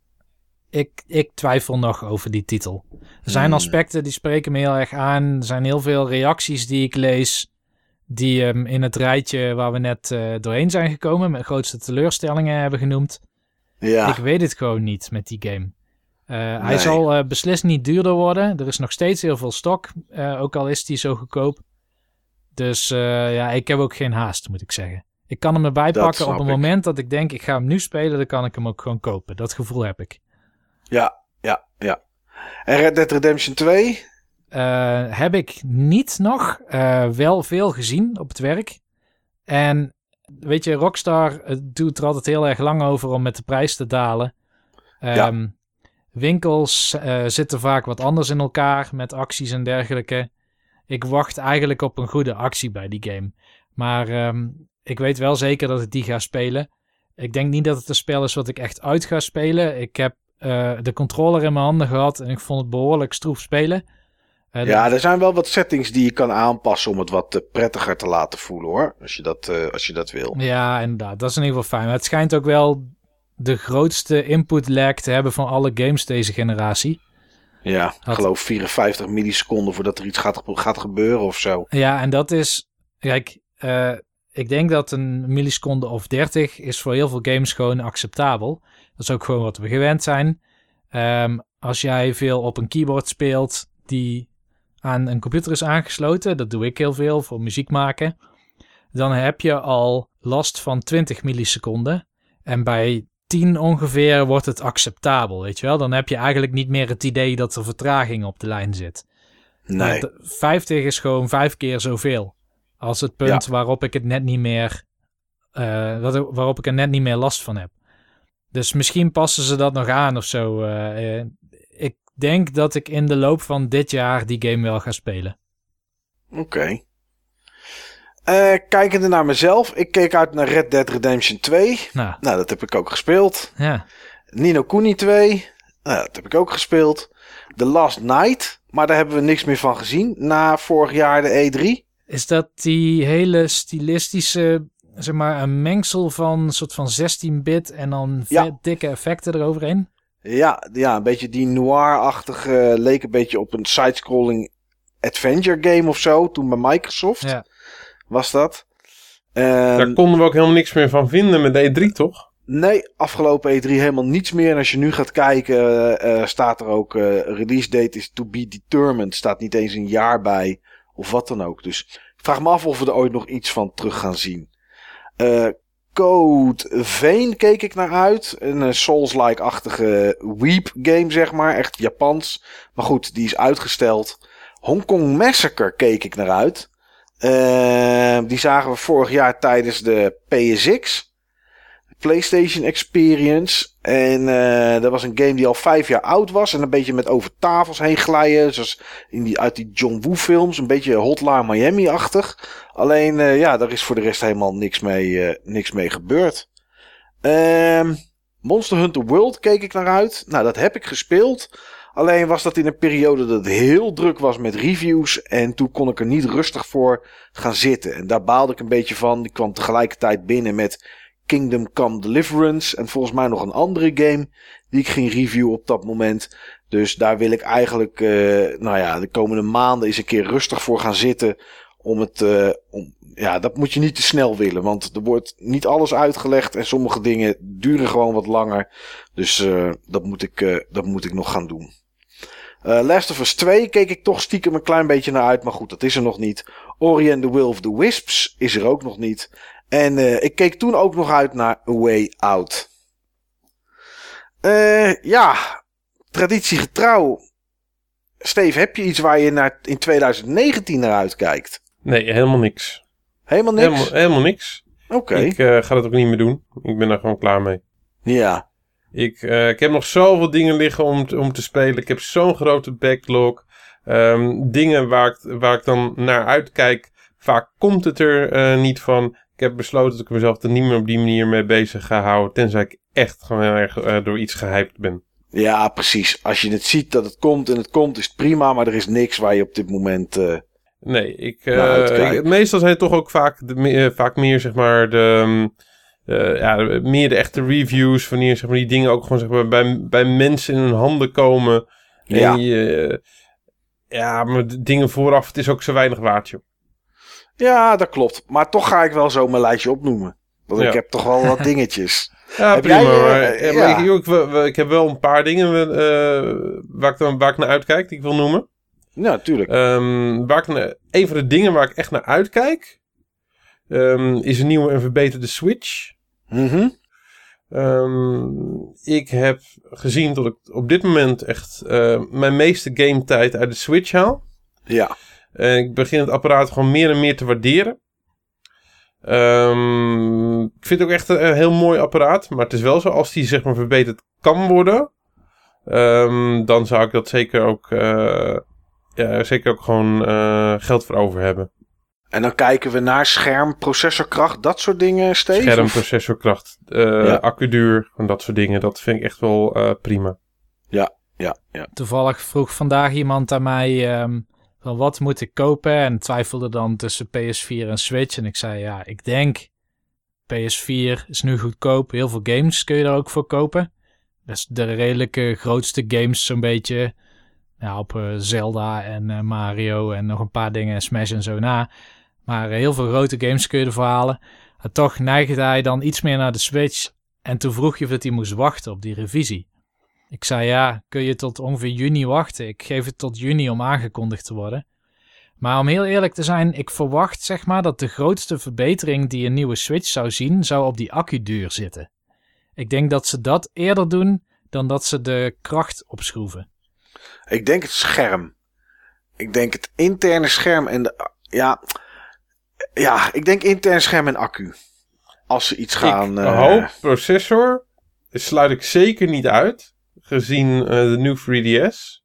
ik, ik twijfel nog over die titel. Er zijn Hmm. aspecten die spreken me heel erg aan. Er zijn heel veel reacties die ik lees die hem in het rijtje waar we net uh, doorheen zijn gekomen, met grootste teleurstellingen hebben genoemd. Ja. Ik weet het gewoon niet met die game. Uh, Hij zal uh, beslist niet duurder worden. Er is nog steeds heel veel stok, ook al is die zo goedkoop. Dus ja, ik heb ook geen haast, moet ik zeggen. Ik kan hem erbij dat pakken op het moment dat ik denk, ik ga hem nu spelen, dan kan ik hem ook gewoon kopen. Dat gevoel heb ik. Ja, ja, ja. En Red Dead Redemption 2? Uh, heb ik niet nog. Wel veel gezien op het werk. En weet je, Rockstar doet er altijd heel erg lang over om met de prijs te dalen. Um, ja. Winkels uh, zitten vaak wat anders in elkaar met acties en dergelijke. Ik wacht eigenlijk op een goede actie bij die game. Maar um, ik weet wel zeker dat ik die ga spelen. Ik denk niet dat het een spel is wat ik echt uit ga spelen. Ik heb uh, de controller in mijn handen gehad en ik vond het behoorlijk stroef spelen. Uh, ja, er zijn wel wat settings die je kan aanpassen om het wat prettiger te laten voelen hoor. Als je, dat, als je dat wil. Ja, inderdaad. Dat is in ieder geval fijn. Maar het schijnt ook wel de grootste input lag te hebben van alle games deze generatie. Ja, ik geloof 54 milliseconden voordat er iets gaat, gaat gebeuren of zo. Ja, en dat is. Kijk, ik denk dat een milliseconde of 30 is voor heel veel games gewoon acceptabel. Dat is ook gewoon wat we gewend zijn. Um, als jij veel op een keyboard speelt die aan een computer is aangesloten, dat doe ik heel veel voor muziek maken, dan heb je al last van 20 milliseconden. En bij 10 ongeveer wordt het acceptabel, weet je wel? Dan heb je eigenlijk niet meer het idee dat er vertraging op de lijn zit. Nee. 50 is gewoon vijf keer zoveel. Als het punt ja. waarop ik het net niet meer. Uh, waarop ik er net niet meer last van heb. Dus misschien passen ze dat nog aan of zo. Uh, ik denk dat ik in de loop van dit jaar die game wel ga spelen. Oké. Okay. Uh, kijkende naar mezelf, ik keek uit naar Red Dead Redemption 2. Nou, nou dat heb ik ook gespeeld. Ja. Nino Kuni 2. Nou, dat heb ik ook gespeeld. The Last Night. Maar daar hebben we niks meer van gezien na vorig jaar de E3. Is dat die hele stilistische, zeg maar, een mengsel van een soort van 16-bit en dan ja. dikke effecten eroverheen? Ja, ja, een beetje die noir-achtige, leek een beetje op een side-scrolling adventure game of zo, toen bij Microsoft ja. Was dat. Daar konden we ook helemaal niks meer van vinden met E3, toch? Nee, afgelopen E3 helemaal niets meer. En als je nu gaat kijken, uh, staat er ook uh, release date is to be determined. Staat niet eens een jaar bij. Of wat dan ook. Dus ik vraag me af of we er ooit nog iets van terug gaan zien. Code Vein keek ik naar uit. Een Souls-like-achtige Weep game, zeg maar. Echt Japans. Maar goed, die is uitgesteld. Hong Kong Massacre keek ik naar uit. Uh, die zagen we vorig jaar tijdens de PSX. PlayStation Experience. En uh, dat was een game die al vijf jaar oud was. En een beetje met over tafels heen glijden. Zoals in die, uit die John Woo films. Een beetje Hotline Miami-achtig. Alleen, uh, ja, daar is voor de rest helemaal niks mee, uh, niks mee gebeurd. Uh, Monster Hunter World keek ik naar uit. Nou, dat heb ik gespeeld. Alleen was dat in een periode dat het heel druk was met reviews. En toen kon ik er niet rustig voor gaan zitten. En daar baalde ik een beetje van. Die kwam tegelijkertijd binnen met Kingdom Come Deliverance. En volgens mij nog een andere game die ik ging reviewen op dat moment. Dus daar wil ik eigenlijk, uh, nou ja, de komende maanden eens een keer rustig voor gaan zitten. Om het, uh, om, ja, dat moet je niet te snel willen. Want er wordt niet alles uitgelegd en sommige dingen duren gewoon wat langer. Dus uh, dat, moet ik, dat moet ik nog gaan doen. Uh, Last of Us 2 keek ik toch stiekem een klein beetje naar uit. Maar goed, dat is er nog niet. Ori and the Will of the Wisps is er ook nog niet. En uh, ik keek toen ook nog uit naar A Way Out. Uh, ja, traditiegetrouw. Steve, heb je iets waar je naar in 2019 naar uitkijkt? Nee, helemaal niks. Helemaal niks? Helemaal, helemaal niks. Oké. Okay. Ik uh, ga dat ook niet meer doen. Ik ben daar gewoon klaar mee. Ja. Ik, uh, ik heb nog zoveel dingen liggen om, om te spelen. Ik heb zo'n grote backlog. Um, dingen waar ik, waar ik dan naar uitkijk. Vaak komt het er uh, niet van. Ik heb besloten dat ik mezelf er niet meer op die manier mee bezig ga houden. Tenzij ik echt gewoon erg uh, door iets gehyped ben. Ja, precies. Als je het ziet dat het komt en het komt, is het prima. Maar er is niks waar je op dit moment. Nee, ik, uh, ik, meestal zijn het toch ook vaak, de, vaak meer, zeg maar, de. Uh, ja, meer de echte reviews. Wanneer zeg maar, die dingen ook gewoon zeg maar, bij, bij mensen in hun handen komen. Ja. En je, ja, maar de dingen vooraf, het is ook zo weinig waard, joh. Ja, dat klopt. Maar toch ga ik wel zo mijn lijstje opnoemen. Want Ja. ik heb toch wel wat dingetjes. Ja, Heb prima. jij, eh, maar, ja, maar ja. ik, ik, heb wel een paar dingen eh, waar, ik dan, waar ik naar uitkijk, die ik wil noemen. Ja, natuurlijk. Ehm, waar ik naar, een van de dingen waar ik echt naar uitkijk, ehm, is een nieuwe en verbeterde Switch. Mhm. Ehm, ik heb gezien dat ik op dit moment echt eh, mijn meeste gametijd uit de Switch haal. Ja. En ik begin het apparaat gewoon meer en meer te waarderen. Ehm, ik vind het ook echt een, een heel mooi apparaat. Maar het is wel zo, als die zeg maar verbeterd kan worden. ehm, dan zou ik dat zeker ook, eh, ja, zeker ook gewoon eh, geld voor over hebben. En dan kijken we naar scherm, processorkracht, dat soort dingen, Steve? Scherm, Of- processorkracht, eh Ja. accuduur, en dat soort dingen. Dat vind ik echt wel eh, prima. Ja, ja. Toevallig vroeg vandaag iemand aan mij ehm, van wat moet ik kopen en twijfelde dan tussen PS4 en Switch. En ik zei ja, ik denk PS4 is nu goedkoop. Heel veel games kun je daar ook voor kopen. Dus de redelijke grootste games zo'n beetje. Ja, op eh, Zelda en eh, Mario en nog een paar dingen, Smash en zo na. Maar eh, heel veel grote games kun je ervoor halen. En toch neigde hij dan iets meer naar de Switch. En toen vroeg je of dat hij moest wachten op die revisie. Ik zei ja, kun je tot ongeveer juni wachten? Ik geef het tot juni om aangekondigd te worden. Maar om heel eerlijk te zijn, ik verwacht zeg maar dat de grootste verbetering die een nieuwe Switch zou zien, zou op die accuduur zitten. Ik denk dat ze dat eerder doen dan dat ze de kracht opschroeven. Ik denk het scherm. Ik denk het interne scherm en de... Ja, ja ik denk intern scherm en accu. Als ze iets gaan... ik eh, hoop processor. Sluit ik zeker niet uit. Gezien eh, de nieuwe 3DS.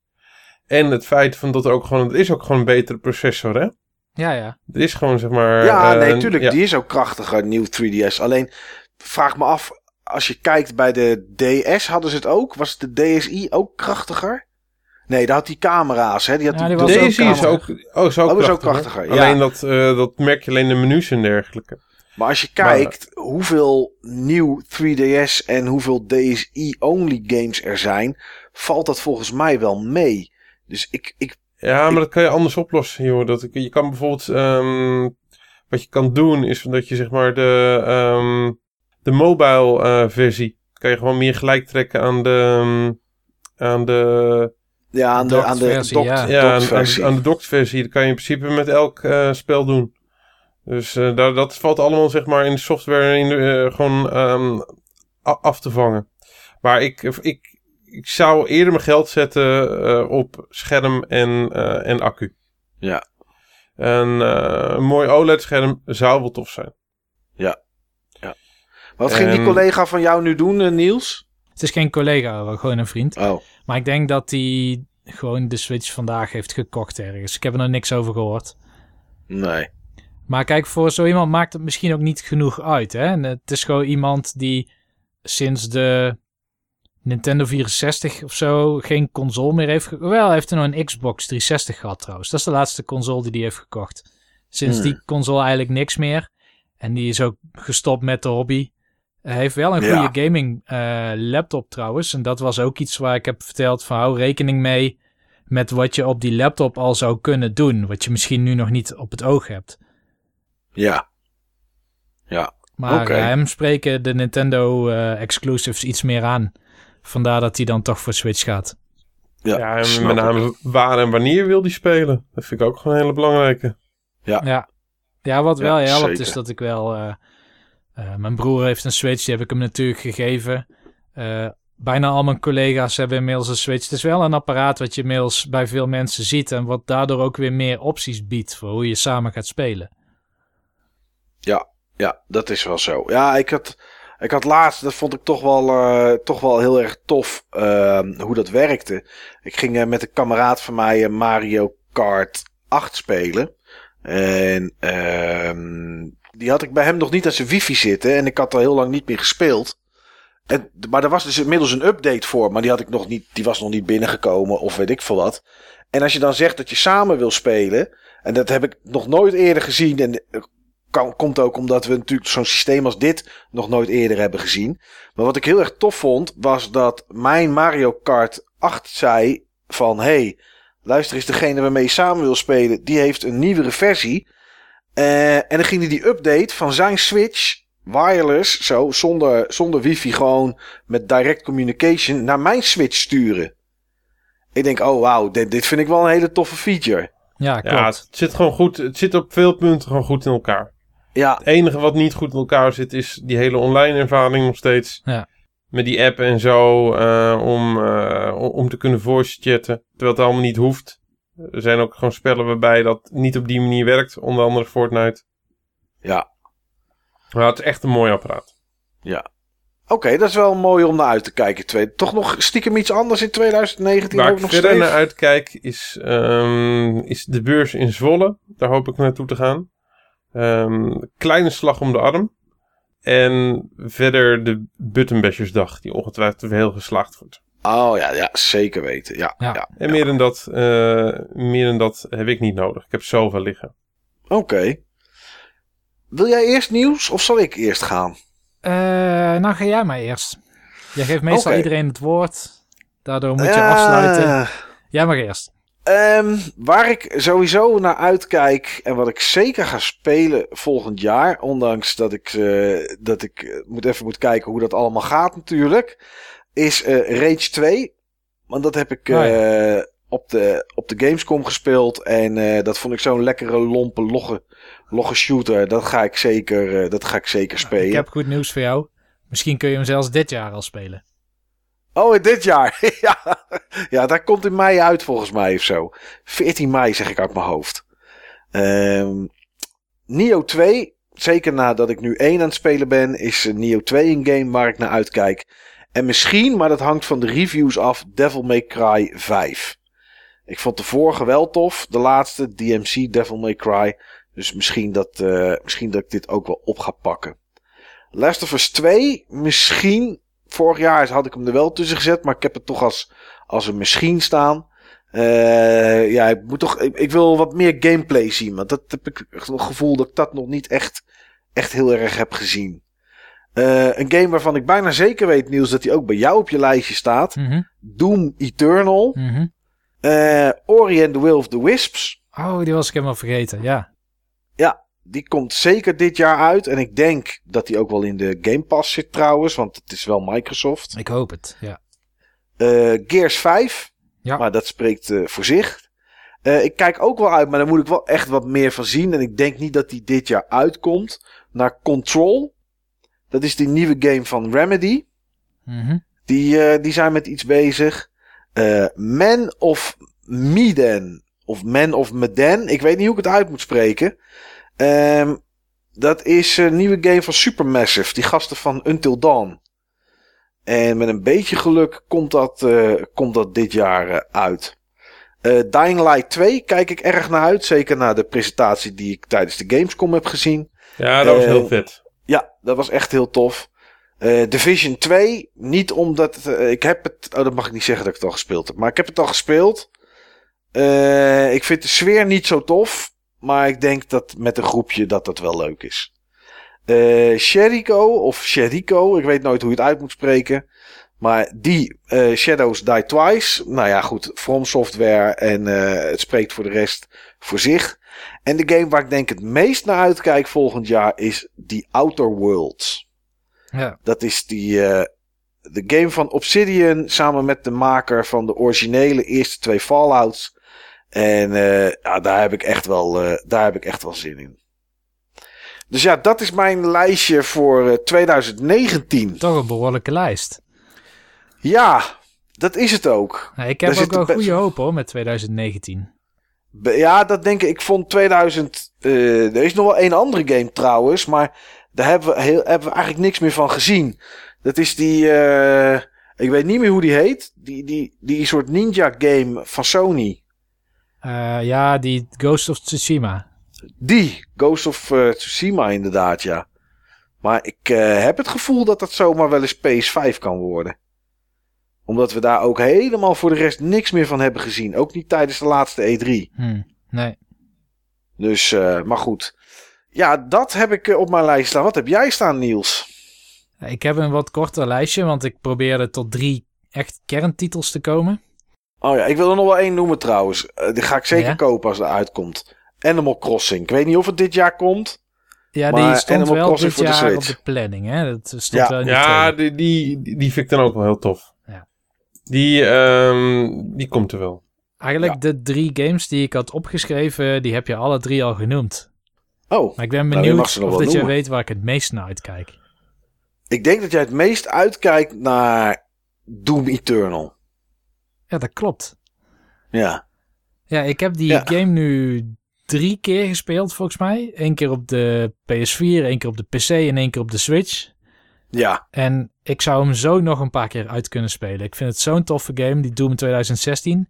En het feit van dat er ook gewoon... Er is ook gewoon een betere processor, hè? Ja, ja. Er is gewoon, zeg maar... Ja, eh, nee, tuurlijk. ja. Die is ook krachtiger, nieuw 3DS. Alleen, vraag me af, als je kijkt bij de DS, hadden ze het ook? Was de DSi ook krachtiger? Nee, daar had die camera's, hè? Die had Ja, die, die was ook Deze is ook, oh, is ook Oh, is ook krachtiger. krachtiger, ja. Alleen dat, eh, dat merk je alleen in de menus en dergelijke. Maar als je kijkt hoeveel nieuw 3DS en hoeveel DSi-only games er zijn, valt dat volgens mij wel mee. Dus ik, ik Ja, maar dat kan je anders oplossen, joh. Dat, je kan bijvoorbeeld... ehm, wat je kan doen is dat je zeg maar de, ehm, de mobile eh, versie... kan je gewoon meer gelijk trekken aan de... ehm, aan de ja, aan de, aan de versie, docked- ja. Ja, aan, versie. aan, aan de. Dat kan je in principe met elk eh, spel doen. Dus eh, daar, dat valt allemaal zeg maar in de software in de, eh, gewoon ehm, af te vangen. Maar ik, ik, ik zou eerder mijn geld zetten eh, op scherm en, eh, en accu. Ja. En eh, een mooi OLED-scherm zou wel tof zijn. Wat ging die collega van jou nu doen, Niels? Het is geen collega, wel gewoon een vriend. Oh, Maar ik denk dat hij gewoon de Switch vandaag heeft gekocht ergens. Ik heb er nog niks over gehoord. nee. Maar kijk, voor zo iemand maakt het misschien ook niet genoeg uit. Hè? En het is gewoon iemand die sinds de Nintendo 64 of zo geen console meer heeft. Wel, hij heeft er nog een Xbox 360 gehad trouwens. Dat is de laatste console die hij heeft gekocht. Sinds Hmm. die console eigenlijk niks meer. En die is ook gestopt met de hobby. Hij heeft wel een Ja. goede gaming eh, laptop trouwens. En dat was ook iets waar ik heb verteld van hou rekening mee met wat je op die laptop al zou kunnen doen. Wat je misschien nu nog niet op het oog hebt. Ja. Ja. Maar eh, hem spreken de Nintendo eh, exclusives iets meer aan. Vandaar dat hij dan toch voor Switch gaat. Ja, Ja, en met name waar en wanneer wil die spelen. Dat vind ik ook gewoon een hele belangrijke. Ja, ja wat Ja, wel helpt zeker. is dat ik wel... eh, eh, mijn broer heeft een Switch, die heb ik hem natuurlijk gegeven. Eh, bijna al mijn collega's hebben inmiddels een Switch. Het is wel een apparaat wat je inmiddels bij veel mensen ziet. En wat daardoor ook weer meer opties biedt voor hoe je samen gaat spelen. Ja, dat is wel zo. Ja, ik had, ik had laatst, dat vond ik toch wel, eh, toch wel heel erg tof eh, hoe dat werkte. Ik ging met een kameraad van mij Mario Kart 8 spelen. En ehm, die had ik bij hem nog niet aan zijn wifi zitten. En ik had al heel lang niet meer gespeeld. En, maar er was dus inmiddels een update voor. Maar die, had ik nog niet, die was nog niet binnengekomen of weet ik veel wat. En als je dan zegt dat je samen wil spelen. En dat heb ik nog nooit eerder gezien. En eh, komt ook omdat we natuurlijk zo'n systeem als dit nog nooit eerder hebben gezien. Maar wat ik heel erg tof vond, was dat mijn Mario Kart 8 zei van... Hey, luister eens, degene waarmee je samen wil spelen, die heeft een nieuwere versie. Eh, en dan ging hij die update van zijn Switch wireless, zo, zonder, zonder wifi, gewoon met direct communication naar mijn Switch sturen. Ik denk, oh wauw, dit, dit vind ik wel een hele toffe feature. Ja, klopt. Ja, het zit gewoon goed. Het zit op veel punten gewoon goed in elkaar. Ja, Het enige wat niet goed in elkaar zit, is die hele online ervaring nog steeds. Ja. Met die app en zo, eh, om, eh, om- om te kunnen voice chatten. Terwijl het allemaal niet hoeft. Er zijn ook gewoon spellen waarbij dat niet op die manier werkt. Onder andere Fortnite. ja. Maar het is echt een mooi apparaat. Oké, dat is wel mooi om naar uit te kijken. Twee, toch nog stiekem iets anders in 2019 Waar ook ik nog verder steeds? naar uitkijk is, ehm, is de beurs in Zwolle. Daar hoop ik naartoe te gaan. Ehm, kleine slag om de arm. En verder de Buttonbashersdag, die ongetwijfeld heel geslaagd wordt. Oh ja, ja, zeker weten. Ja, Ja. ja. En meer, dan dat, eh, meer dan dat heb ik niet nodig. Ik heb zoveel liggen. Oké. Wil jij eerst nieuws of zal ik eerst gaan? Eh, nou, ga jij maar eerst. Jij geeft meestal iedereen het woord. Daardoor moet je afsluiten. Jij mag eerst. Ehm, waar ik sowieso naar uitkijk en wat ik zeker ga spelen volgend jaar, ondanks dat ik, eh, dat ik eh, moet even moet kijken hoe dat allemaal gaat natuurlijk, is eh, Rage 2. Want dat heb ik Oh ja. eh, op, de, op de Gamescom gespeeld en eh, dat vond ik zo'n lekkere lompe logge, logge shooter. Dat ga ik zeker, dat ga ik zeker spelen. Ik heb goed nieuws voor jou. Misschien kun je hem zelfs dit jaar al spelen. Oh, dit jaar. ja. ja, daar komt in mei uit volgens mij of zo. 14 mei zeg ik uit mijn hoofd. Ehm Nio 2, zeker nadat ik nu 1 aan het spelen ben, is Nio 2 een game waar ik naar uitkijk. En misschien, maar dat hangt van de reviews af, Devil May Cry 5. Ik vond de vorige wel tof, de laatste DMC Devil May Cry. Dus misschien dat, eh, misschien dat ik dit ook wel op ga pakken. Last of Us 2, misschien Vorig jaar had ik hem er wel tussen gezet, maar ik heb het toch als, als een misschien staan. Eh, ja, ik, moet toch, ik, ik wil wat meer gameplay zien, want dat heb ik het gevoel dat ik dat nog niet echt, echt heel erg heb gezien. Eh, een game waarvan ik bijna zeker weet, Niels, dat hij ook bij jou op je lijstje staat. Mhm, Doom Eternal. mhm. Eh Ori and the Will of the Wisps. Oh, die was ik helemaal vergeten. Ja. Die komt zeker dit jaar uit. En ik denk dat die ook wel in de Game Pass zit trouwens, want het is wel Microsoft. Ik hoop het. Ja. Eh, Gears 5. Ja. Maar dat spreekt voor zich. Ik kijk ook wel uit, maar daar moet ik wel echt wat meer van zien. En ik denk niet dat die dit jaar uitkomt. Naar Control. Dat is die nieuwe game van Remedy. Mhm. Die, eh, die zijn met iets bezig. Eh, Man of Medan. Of Man of Medan. Ik weet niet hoe ik het uit moet spreken. Ehm, dat is een nieuwe game van Supermassive. Die gasten van Until Dawn. En met een beetje geluk komt dat, eh, komt dat dit jaar uit. Eh, Dying Light 2 kijk ik erg naar uit. Zeker naar de presentatie die ik tijdens de Gamescom heb gezien. Ja, dat was heel vet. Dat was echt heel tof. Eh, Division 2, niet omdat eh, ik heb het. Oh, dat mag ik niet zeggen dat ik het al gespeeld heb. Maar ik heb het al gespeeld. Eh, ik vind de sfeer niet zo tof. Maar ik denk dat met een groepje dat dat wel leuk is. Sheriko of Sheriko, ik weet nooit hoe je het uit moet spreken. Maar die Shadows Die Twice. Nou ja, goed. From Software. En het spreekt voor de rest voor zich. En de game waar ik denk het meest naar uitkijk volgend jaar is The Outer Worlds. Ja. Dat is die, eh, de game van Obsidian samen met de maker van de originele eerste twee Fallouts. En eh, ja, daar, heb ik echt wel, eh, daar heb ik echt wel zin in. Dus ja, dat is mijn lijstje voor eh, 2019. Toch een behoorlijke lijst. Ja, dat is het ook. Ik heb Daar ook wel de goede hoop hoor met 2019. Ja, dat denk ik. Ik vond 2000. eh, er is nog wel één andere game trouwens. Maar daar hebben we, heel, hebben we eigenlijk niks meer van gezien. Dat is die. eh, ik weet niet meer hoe die heet. Die, die, die soort ninja game van Sony. Eh, ja, die Ghost of Tsushima. Die. Ghost of Tsushima, inderdaad, ja. Maar ik heb het gevoel dat dat zomaar wel eens PS5 kan worden. Omdat we daar ook helemaal voor de rest niks meer van hebben gezien. Ook niet tijdens de laatste E E3. Hm, nee. Dus, eh, maar goed. Ja, dat heb ik eh, op mijn lijst staan. Wat heb jij staan, Niels? Ik heb een wat korter lijstje, want ik probeerde tot drie echt kerntitels te komen. Oh ja, ik wil er nog wel één noemen trouwens. Eh, die ga ik zeker Ja? kopen als het uitkomt. Animal Crossing. Ik weet niet of het dit jaar komt. Ja, Maar die stond Animal wel Crossing dit voor de jaar op de planning. Hè? Dat stond Ja. wel in de Ja, die, die, die vind ik dan ook wel heel tof. Die, ehm, die komt er wel. Eigenlijk Ja. de drie games die ik had opgeschreven, die heb je alle drie al genoemd. Oh, Maar ik ben Nou, benieuwd of dat je weet waar ik het meest naar uitkijk. ik denk dat jij het meest uitkijkt naar Doom Eternal. Ja, dat klopt. Ja. Ja, ik heb die Ja. game nu drie keer gespeeld volgens mij. Eén keer op de PS4, één keer op de PC en één keer op de Switch. Ja. En ik zou hem zo nog een paar keer uit kunnen spelen. Ik vind het zo'n toffe game, die Doom 2016.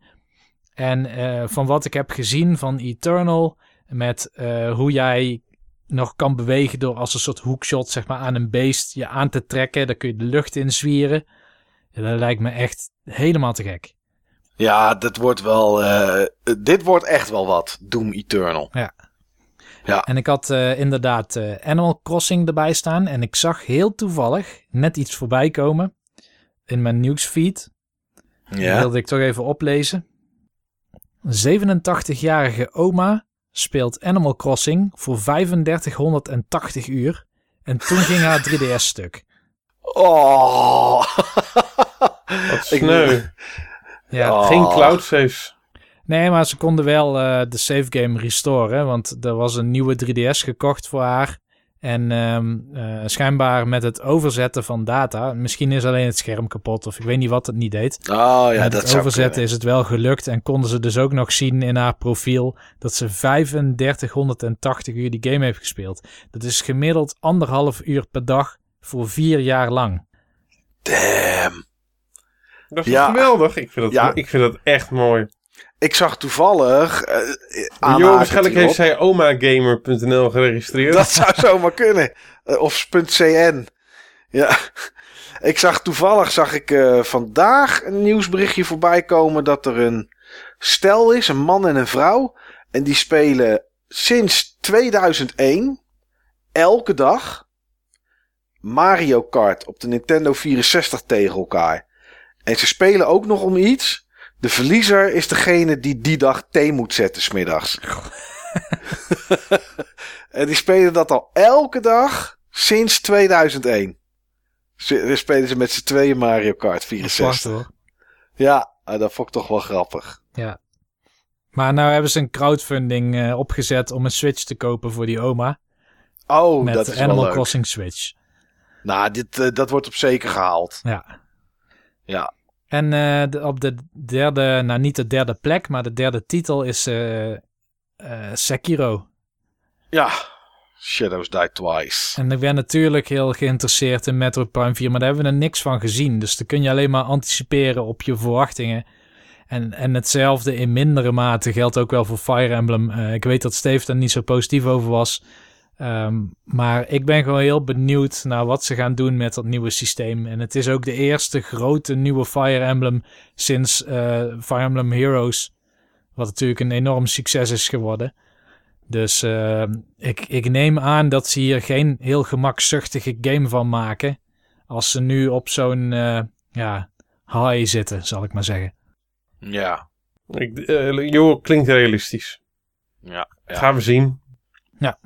En eh, van wat ik heb gezien van Eternal, met eh, hoe jij nog kan bewegen door als een soort hoekshot zeg maar, aan een beest je aan te trekken. Dan kun je de lucht in zwieren. Ja, dat lijkt me echt helemaal te gek. Ja, dit wordt wel. eh, dit wordt echt wel wat. Doom Eternal. En ik had eh, inderdaad eh, Animal Crossing erbij staan. En ik zag heel toevallig net iets voorbij komen in mijn nieuwsfeed. Dat Ja. wilde ik toch even oplezen. Een 87-jarige oma speelt Animal Crossing voor 3580 uur. En toen ging haar 3DS stuk. Oh. Wat Ik- sneu. Ja. Oh. Geen cloud saves. Nee, maar ze konden wel eh, de save game restoren. Want er was een nieuwe 3DS gekocht voor haar. En ehm, eh, schijnbaar met het overzetten van data. Misschien is alleen het scherm kapot. Of ik weet niet wat het niet deed. Oh ja, met dat het overzetten is het wel gelukt. En konden ze dus ook nog zien in haar profiel. dat ze 3580 uur die game heeft gespeeld. Dat is gemiddeld anderhalf uur per dag. voor vier jaar lang. Damn. Dat is Ja. geweldig. Ik vind, dat, Ja. ik vind dat echt mooi. Ik zag toevallig. eh Jo, aanhakend waarschijnlijk heeft zij omagamer.nl geregistreerd. Dat zou zomaar kunnen. Eh, of .cn. Ja. Ik zag toevallig zag ik eh, vandaag een nieuwsberichtje voorbij komen dat er een stel is, een man en een vrouw. En die spelen sinds 2001 elke dag Mario Kart op de Nintendo 64 tegen elkaar. En ze spelen ook nog om iets. De verliezer is degene die die dag thee moet zetten smiddags. en die spelen dat al elke dag sinds 2001. Ze- spelen ze met z'n tweeën Mario Kart Zwart 64. hoor. Ja, ah, dat vond ik toch wel grappig. Ja. Maar nou hebben ze een crowdfunding eh, opgezet om een Switch te kopen voor die oma. Oh, met dat is wel Animal leuk. Crossing Switch. Nou, dit, eh, dat wordt op zeker gehaald. Ja. Ja. En eh, de- op de derde, nou niet de derde plek, maar de derde titel is eh, Sekiro. Ja, Shadows Die Twice. En ik ben natuurlijk heel geïnteresseerd in Metroid Prime 4, maar daar hebben we er niks van gezien. Dus dan kun je alleen maar anticiperen op je verwachtingen. En, en hetzelfde in mindere mate geldt ook wel voor Fire Emblem. Ik weet dat Steve daar niet zo positief over was. Ehm, maar ik ben gewoon heel benieuwd naar wat ze gaan doen met dat nieuwe systeem. En het is ook de eerste grote nieuwe Fire Emblem sinds eh, Fire Emblem Heroes. Wat natuurlijk een enorm succes is geworden. Dus eh, ik, ik neem aan dat ze hier geen heel gemakzuchtige game van maken. Als ze nu op zo'n eh, ja, high zitten, zal ik maar zeggen. Ja. Ik, eh, Jo, klinkt realistisch. Ja. ja. Gaan we zien. allerlaatste,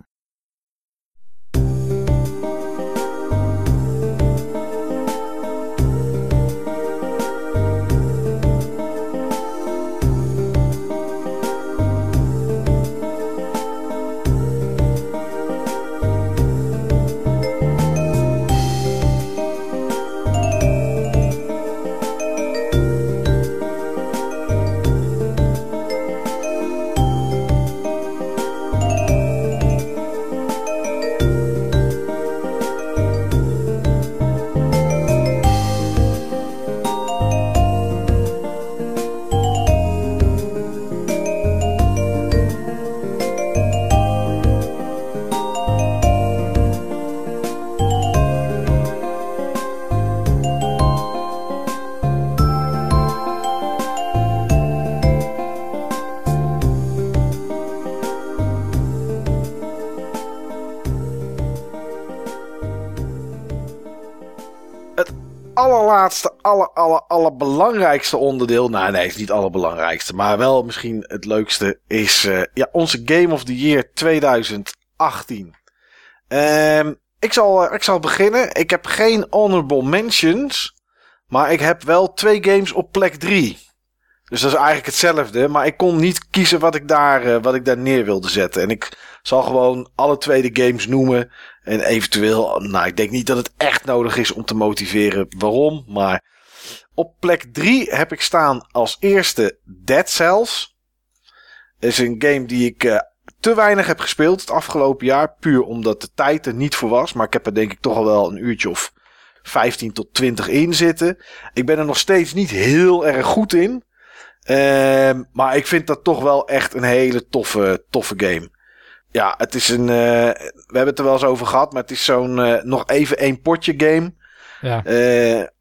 aller, aller, allerbelangrijkste onderdeel. Nou, nee, is niet het allerbelangrijkste. Maar wel misschien het leukste is uh, ja, onze Game of the Year 2018. Ehm ik, zal, ik zal beginnen. Ik heb geen honorable mentions. Maar ik heb wel twee games op plek 3. Dus dat is eigenlijk hetzelfde. Maar ik kon niet kiezen wat ik daar, uh, wat ik daar neer wilde zetten. En ik zal gewoon alle twee de games noemen. En eventueel, nou, ik denk niet dat het echt nodig is om te motiveren waarom. Maar op plek 3 heb ik staan als eerste Dead Cells. Dat is een game die ik uh, te weinig heb gespeeld het afgelopen jaar. Puur omdat de tijd er niet voor was. Maar ik heb er denk ik toch al wel een uurtje of 15 tot 20 in zitten. Ik ben er nog steeds niet heel erg goed in. Uh, maar ik vind dat toch wel echt een hele toffe, toffe game. Ja, het is een. Uh, we hebben het er wel eens over gehad, maar het is zo'n uh, nog even één potje game. Ja.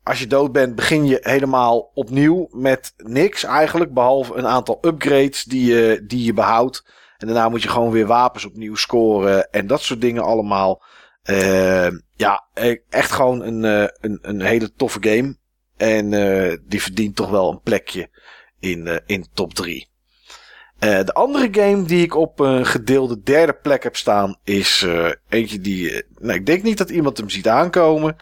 Als je dood bent, begin je helemaal opnieuw met niks eigenlijk. Behalve een aantal upgrades die je, die je behoudt. En daarna moet je gewoon weer wapens opnieuw scoren en dat soort dingen allemaal. ja, echt gewoon een, een, een hele toffe game. En die verdient toch wel een plekje in, in top 3. Uh, de andere game die ik op een gedeelde derde plek heb staan is eentje die. Nou, ik denk niet dat iemand hem ziet aankomen.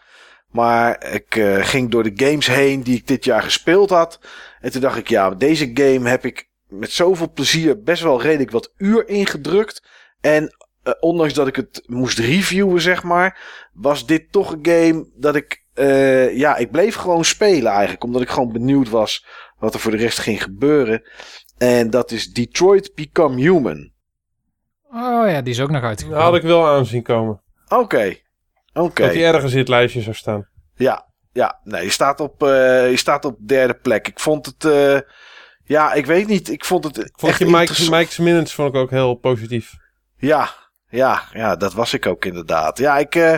Maar ik ging door de games heen die ik dit jaar gespeeld had. En toen dacht ik, ja, deze game heb ik met zoveel plezier best wel redelijk wat uur ingedrukt. En ondanks dat ik het moest reviewen, zeg maar, was dit toch een game dat ik. ja, ik bleef gewoon spelen eigenlijk. Omdat ik gewoon benieuwd was wat er voor de rest ging gebeuren. En dat is Detroit Become Human. Oh ja, die is ook nog uitgekomen. Dat had ik wel aanzien komen. Oké. Oké. Okay. Dat die ergens in het lijstje zou staan. Ja, ja. Nee, je staat op, uh, je staat op derde plek. Ik vond het... Uh, ja, ik weet niet. Ik vond het ik vond echt je Mike's, Mike's Minutes vond ik ook heel positief. Ja, ja, ja, dat was ik ook inderdaad. Ja, ik... Uh,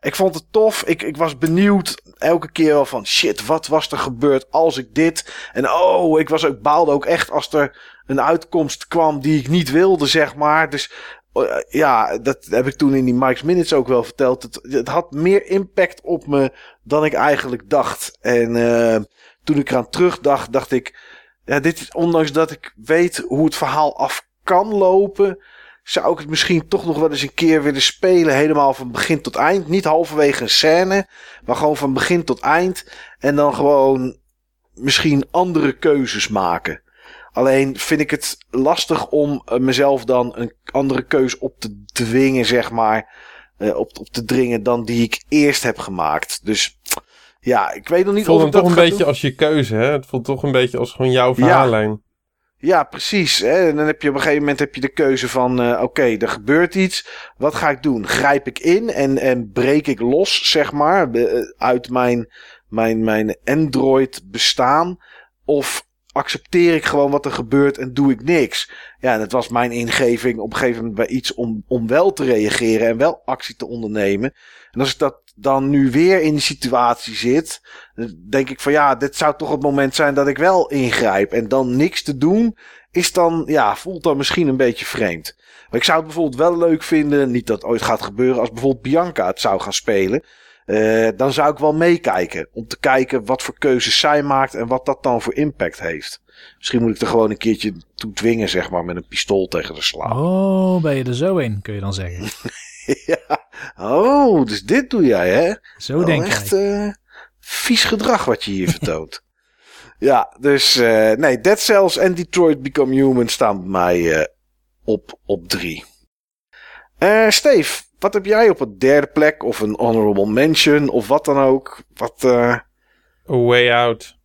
ik vond het tof. Ik, ik was benieuwd elke keer wel van shit, wat was er gebeurd als ik dit. En oh, ik was ook baalde ook echt als er een uitkomst kwam die ik niet wilde, zeg maar. Dus ja, dat heb ik toen in die Mike's Minutes ook wel verteld. Het, het had meer impact op me dan ik eigenlijk dacht. En uh, toen ik eraan terugdacht, dacht ik, ja, dit ondanks dat ik weet hoe het verhaal af kan lopen zou ik het misschien toch nog wel eens een keer willen spelen. Helemaal van begin tot eind. Niet halverwege een scène, maar gewoon van begin tot eind. En dan gewoon misschien andere keuzes maken. Alleen vind ik het lastig om eh, mezelf dan een andere keus op te dwingen, zeg maar. Uh, op, op te dringen dan die ik eerst heb gemaakt. Dus ja, ik weet nog niet voelt of ik dat toch een beetje als je keuze, hè? Het voelt toch een beetje als gewoon jouw verhaallijn. Ja. Ja, precies. Hè? En dan heb je op een gegeven moment heb je de keuze van: uh, oké, okay, er gebeurt iets. Wat ga ik doen? Grijp ik in en, en breek ik los, zeg maar, uit mijn, mijn, mijn Android bestaan? Of accepteer ik gewoon wat er gebeurt en doe ik niks? Ja, en het was mijn ingeving op een gegeven moment bij iets om, om wel te reageren en wel actie te ondernemen. En als ik dat dan nu weer in die situatie zit, denk ik van ja, dit zou toch het moment zijn dat ik wel ingrijp. En dan niks te doen, is dan, ja, voelt dan misschien een beetje vreemd. Maar ik zou het bijvoorbeeld wel leuk vinden, niet dat ooit gaat gebeuren, als bijvoorbeeld Bianca het zou gaan spelen. Uh, dan zou ik wel meekijken. Om te kijken wat voor keuzes zij maakt en wat dat dan voor impact heeft. Misschien moet ik er gewoon een keertje toe dwingen, zeg maar, met een pistool tegen de slaan. Oh, ben je er zo in, kun je dan zeggen. ja. Oh, dus dit doe jij, hè? Zo Wel denk ik. Echt uh, vies gedrag wat je hier vertoont. ja, dus uh, nee, Dead Cells en Detroit Become Human staan bij mij op, op drie. Steve, wat heb jij op een derde plek of een honorable mention of wat dan ook? Wat, uh... A Way Out.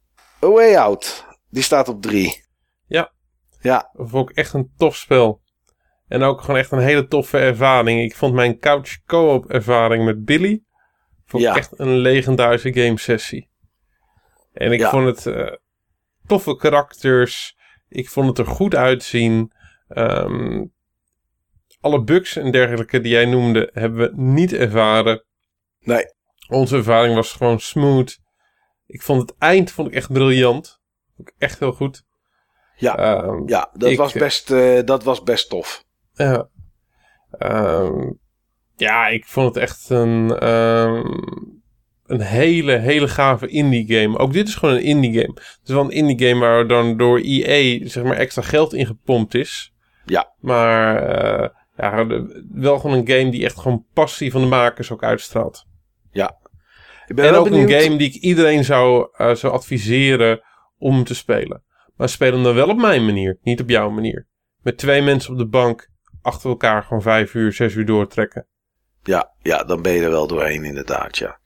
A Way Out, die staat op drie. Ja. Ja. Dat vond ik echt een tof spel. En ook gewoon echt een hele toffe ervaring. Ik vond mijn couch co-op ervaring met Billy vond ja. echt een legendarische game sessie. En ik ja. vond het uh, toffe karakters. Ik vond het er goed uitzien. Um, alle bugs en dergelijke die jij noemde, hebben we niet ervaren. Nee. Onze ervaring was gewoon smooth. Ik vond het eind vond ik echt briljant. Vond ik echt heel goed. Ja, um, ja dat, ik, was best, uh, dat was best tof. Ja. Um, ja, ik vond het echt een, um, een hele, hele gave indie game. Ook dit is gewoon een indie game. Het is wel een indie game waar dan door EA zeg maar extra geld in gepompt is. Ja. Maar uh, ja, wel gewoon een game die echt gewoon passie van de makers ook uitstraalt. Ja. Ik ben en ook benieuwd. een game die ik iedereen zou, uh, zou adviseren om te spelen. Maar speel hem dan wel op mijn manier, niet op jouw manier. Met twee mensen op de bank achter elkaar gewoon vijf uur, zes uur doortrekken. Ja, ja, dan ben je er wel doorheen inderdaad, ja.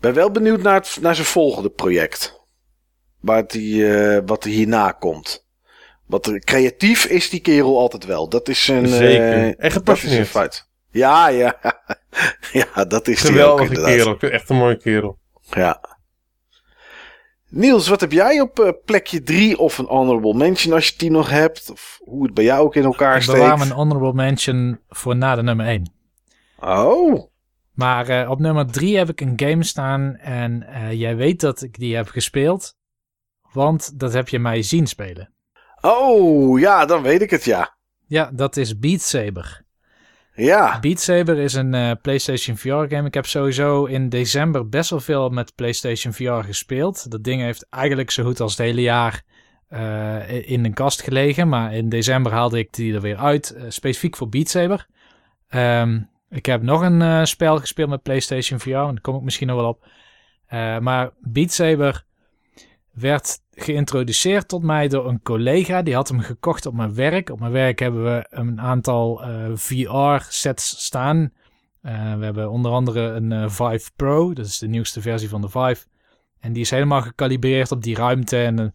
Ben wel benieuwd naar, het, naar zijn volgende project. Waar die, uh, wat er hierna komt. Wat creatief is die kerel altijd wel. Dat is een. Zeker. Uh, en gepassioneerd. feit. Ja, ja. ja, dat is Geweldige die ook, kerel. Echt een mooie kerel. Ja. Niels, wat heb jij op uh, plekje 3 of een honorable mention als je die nog hebt? Of hoe het bij jou ook in elkaar steekt? Ik bewaar een honorable mention voor na de nummer 1. Oh. Maar uh, op nummer 3 heb ik een game staan en uh, jij weet dat ik die heb gespeeld. Want dat heb je mij zien spelen. Oh, ja, dan weet ik het, ja. Ja, dat is Beat Saber. Ja. Beat Saber is een uh, PlayStation VR game. Ik heb sowieso in december best wel veel met PlayStation VR gespeeld. Dat ding heeft eigenlijk zo goed als het hele jaar uh, in een kast gelegen. Maar in december haalde ik die er weer uit. Uh, specifiek voor Beat Saber. Um, ik heb nog een spel gespeeld met PlayStation VR. En daar kom ik misschien nog wel op. maar Beat Saber werd geïntroduceerd tot mij door een collega. Die had hem gekocht op mijn werk. Op mijn werk hebben we een aantal eh, VR-sets staan. Uh, we hebben onder andere een uh, Vive Pro. Dat is de nieuwste versie van de Vive. En die is helemaal gecalibreerd op die ruimte. En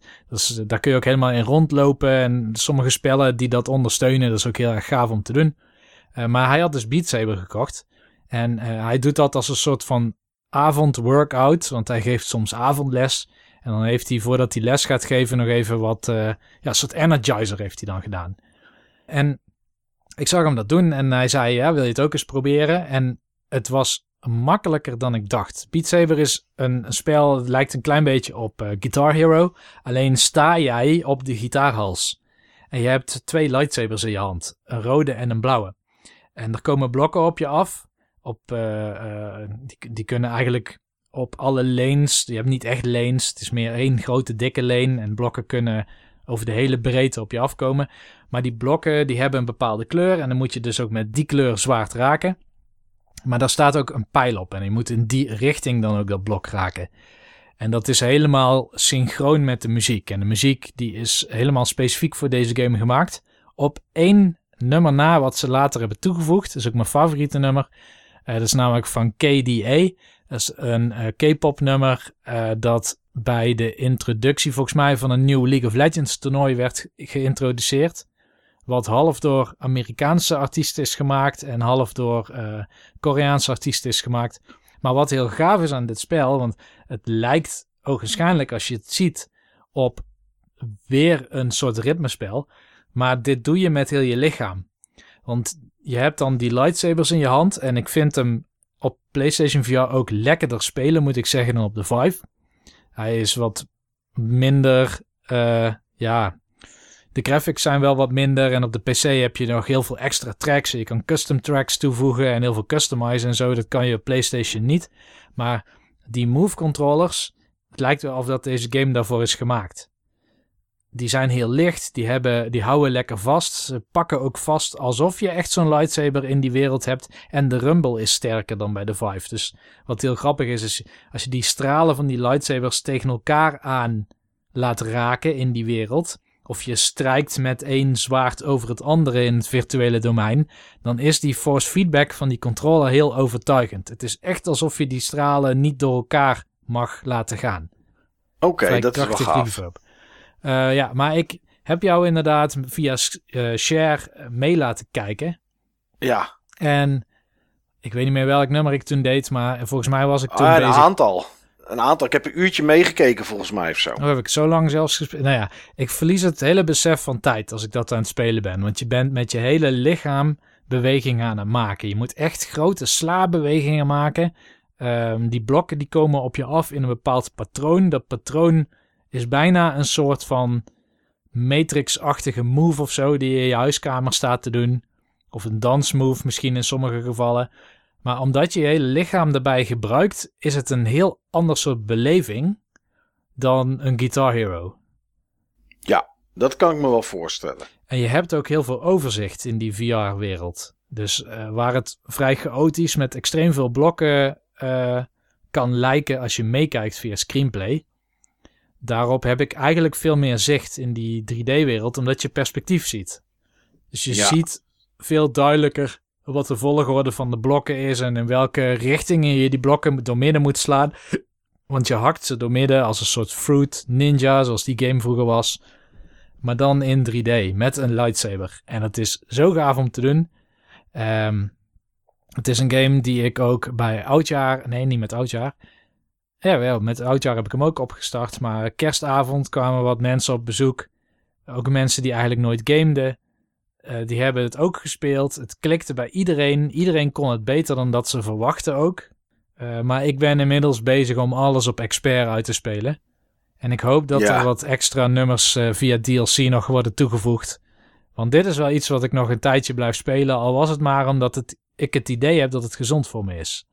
daar kun je ook helemaal in rondlopen. En sommige spellen die dat ondersteunen, dat is ook heel erg gaaf om te doen. maar hij had dus Beat Saber gekocht. En hij doet dat als een soort van avondworkout. Want hij geeft soms avondles. En dan heeft hij, voordat hij les gaat geven, nog even wat, uh, ja, een soort energizer heeft hij dan gedaan. En ik zag hem dat doen en hij zei, ja, wil je het ook eens proberen? En het was makkelijker dan ik dacht. Beat Saber is een, een spel, het lijkt een klein beetje op uh, Guitar Hero. Alleen sta jij op de gitaarhals. En je hebt twee lightsabers in je hand. Een rode en een blauwe. En er komen blokken op je af. Op, die, die kunnen eigenlijk op alle lanes. Je hebt niet echt lanes. Het is meer één grote dikke lane. En blokken kunnen over de hele breedte op je afkomen. Maar die blokken die hebben een bepaalde kleur. En dan moet je dus ook met die kleur zwaard raken. Maar daar staat ook een pijl op. En je moet in die richting dan ook dat blok raken. En dat is helemaal synchroon met de muziek. En de muziek die is helemaal specifiek voor deze game gemaakt. Op één nummer na wat ze later hebben toegevoegd. Dat is ook mijn favoriete nummer. Uh, dat is namelijk van KDA. Dat is een uh, K-pop nummer uh, dat bij de introductie volgens mij van een nieuw League of Legends toernooi werd geïntroduceerd. Wat half door Amerikaanse artiesten is gemaakt en half door uh, Koreaanse artiesten is gemaakt. Maar wat heel gaaf is aan dit spel, want het lijkt ogenschijnlijk als je het ziet op weer een soort ritmespel. Maar dit doe je met heel je lichaam. Want je hebt dan die lightsabers in je hand en ik vind hem op PlayStation VR ook lekkerder spelen, moet ik zeggen, dan op de Vive. Hij is wat minder, uh, ja, de graphics zijn wel wat minder. En op de PC heb je nog heel veel extra tracks. Je kan custom tracks toevoegen en heel veel customizen en zo. Dat kan je op PlayStation niet. Maar die Move controllers, het lijkt wel of dat deze game daarvoor is gemaakt die zijn heel licht, die, hebben, die houden lekker vast. Ze pakken ook vast alsof je echt zo'n lightsaber in die wereld hebt. En de rumble is sterker dan bij de Vive. Dus wat heel grappig is, is als je die stralen van die lightsabers tegen elkaar aan laat raken in die wereld. Of je strijkt met één zwaard over het andere in het virtuele domein. Dan is die force feedback van die controller heel overtuigend. Het is echt alsof je die stralen niet door elkaar mag laten gaan. Oké, dat is wel gaaf. Uh, ja, maar ik heb jou inderdaad via uh, Share eh, mee laten kijken. Ja. En ik weet niet meer welk nummer ik toen deed, maar volgens mij was ik toen ah, een aantal. Een aantal. Ik heb een uurtje meegekeken volgens mij of zo. Oh, heb ik zo lang zelfs gespeeld. Nou ja, ik verlies het hele besef van tijd als ik dat aan het spelen ben. Want je bent met je hele lichaam bewegingen aan het maken. Je moet echt grote slaabewegingen maken. Um, die blokken die komen op je af in een bepaald patroon. Dat patroon is bijna een soort van Matrix-achtige move of zo die je in je huiskamer staat te doen. Of een dansmove misschien in sommige gevallen. Maar omdat je je hele lichaam erbij gebruikt, is het een heel ander soort beleving dan een Guitar Hero. Dat kan ik me wel voorstellen. En je hebt ook heel veel overzicht in die VR-wereld. Dus eh, waar het vrij chaotisch met extreem veel blokken eh, kan lijken als je meekijkt via screenplay. Daarop heb ik eigenlijk veel meer zicht in die 3D-wereld, omdat je perspectief ziet. Dus je Ja. ziet veel duidelijker wat de volgorde van de blokken is en in welke richtingen je die blokken door midden moet slaan. Want je hakt ze door midden als een soort fruit ninja, zoals die game vroeger was. Maar dan in 3D met een lightsaber. En het is zo gaaf om te doen. Ehm, het is een game die ik ook bij oudjaar. Nee, niet met oudjaar. Ja, wel, met oudjaar heb ik hem ook opgestart. Maar kerstavond kwamen wat mensen op bezoek. Ook mensen die eigenlijk nooit gameden. Eh, die hebben het ook gespeeld. Het klikte bij iedereen. Iedereen kon het beter dan dat ze verwachten ook. Eh, maar ik ben inmiddels bezig om alles op expert uit te spelen. En ik hoop dat Ja. er wat extra nummers eh, via DLC nog worden toegevoegd. Want dit is wel iets wat ik nog een tijdje blijf spelen. Al was het maar omdat het, ik het idee heb dat het gezond voor me is.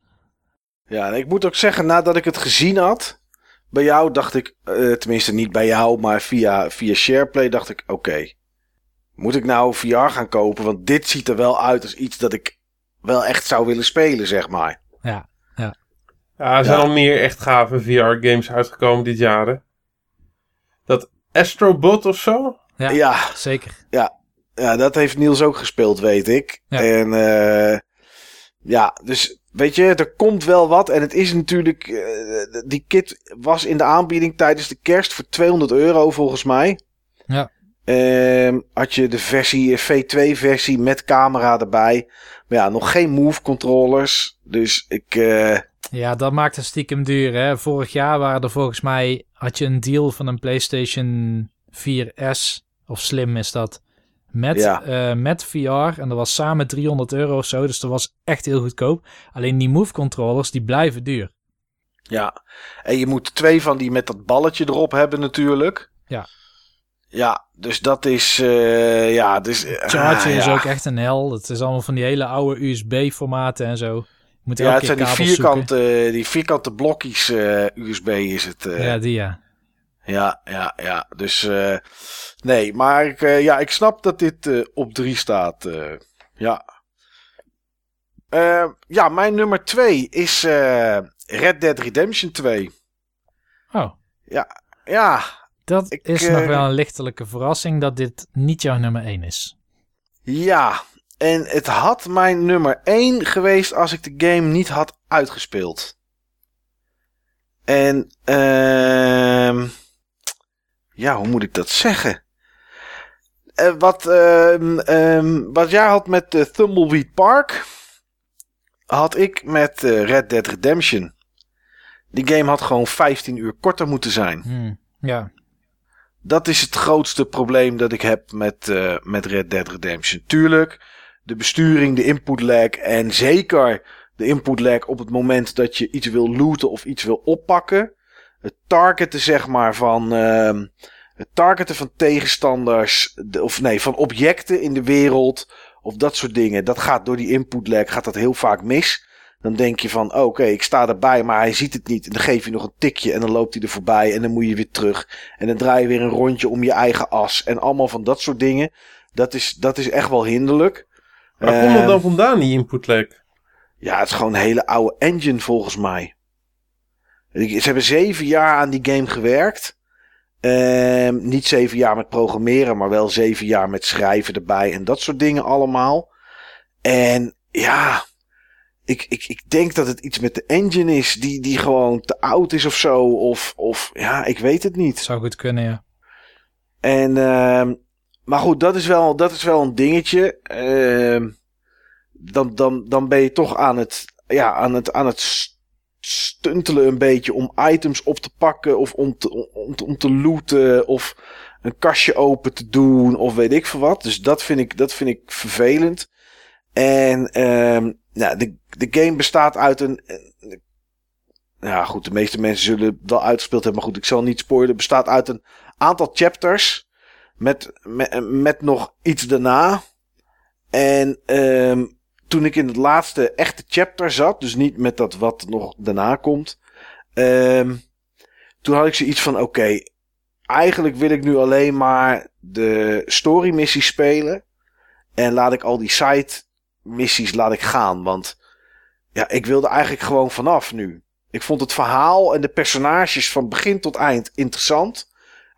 Ja, en ik moet ook zeggen, nadat ik het gezien had, bij jou dacht ik, eh, tenminste niet bij jou, maar via, via SharePlay dacht ik, oké, moet ik nou VR gaan kopen? Want dit ziet er wel uit als iets dat ik wel echt zou willen spelen, zeg maar. Ja, Ja, er zijn Ja. al meer echt gave VR-games uitgekomen dit jaar. hè. Dat Astrobot of zo? Ja. Ja, zeker. ja, dat heeft Niels ook gespeeld, weet ik. Ja. En eh, ja, dus weet je, er komt wel wat. En het is natuurlijk, eh, die kit was in de aanbieding tijdens de kerst voor 200 euro volgens mij. Ja. Ehm, had je de versie, V2-versie met camera erbij. Maar ja, nog geen move controllers. Dus ik, eh, Ja, dat maakt het stiekem duur. Hè? Vorig jaar waren er volgens mij. had je een deal van een PlayStation 4S. Of Slim is dat. Met, Ja. eh, met VR. En dat was samen 300 euro of zo. Dus dat was echt heel goedkoop. Alleen die move controllers die blijven duur. ja. En je moet twee van die met dat balletje erop hebben natuurlijk. Ja. Ja, dus dat is, eh, ja, dus... eh, Charger is ook echt een hel. Het is allemaal van die hele oude USB-formaten en zo. Moet Ja, het zijn die zoeken. vierkante, die vierkante blokjes USB is het. Ja, die ja. Ja, ja, ja. Dus eh, nee, maar ik, eh, ja, ik snap dat dit eh, op drie staat. eh, ja. Eh, ja, mijn nummer twee is eh, Red Dead Redemption 2. Oh, Ja, dat Ik, is nog wel een lichtelijke verrassing dat dit niet jouw nummer 1 is. ja. En het had mijn nummer 1 geweest als ik de game niet had uitgespeeld. En ehm ja, hoe moet ik dat zeggen? Eh, wat, ehm, ehm, wat jij had met eh, Thumbleweed Park, had ik met eh, Red Dead Redemption. Die game had gewoon 15 uur korter moeten zijn. Hmm, Ja, Dat is het grootste probleem dat ik heb met, met Red Dead Redemption. Tuurlijk, de besturing, de input lag en zeker de input lag op het moment dat je iets wil looten of iets wil oppakken. Het targeten zeg maar van ehm, het targeten van tegenstanders de- of nee van objecten in de wereld of dat soort dingen. Dat gaat door die input lag gaat dat heel vaak mis. Dan denk je van, oké, ik sta erbij, maar hij ziet het niet. En dan geef je nog een tikje en dan loopt hij er voorbij en dan moet je weer terug. En dan draai je weer een rondje om je eigen as. En allemaal van dat soort dingen. Dat is, dat is echt wel hinderlijk. Waar komt dat Ehm, dan vandaan, die input lag? Ja, het is gewoon een hele oude engine volgens mij. Ze hebben zeven jaar aan die game gewerkt. Ehm, niet zeven jaar met programmeren, maar wel zeven jaar met schrijven erbij en dat soort dingen allemaal. En ja, ik, ik, ik denk dat het iets met de engine is die, die gewoon te oud is of zo. Of, of ja, ik weet het niet. zou goed kunnen, ja. En, ehm, maar goed, dat is wel, dat is wel een dingetje. Ehm, dan, dan, dan ben je toch aan het, ja, aan het, aan het stuntelen een beetje om items op te pakken of om te, om, te- looten of een kastje open te doen of weet ik veel wat. Dus dat vind ik, dat vind ik vervelend. En ehm, nou, de, de game bestaat uit een, ja goed, de meeste mensen zullen het wel uitgespeeld hebben, maar goed, ik zal niet spoilen. Bestaat uit een aantal chapters met, met, met nog iets daarna. En ehm, toen ik in het laatste echte chapter zat, dus niet met dat wat nog daarna komt, ehm, toen had ik zoiets van: oké, eigenlijk wil ik nu alleen maar de story missies spelen. En laat ik al die side missies laat ik gaan. Want ja, ik wilde eigenlijk gewoon vanaf nu. Ik vond het verhaal en de personages van begin tot eind interessant.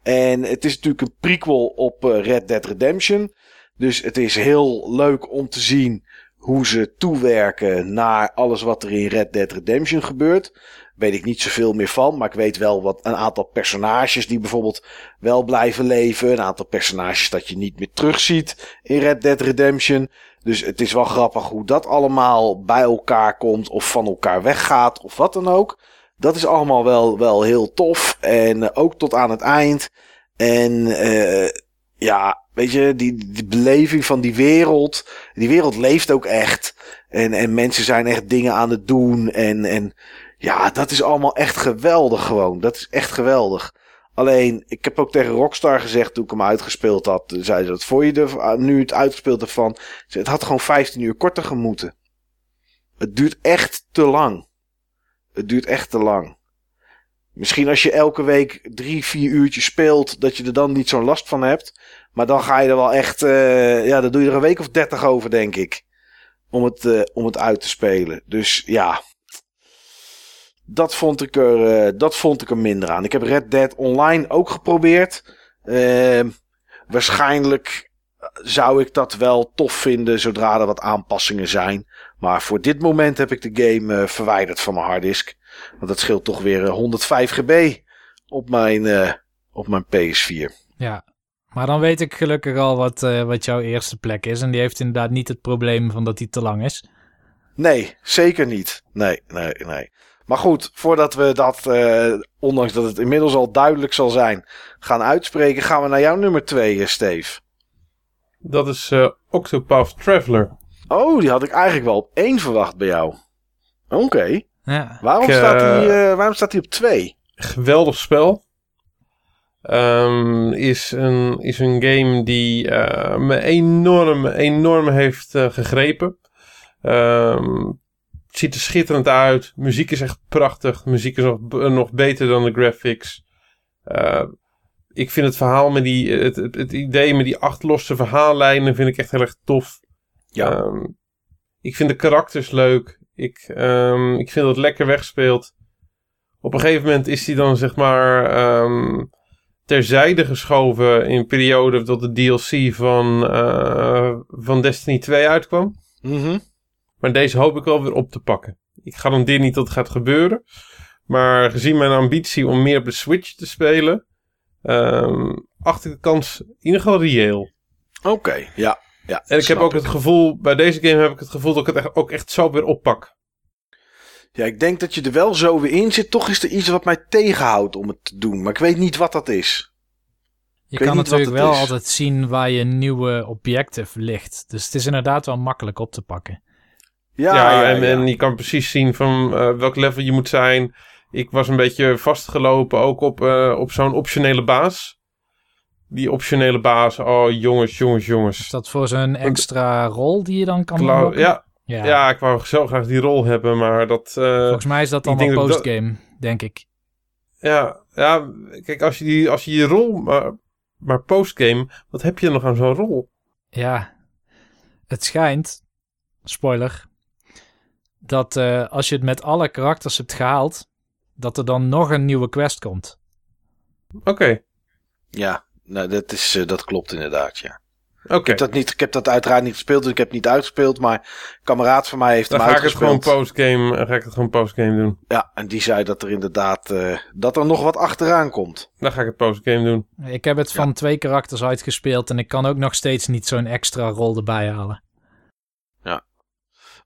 En het is natuurlijk een prequel op eh, Red Dead Redemption. Dus het is heel leuk om te zien hoe ze toewerken naar alles wat er in Red Dead Redemption gebeurt. Weet ik niet zoveel meer van, maar ik weet wel wat een aantal personages die bijvoorbeeld wel blijven leven. Een aantal personages dat je niet meer terugziet in Red Dead Redemption. Dus het is wel grappig hoe dat allemaal bij elkaar komt of van elkaar weggaat of wat dan ook. Dat is allemaal wel, wel heel tof. En uh, ook tot aan het eind. En uh, ja, weet je, die, die beleving van die wereld. Die wereld leeft ook echt. En, en mensen zijn echt dingen aan het doen. En, en ja, dat is allemaal echt geweldig gewoon. Dat is echt geweldig. Alleen, ik heb ook tegen Rockstar gezegd toen ik hem uitgespeeld had. Zei ze, wat voor je er nu het uitgespeeld ervan? Het had gewoon 15 uur korter gemoeten. Het duurt echt te lang. Het duurt echt te lang. Misschien als je elke week drie, vier uurtjes speelt, dat je er dan niet zo'n last van hebt. Maar dan ga je er wel echt, uh, ja, dan doe je er een week of dertig over, denk ik. Om het, uh, om het uit te spelen. Dus ja. Dat vond ik er, uh, dat vond ik er minder aan. Ik heb Red Dead Online ook geprobeerd. waarschijnlijk zou ik dat wel tof vinden zodra er wat aanpassingen zijn. Maar voor dit moment heb ik de game verwijderd van mijn harddisk. Want dat scheelt toch weer 105 GB op mijn, op mijn PS4. Ja, maar dan weet ik gelukkig al wat, uh, wat jouw eerste plek is. En die heeft inderdaad niet het probleem van dat die te lang is. Nee, zeker niet. Nee, nee, nee. Maar goed, voordat we dat, uh, ondanks dat het inmiddels al duidelijk zal zijn, gaan uitspreken, gaan we naar jouw nummer 2, Steve. Dat is uh, Octopath Traveler. Oh, die had ik eigenlijk wel op één verwacht bij jou. Oké. Okay. Ja. Waarom, staat hij, waarom staat hij op 2? Geweldig spel. Um, is, een, is een game die uh, me enorm, enorm heeft uh, gegrepen. Um, het ziet er schitterend uit. Muziek is echt prachtig. Muziek is nog, nog beter dan de graphics. Uh, ik vind het verhaal met die, het, het, het, idee met die acht losse verhaallijnen vind ik echt heel erg tof. Ja. Um, ik vind de karakters leuk. Ik, ik vind dat het lekker wegspeelt. Op een gegeven moment is hij dan zeg maar terzijde geschoven in periode dat de DLC van, uh, van Destiny 2 uitkwam. Mm -hmm. Maar deze hoop ik wel weer op te pakken. Ik garandeer niet dat het gaat gebeuren. Maar gezien mijn ambitie om meer op de Switch te spelen, um, acht ik de kans in ieder geval reëel. Oké, okay, ja. ja. En ik heb ook ik. het gevoel, bij deze game heb ik het gevoel dat ik het echt, ook echt zo weer oppak. Ja, ik denk dat je er wel zo weer in zit. Toch is er iets wat mij tegenhoudt om het te doen. Maar ik weet niet wat dat is. Je kan natuurlijk wel is. altijd zien waar je nieuwe objective ligt. Dus het is inderdaad wel makkelijk op te pakken. Ja, en, ja. en, je kan precies zien van uh, welk level je moet zijn. Ik was een beetje vastgelopen ook op, uh, op zo'n optionele baas. Die optionele baas, oh jongens, jongens, jongens. Is dat voor zo'n extra rol die je dan kan doen? Ja, ja. ja, ik wou zo graag die rol hebben, maar dat... Uh, Volgens mij is dat allemaal postgame, dat... denk ik. Ja, ja, kijk, als je die, als je die rol... Maar, maar postgame, wat heb je nog aan zo'n rol? Ja, het schijnt, spoiler, dat uh, als je het met alle karakters hebt gehaald, dat er dan nog een nieuwe quest komt. Oké. Okay. Ja, nou, dat, is, uh, dat klopt inderdaad, ja. Okay. Ik, heb dat niet, ik heb dat uiteraard niet gespeeld, dus ik heb het niet uitgespeeld. Maar een kameraad van mij heeft dan hem uitgespeeld. Dan ga ik het gewoon postgame, ga ik het gewoon postgame doen. Ja, en die zei dat er inderdaad uh, dat er nog wat achteraan komt. Dan ga ik het postgame doen. Ik heb het van ja. twee karakters uitgespeeld en ik kan ook nog steeds niet zo'n extra rol erbij halen. Ja.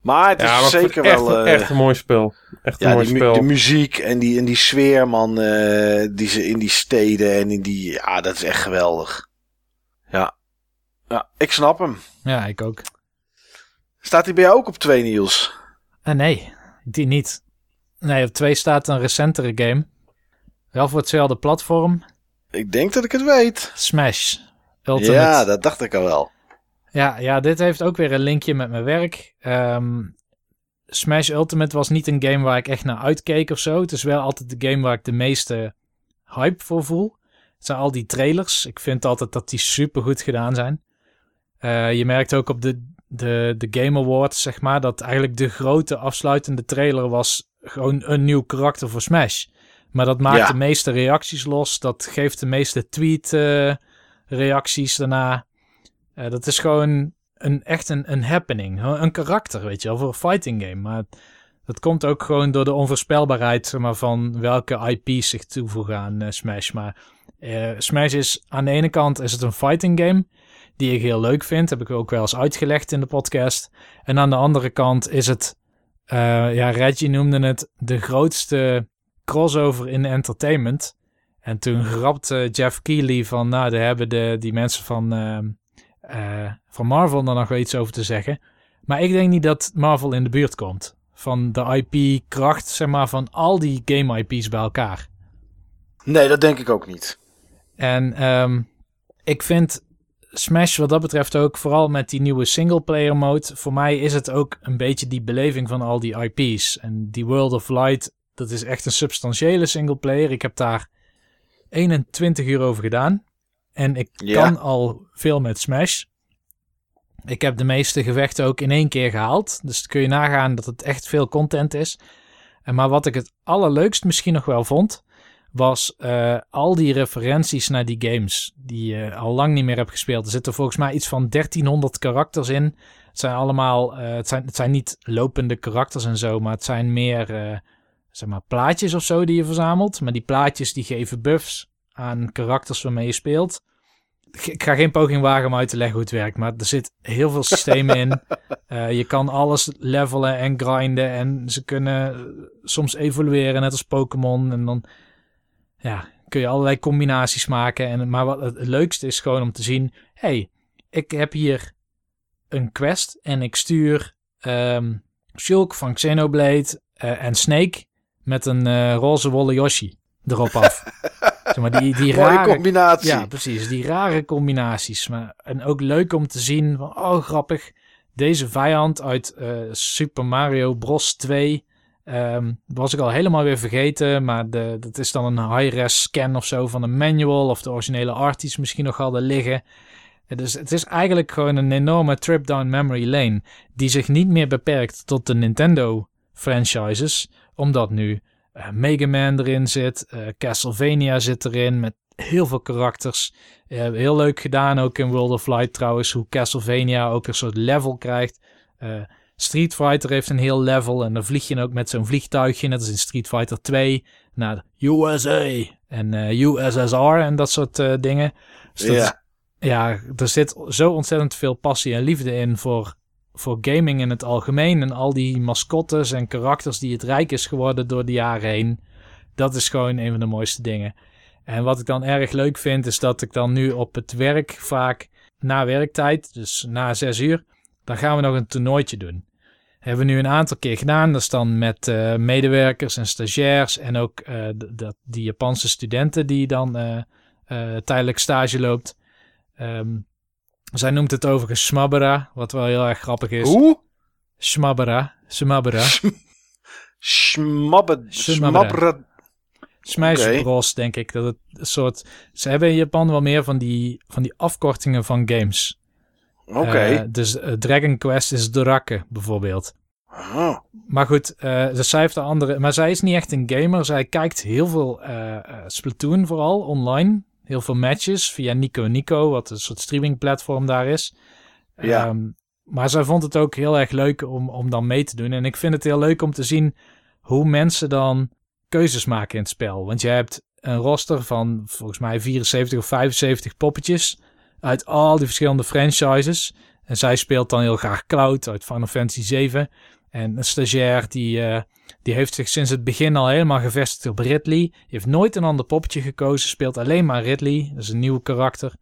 Maar het is ja, maar zeker echt, wel... Uh, echt een mooi spel. Echt een ja, mooi die, spel. de muziek en die, en die sfeer, man, uh, die ze in die steden en in die... Ja, dat is echt geweldig. Ja. Ik snap hem. Ja, ik ook. Staat hij bij jou ook op 2, Niels? Uh, nee, die niet. Nee, op 2 staat een recentere game. Wel voor hetzelfde platform. Ik denk dat ik het weet. Smash. Ultimate. Ja, dat dacht ik al wel. Ja, ja, dit heeft ook weer een linkje met mijn werk. Ehm, Smash Ultimate was niet een game waar ik echt naar uitkeek of zo. Het is wel altijd de game waar ik de meeste hype voor voel. Het zijn al die trailers. Ik vind altijd dat die super goed gedaan zijn. Eh, je merkt ook op de, de, de Game Awards, zeg maar, dat eigenlijk de grote afsluitende trailer was gewoon een nieuw karakter voor Smash. Maar dat maakt Ja. de meeste reacties los. Dat geeft de meeste tweet eh, reacties daarna. Eh, dat is gewoon een, echt een, een happening. Een karakter, weet je wel, voor een fighting game. Maar dat komt ook gewoon door de onvoorspelbaarheid zeg maar, van welke IP's zich toevoegen aan Smash. Maar Smash is aan de ene kant is het een fighting game die ik heel leuk vind. Heb ik ook wel eens uitgelegd in de podcast. En aan de andere kant is het, eh, ja, Reggie noemde het de grootste crossover in entertainment. En toen grapte Jeff Keighley van, nou, daar hebben de, die mensen van, ehm, eh, van Marvel dan nog wel iets over te zeggen. Maar ik denk niet dat Marvel in de buurt komt. Van de IP-kracht, zeg maar, van al die game-IP's bij elkaar. Nee, dat denk ik ook niet. En ehm, ik vind Smash wat dat betreft ook, vooral met die nieuwe singleplayer mode, voor mij is het ook een beetje die beleving van al die IP's. En die World of Light, dat is echt een substantiële singleplayer. Ik heb daar 21 uur over gedaan. En ik Ja. kan al veel met Smash. Ik heb de meeste gevechten ook in één keer gehaald. Dus kun je nagaan dat het echt veel content is. En maar wat ik het allerleukst misschien nog wel vond, was eh, al die referenties naar die games die je al lang niet meer hebt gespeeld. Er zitten volgens mij iets van 1300 karakters in. Het zijn allemaal, eh, het, zijn, het zijn niet lopende karakters en zo, maar het zijn meer, eh, zeg maar, plaatjes of zo die je verzamelt. Maar die plaatjes die geven buffs aan karakters waarmee je speelt. Ik- ga geen poging wagen om uit te leggen hoe het werkt, maar er zit heel veel systemen in. Je kan alles levelen en grinden en ze kunnen soms evolueren, net als Pokémon. En dan ja, kun je allerlei combinaties maken. En, maar wat het leukste is gewoon om te zien: hey, ik heb hier een quest en ik stuur ehm Shulk van Xenoblade eh, en Snake met een eh, roze wollen Yoshi erop af. zeg maar, die, die rare, combinatie. ja, precies. Die rare combinaties. Maar, en ook leuk om te zien van, oh grappig, deze vijand uit eh, Super Mario Bros 2 ehm, was ik al helemaal weer vergeten. Maar de, dat is dan een high-res scan of zo van een manual of de originele art die ze misschien nog hadden liggen. Dus het is eigenlijk gewoon een enorme trip down memory lane die zich niet meer beperkt tot de Nintendo franchises, omdat nu eh, Mega Man erin zit, eh, Castlevania zit erin met heel veel karakters. Eh, heel leuk gedaan ook in World of Light trouwens, hoe Castlevania ook een soort level krijgt. Street Fighter heeft een heel level en dan vlieg je ook met zo'n vliegtuigje, net als in Street Fighter 2, naar USA en eh, USSR en dat soort eh, dingen. Dus dat ja, er zit zo ontzettend veel passie en liefde in voor, voor gaming in het algemeen. En al die mascottes en karakters die het rijk is geworden door de jaren heen. Dat is gewoon een van de mooiste dingen. En wat ik dan erg leuk vind, is dat ik dan nu op het werk vaak na werktijd, dus na zes uur, dan gaan we nog een toernooitje doen. Hebben we nu een aantal keer gedaan. Dat is dan met eh, medewerkers en stagiairs en ook dat die Japanse studenten die dan eh, tijdelijk stage loopt. Ehm, zij noemt het overigens Smabbera, wat wel heel erg grappig is. Hoe? Smabbera, Smabbera. Smabbera. Smash denk ik. Dat het een soort... Ze hebben in Japan wel meer van die, van die afkortingen van games. Oké. Eh, dus eh, Dragon Quest is Drake, bijvoorbeeld. Maar goed, eh dus zij heeft de andere... Maar zij is niet echt een gamer. Zij kijkt heel veel eh, Splatoon vooral, online. Heel veel matches via Nico Nico, wat een soort streamingplatform daar is. Ja. Ehm, maar zij vond het ook heel erg leuk om, om dan mee te doen. En ik vind het heel leuk om te zien hoe mensen dan keuzes maken in het spel. Want je hebt een roster van volgens mij 74 of 75 poppetjes uit al die verschillende franchises. En zij speelt dan heel graag Cloud uit Final Fantasy 7. En een stagiair die, eh, die heeft zich sinds het begin al helemaal gevestigd op Ridley. Die heeft nooit een ander poppetje gekozen, speelt alleen maar Ridley. Dat is een nieuwe karakter.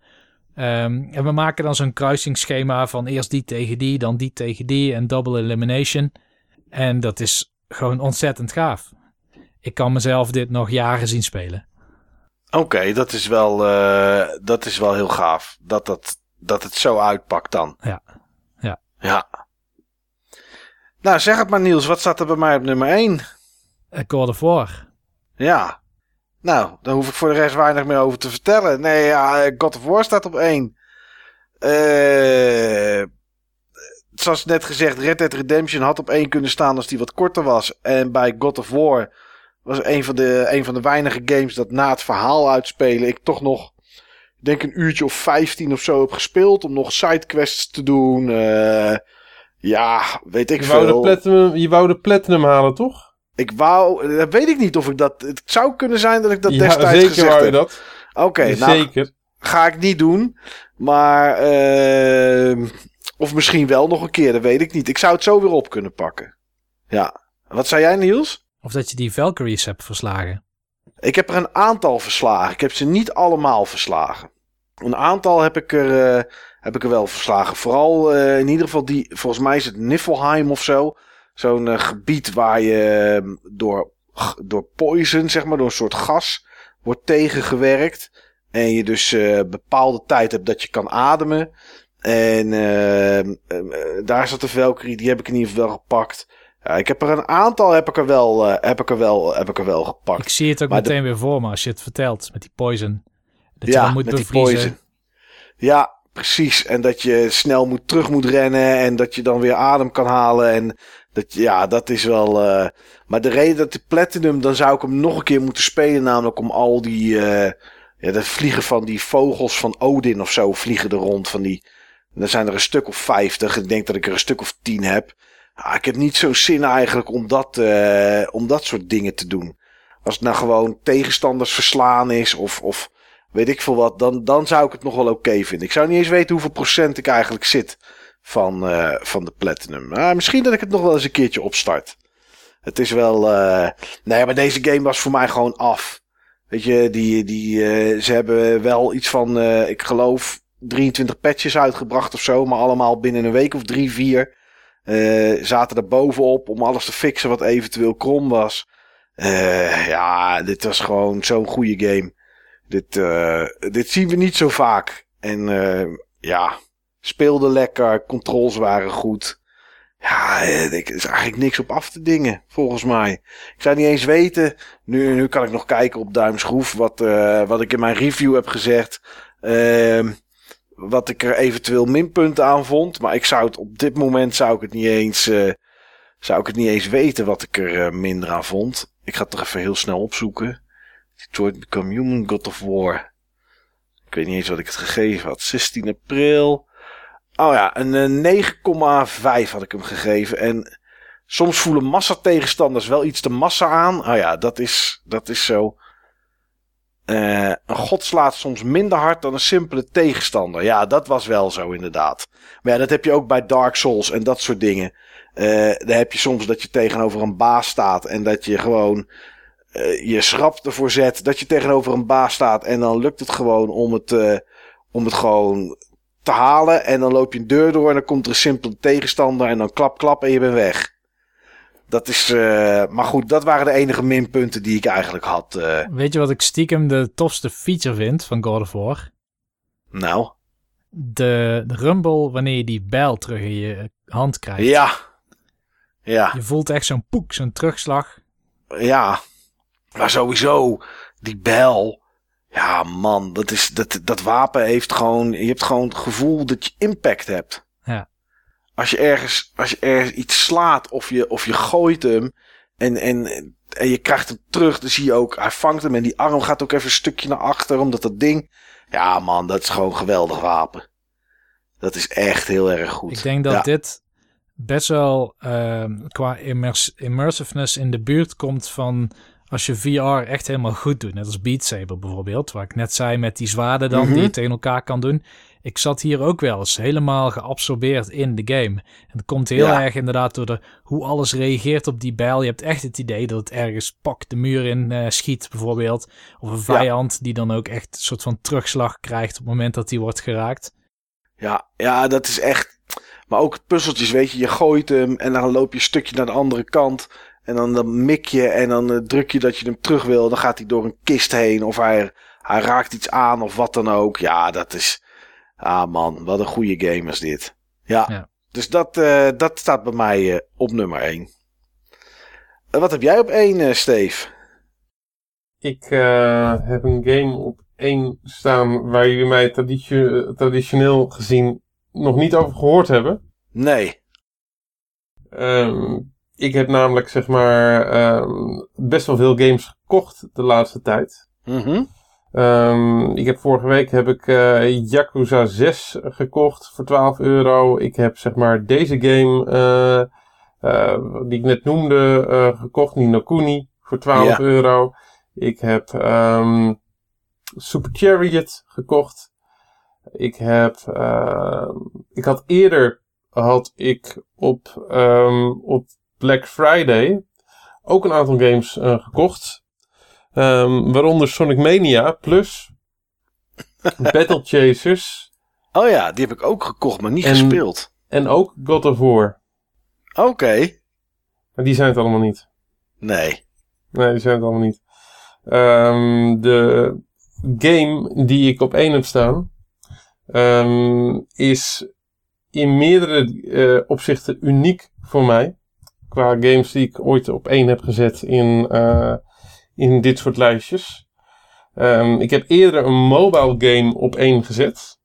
Ehm, en we maken dan zo'n kruisingsschema van eerst die tegen die, dan die tegen die en double elimination. En dat is gewoon ontzettend gaaf. Ik kan mezelf dit nog jaren zien spelen. Oké, dat is wel, eh, dat is wel heel gaaf. Dat dat, dat het zo uitpakt dan. Ja. Ja. Ja. Nou, zeg het maar Niels, wat staat er bij mij op nummer 1? Eh, God of War. Ja. Nou, daar hoef ik voor de rest weinig meer over te vertellen. Nee, ja, eh, God of War staat op 1. Eh zoals net gezegd, Red Dead Redemption had op 1 kunnen staan als die wat korter was. En bij God of War was een van de, een van de weinige games dat na het verhaal uitspelen ik toch nog, ik denk een uurtje of 15 of zo heb gespeeld. Om nog sidequests te doen. Eh ja, weet ik Je wou, de veel. platinum, je wou de platinum halen, toch? Ik wou, dat weet ik niet of ik dat, het zou kunnen zijn dat ik dat ja, destijds zeker gezegd wou je dat. Oké, nou zeker. ga ik niet doen. Maar, ehm of misschien wel nog een keer, dat weet ik niet. Ik zou het zo weer op kunnen pakken. Ja. Wat zei jij, Niels? Of dat je die Valkyries hebt verslagen. Ik heb er een aantal verslagen. Ik heb ze niet allemaal verslagen. Een aantal heb ik er, eh, heb ik er wel verslagen. Vooral eh, in ieder geval die, volgens mij is het Niflheim of zo. Zo'n eh, gebied waar je eh, door, door poison, zeg maar, door een soort gas, wordt tegengewerkt. En je dus bepaalde tijd hebt dat je kan ademen. En eh, eh, daar zat de Valkyrie, die heb ik in ieder geval wel gepakt. Ja, ik heb er een aantal heb ik er wel, eh, heb ik er wel, heb ik er wel gepakt. Ik zie het ook Maar de- meteen weer voor me als je het vertelt met die poison. Dat je ja, dan moet met die poison. Ja, precies. En dat je snel moet, terug moet rennen en dat je dan weer adem kan halen. En dat, ja, dat is wel... eh, Maar de reden dat de Platinum, dan zou ik hem nog een keer moeten spelen. Namelijk om al die... eh ja, de vliegen van die vogels van Odin of zo vliegen er rond. Van die, er zijn er een stuk of vijftig. Ik denk dat ik er een stuk of tien heb. Ja, ik heb niet zo'n zin eigenlijk om dat, eh, om dat soort dingen te doen. Als het nou gewoon tegenstanders verslaan is of... of weet ik veel wat, dan, dan zou ik het nog wel oké vinden. Ik zou niet eens weten hoeveel procent ik eigenlijk zit van, eh, van de Platinum. Maar misschien dat ik het nog wel eens een keertje opstart. Het is wel... eh nee, maar deze game was voor mij gewoon af. Weet je, die, die, ze hebben wel iets van, ik geloof, 23 patches uitgebracht of zo. Maar allemaal binnen een week of drie, vier. Eh, zaten er bovenop om alles te fixen wat eventueel krom was. Eh, ja, dit was gewoon zo'n goede game. Dit, eh, dit zien we niet zo vaak. En ja, speelde lekker, controls waren goed. Ja, er is eigenlijk niks op af te dingen, volgens mij. Ik zou niet eens weten, nu, nu kan ik nog kijken op duimschroef, wat, wat ik in mijn review heb gezegd. Ehm, wat ik er eventueel minpunten aan vond. Maar ik zou het op dit moment zou ik het niet eens, eh, zou ik het niet eens weten wat ik er eh, minder aan vond. Ik ga het er even heel snel opzoeken. Detroit Become Human, God of War. Ik weet niet eens wat ik het gegeven had. 16 april. Oh ja, een eh, 9,5 had ik hem gegeven. En soms voelen massa tegenstanders wel iets te massa aan. Oh ja, dat is, dat is zo. Eh, een god slaat soms minder hard dan een simpele tegenstander. Ja, dat was wel zo inderdaad. Maar ja, dat heb je ook bij Dark Souls en dat soort dingen. Eh dan heb je soms dat je tegenover een baas staat en dat je gewoon eh, je schrap ervoor zet dat je tegenover een baas staat en dan lukt het gewoon om het, om het gewoon te halen en dan loop je een deur door en dan komt er een simpele tegenstander en dan klap klap en je bent weg. Dat is, eh, maar goed, dat waren de enige minpunten die ik eigenlijk had. eh. Weet je wat ik stiekem de tofste feature vind van God of War? nou, De, de rumble wanneer je die bijl terug in je hand krijgt. ja. Ja, Je voelt echt zo'n poek, zo'n terugslag. ja. Maar sowieso, die bel. Ja, man, dat, is, dat, dat wapen heeft gewoon. Je hebt gewoon het gevoel dat je impact hebt. Ja. Als je ergens, als je ergens iets slaat of je, of je gooit hem. En, en, en je krijgt hem terug, dan zie je ook, hij vangt hem en die arm gaat ook even een stukje naar achter, omdat dat ding. Ja, man, dat is gewoon een geweldig wapen. Dat is echt heel erg goed. Ik denk dat Ja. dit best wel ehm, qua immers immersiveness in de buurt komt van als je VR echt helemaal goed doet. Net als Beat Saber bijvoorbeeld, waar ik net zei met die zwaarden dan Mhm. die je tegen elkaar kan doen. Ik zat hier ook wel eens helemaal geabsorbeerd in de game. En dat komt heel Ja. erg inderdaad door de, hoe alles reageert op die bijl. Je hebt echt het idee dat het ergens pak de muur in eh, schiet bijvoorbeeld. Of een vijand die dan ook echt een soort van terugslag krijgt op het moment dat die wordt geraakt. Ja, ja, dat is echt. Maar ook puzzeltjes, weet je, je gooit hem en dan loop je een stukje naar de andere kant. En dan, dan mik je en dan eh, druk je dat je hem terug wil. Dan gaat hij door een kist heen of hij, hij raakt iets aan of wat dan ook. Ja, dat is. Ah man, wat een goede game is dit. Ja, Ja. dus dat, eh, dat staat bij mij eh, op nummer 1. wat heb jij op 1, eh Steve? Ik eh, heb een game op één staan waar jullie mij traditio- traditioneel gezien nog niet over gehoord hebben. Nee. Ehm, ik heb namelijk zeg maar ehm, best wel veel games gekocht de laatste tijd. Mhm. Ehm, ik heb vorige week heb ik eh, Yakuza 6 gekocht voor 12 euro. Ik heb zeg maar deze game eh, eh, die ik net noemde gekocht, Nino Kuni, voor 12 Ja. euro. Ik heb ehm, Super Chariot gekocht. Ik heb, ehm, ik had eerder had ik op, op Black Friday ook een aantal games gekocht. Ehm, waaronder Sonic Mania Plus, Battle Chasers Oh ja, die heb ik ook gekocht, maar niet En- gespeeld. en ook God of War. Oké. Maar die zijn het allemaal niet. Nee. Nee, die zijn het allemaal niet. Ehm, de game die ik op één heb staan ehm, is in meerdere eh, opzichten uniek voor mij. Qua games die ik ooit op één heb gezet in, eh, in dit soort lijstjes. Ehm, ik heb eerder een mobile game op één gezet.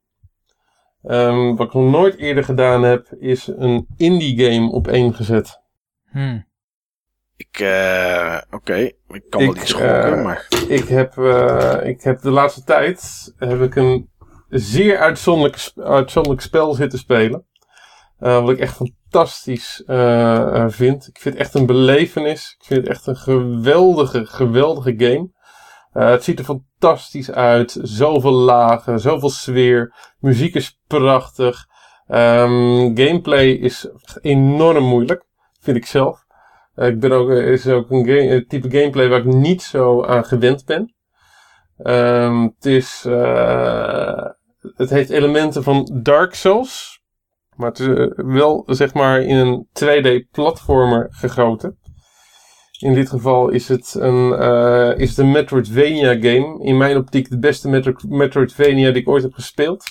Ehm, wat ik nog nooit eerder gedaan heb, is een indie game op één gezet. Hm. Ik, eh, oké. Ik kan wel iets gokken, eh, maar... Ik heb, eh, ik heb de laatste tijd heb ik een zeer uitzonderlijk, uitzonderlijk spel zitten spelen. Eh, wat ik echt fantastisch eh, eh, vind. Ik vind het echt een belevenis. Ik vind het echt een geweldige, geweldige game. Het ziet er fantastisch uit. Zoveel lagen, zoveel sfeer. Muziek is prachtig. Ehm, gameplay is enorm moeilijk, vind ik zelf. Ik ben ook, is ook een, type gameplay waar ik niet zo aan gewend ben. Ehm, het is, het heeft elementen van Dark Souls, maar het is eh, wel zeg maar in een 2D platformer gegoten. In dit geval is het een, eh, is het een Metroidvania game. In mijn optiek de beste Metro Metroidvania die ik ooit heb gespeeld.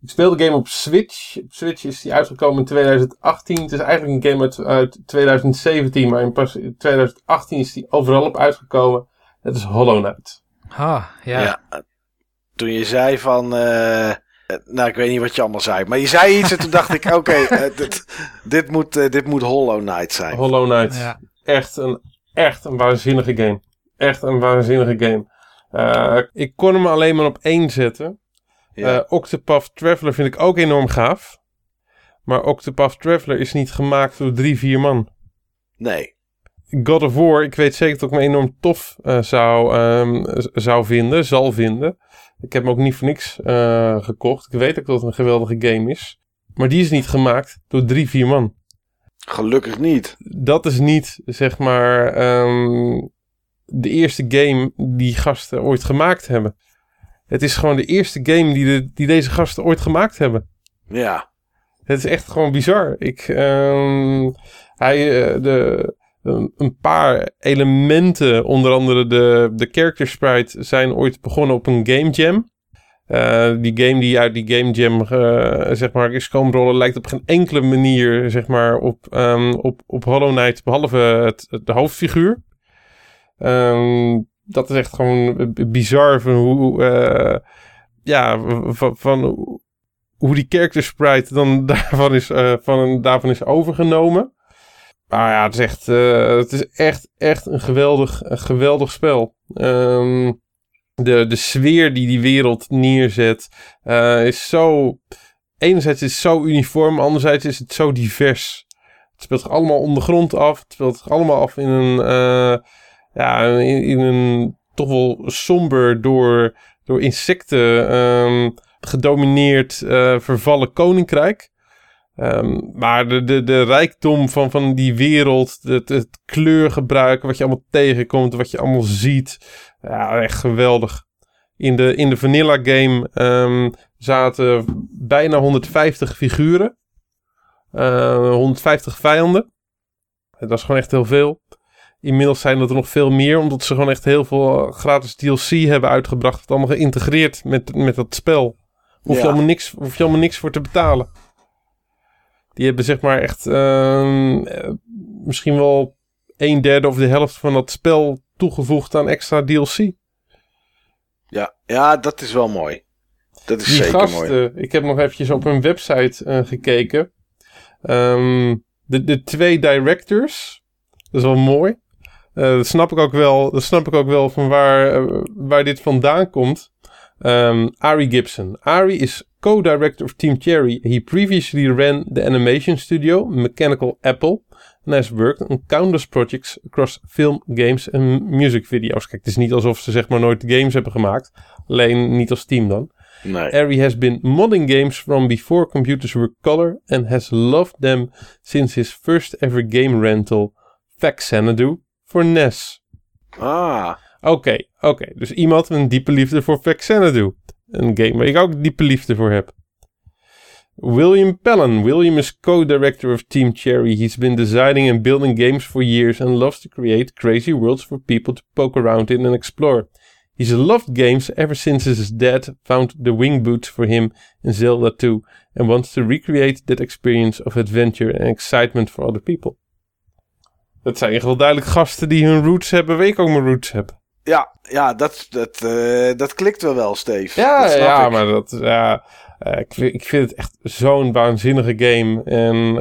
Ik speel de game op Switch. Op Switch is die uitgekomen in 2018. Het is eigenlijk een game uit, uit 2017, maar in pas in 2018 is die overal op uitgekomen. Het is Hollow Knight. Ah, ja. Ja. Toen je zei van... eh, nou, ik weet niet wat je allemaal zei. Maar je zei iets en toen dacht ik... Oké, eh, dit, dit, moet, eh, dit moet Hollow Knight zijn. Hollow Knight. Ja. Echt, een, echt een waanzinnige game. Echt een waanzinnige game. Eh, ik kon hem alleen maar op één zetten. Ja. Eh, Octopath Traveler vind ik ook enorm gaaf. Maar Octopath Traveler is niet gemaakt door drie, vier man. nee. God of War, ik weet zeker dat ik me enorm tof eh, zou, ehm, zou vinden, zal vinden. Ik heb hem ook niet voor niks eh, gekocht. Ik weet ook dat het een geweldige game is. Maar die is niet gemaakt door drie, vier man. Gelukkig niet. Dat is niet, zeg maar, ehm, de eerste game die gasten ooit gemaakt hebben. Het is gewoon de eerste game die, de, die deze gasten ooit gemaakt hebben. Ja. Het is echt gewoon bizar. Ik, ehm, hij, eh, de, een- een paar elementen, onder andere de, de character sprite, zijn ooit begonnen op een game jam. Eh, die game die uit die game jam eh, zeg maar, is komen rollen, lijkt op geen enkele manier zeg maar, op, ehm, op, op Hollow Knight, behalve het, de hoofdfiguur. Ehm, dat is echt gewoon bizar van hoe, eh, ja, van, van hoe die character sprite dan daarvan is, van daarvan is overgenomen. Maar ja, het is echt, eh, het is echt, echt een geweldig, een geweldig spel. Ehm, de, de sfeer die die wereld neerzet eh, is zo... Enerzijds is het zo uniform, anderzijds is het zo divers. Het speelt zich allemaal ondergrond af. Het speelt zich allemaal af in een... eh, ja, in, een toch wel somber door, door insecten ehm, gedomineerd vervallen koninkrijk. Ehm, maar de, de, de rijkdom van, van die wereld, het, het kleurgebruik, wat je allemaal tegenkomt, wat je allemaal ziet. Ja, echt geweldig. In de, in de vanilla game ehm, zaten bijna 150 figuren. Eh, 150 vijanden. Dat is gewoon echt heel veel. Inmiddels zijn dat er nog veel meer, omdat ze gewoon echt heel veel gratis DLC hebben uitgebracht. Het allemaal geïntegreerd met, met dat spel. Hoef, je Ja. allemaal niks, hoef je allemaal niks voor te betalen. Die hebben zeg maar echt ehm, eh, misschien wel een derde of de helft van dat spel toegevoegd aan extra DLC. Ja, ja, dat is wel mooi. Dat is Die zeker gasten, mooi. ik heb nog eventjes op hun website eh, gekeken. Ehm, de, de twee directors, dat is wel mooi. Eh, dat snap ik ook wel, dat snap ik ook wel van waar, waar dit vandaan komt. Ehm, Ari Gibson. Ari is co-director of Team Cherry. He previously ran the animation studio Mechanical Apple and has worked on countless projects across film, games en music video's. Kijk, het is niet alsof ze zeg maar nooit games hebben gemaakt. Alleen niet als team dan. Nee. Ari has been modding games from before computers were color and has loved them since his first ever game rental, Xanadu, for NES. Ah, Oké, oké. Dus iemand met een diepe liefde voor Xanadu. Een game waar ik ook diepe liefde voor heb. William Pellen. William is co-director of Team Cherry. He's been designing and building games for years and loves to create crazy worlds for people to poke around in and explore. He's loved games ever since his dad found the wing boots for him in Zelda 2 and wants to recreate that experience of adventure and excitement for other people. Dat zijn echt wel duidelijk gasten die hun roots hebben, waar ik ook mijn roots heb. Ja, ja dat, dat, eh, dat klikt wel wel, Steve. Ja, dat snap ja ik. maar dat, ja, eh, ik, vind, ik vind het echt zo'n waanzinnige game. En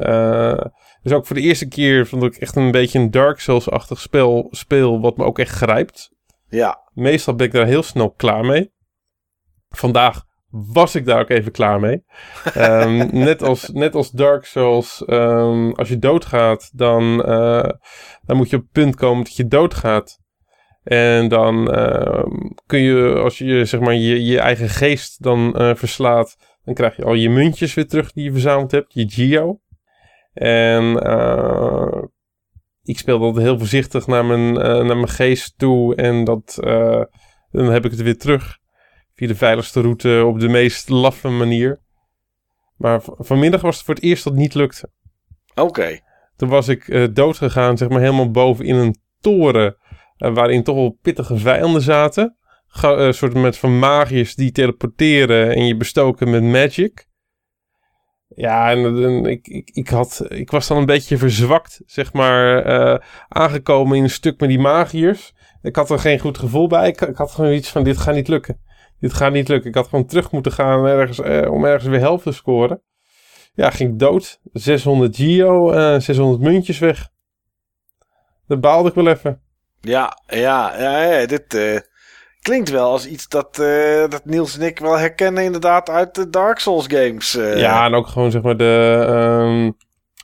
dus ook voor de eerste keer vond ik echt een beetje een Dark Souls-achtig spel, speel, wat me ook echt grijpt. Ja, Meestal ben ik daar heel snel klaar mee. Vandaag was ik daar ook even klaar mee. Ehm, net, als, net als Dark Souls, ehm, als je doodgaat, dan, dan moet je op het punt komen dat je doodgaat. En dan ehm, kun je, als je zeg maar je, je eigen geest dan eh, verslaat, dan krijg je al je muntjes weer terug die je verzameld hebt, je Geo. En eh, ik speel altijd heel voorzichtig naar mijn, eh, naar mijn geest toe en dat, dan heb ik het weer terug. Via de veiligste route op de meest laffe manier. Maar vanmiddag was het voor het eerst dat het niet lukte. oké. Toen was ik dood gegaan, zeg maar helemaal boven in een toren. Eh, waarin toch wel pittige vijanden zaten. Ga- Een soort met van magiërs die teleporteren en je bestoken met magic. Ja, en, ik, ik, ik, had, ik was dan een beetje verzwakt, zeg maar, eh, aangekomen in een stuk met die magiërs. Ik had er geen goed gevoel bij. Ik, ik had gewoon iets van, dit gaat niet lukken. Dit gaat niet lukken. Ik had gewoon terug moeten gaan ergens, eh, om ergens weer helft te scoren. Ja, ging dood. 600 Geo, eh 600 muntjes weg. Dat baalde ik wel even. Ja, ja, ja, dit eh, klinkt wel als iets dat, eh, dat Niels en ik wel herkennen inderdaad uit de Dark Souls games. eh. Ja, en ook gewoon zeg maar de, ehm,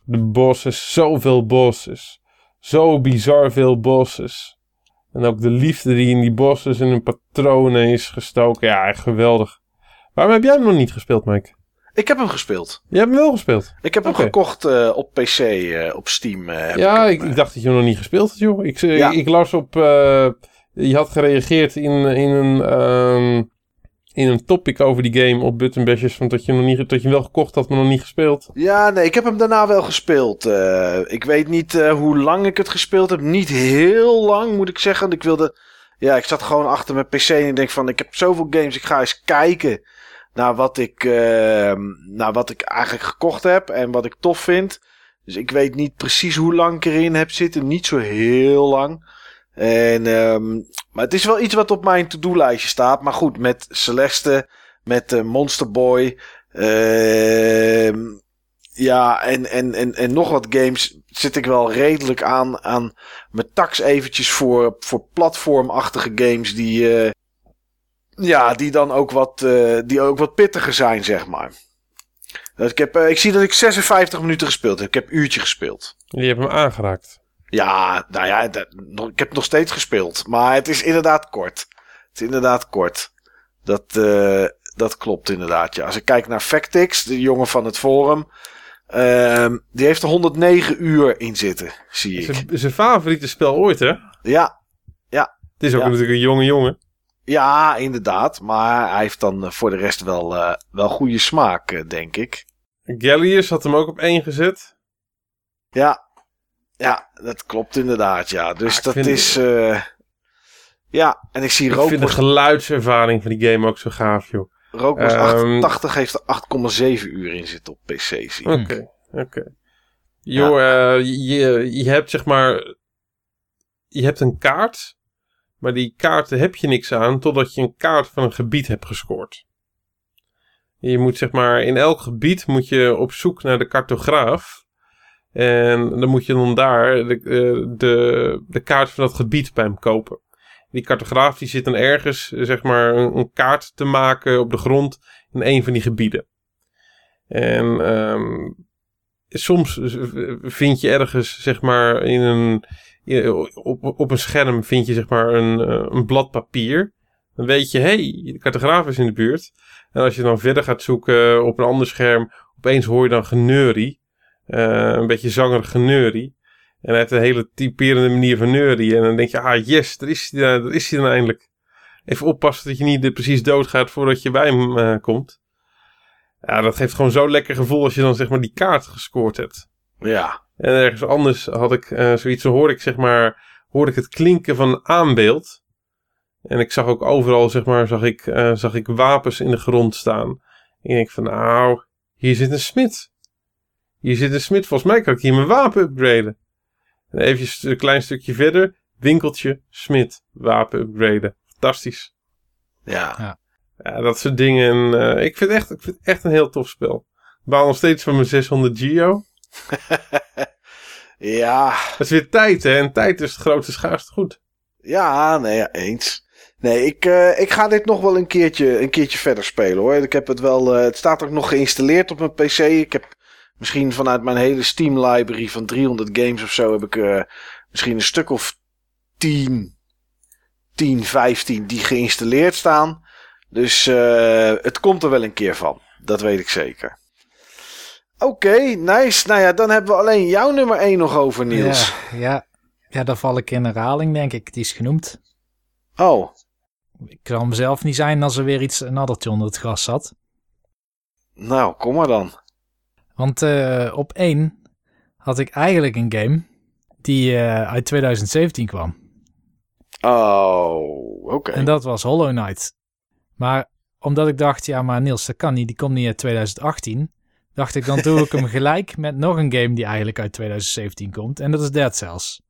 de bosses. Zoveel bosses. Zo bizar veel bosses. En ook de liefde die in die bosses en hun patronen is gestoken. Ja, geweldig. Waarom heb jij hem nog niet gespeeld, Mike? Ik heb hem gespeeld. Je hebt hem wel gespeeld. Ik heb hem gekocht eh, op PC, eh, op Steam. eh, ja, ik, ik, hem, ik dacht dat je hem nog niet gespeeld had, joh. Ik, Ja. ik, ik las op... je had gereageerd in, in, een, ehm, in een topic over die game op Button Bashers. Van dat je, nog niet, dat je hem wel gekocht had, maar nog niet gespeeld. Ja, nee, ik heb hem daarna wel gespeeld. Ik weet niet hoe lang ik het gespeeld heb. Niet heel lang, moet ik zeggen. Ik wilde... Ja, ik zat gewoon achter mijn PC en ik denk van... Ik heb zoveel games, ik ga eens kijken naar wat ik, naar wat ik eigenlijk gekocht heb en wat ik tof vind. Dus ik weet niet precies hoe lang ik erin heb zitten. Niet zo heel lang. En, ehm, maar het is wel iets wat op mijn to-do-lijstje staat. Maar goed, met Celeste, met eh, Monster Boy... Ehm ja, en, en, en, en nog wat games zit ik wel redelijk aan, aan mijn tax eventjes voor, voor platformachtige games die, eh, ja, die dan ook wat, eh, die ook wat pittiger zijn, zeg maar. Ik, heb, eh, ik zie dat ik 56 minuten gespeeld heb. Ik heb een uurtje gespeeld. Je hebt hem aangeraakt. Ja, nou ja, dat- ik heb nog steeds gespeeld. Maar het is inderdaad kort. Het is inderdaad kort. Dat, eh, dat klopt inderdaad, ja. Als ik kijk naar Factix, de jongen van het forum... ehm, die heeft er 109 uur in zitten, zie ik. Zijn- favoriete spel ooit, hè? Ja, Het is ook Ja. natuurlijk een jonge jongen. Ja, inderdaad. Maar hij heeft dan eh, voor de rest wel, eh, wel goede smaak, eh, denk ik. Gallius had hem ook op één gezet. Ja, ja, dat klopt inderdaad, ja. Dus Ah, ik dat vind- is... eh, ja, en ik zie Ik vind de geluidservaring van die game ook zo gaaf, joh. Rogue Wars Ehm, 88 heeft er 8,7 uur in zitten op PC. Zie je. Oké, oké. Joh, je, je hebt zeg maar... Je hebt een kaart. Maar die kaarten heb je niks aan totdat je een kaart van een gebied hebt gescoord. Je moet zeg maar... In elk gebied moet je op zoek naar de cartograaf. En dan moet je dan daar de, eh, de, de kaart van dat gebied bij hem kopen. Die cartograaf die zit dan ergens, zeg maar, een, een kaart te maken op de grond in een van die gebieden. En ehm, soms vind je ergens, zeg maar, in een, op, een scherm vind je, zeg maar, een, eh, een blad papier. Dan weet je, hé, hey, de cartograaf is in de buurt. En als je dan verder gaat zoeken op een ander scherm, opeens hoor je dan geneurie. Eh, een beetje zangerig geneurie. En hij heeft een hele typerende manier van neurie. En dan denk je, ah yes, daar is hij, daar is hij dan eindelijk. Even oppassen dat je niet precies doodgaat voordat je bij hem eh, komt. Ja, dat geeft gewoon zo'n lekker gevoel als je dan zeg maar die kaart gescoord hebt. Ja. En ergens anders had ik uh, zoiets, zo hoorde ik zeg maar, hoorde ik het klinken van een aanbeeld. En ik zag ook overal zeg maar, zag ik, uh, zag ik wapens in de grond staan. En ik denk van, nou, hier zit een smid. Hier zit een smid, volgens mij kan ik hier mijn wapen upgraden. En even een klein stukje verder, winkeltje, smid, wapen upgraden. Fantastisch. Ja. Ja. Ja, dat soort dingen. Uh, ik, vind echt, ik vind het echt een heel tof spel. Ik baal nog steeds van mijn 600 Geo. ja. Het is weer tijd, hè? En tijd is het grootste schaarste goed. Ja, nee, eens. Nee, ik, uh, ik ga dit nog wel een keertje, een keertje verder spelen hoor. Ik heb het wel. Uh, het staat ook nog geïnstalleerd op mijn PC. Ik heb misschien vanuit mijn hele Steam library van 300 games of zo. heb ik uh, misschien een stuk of 10, 10, 15 die geïnstalleerd staan. Dus het komt er wel een keer van. Dat weet ik zeker. Oké, okay, nice. Nou ja, dan hebben we alleen jouw nummer 1 nog over, Niels. Ja, ja. ja, daar val ik in herhaling, denk ik. Die is genoemd. Oh. Ik kan mezelf niet zijn als er weer iets, een addertje onder het gras zat. Nou, kom maar dan. Want uh, op 1 had ik eigenlijk een game die uh, uit 2017 kwam. Oh, oké. Okay. En dat was Hollow Knight. Maar omdat ik dacht, ja, maar Niels, dat kan niet. Die komt niet uit 2018 dacht ik, dan doe ik hem gelijk met nog een game die eigenlijk uit 2017 komt. En dat is Dead Cells.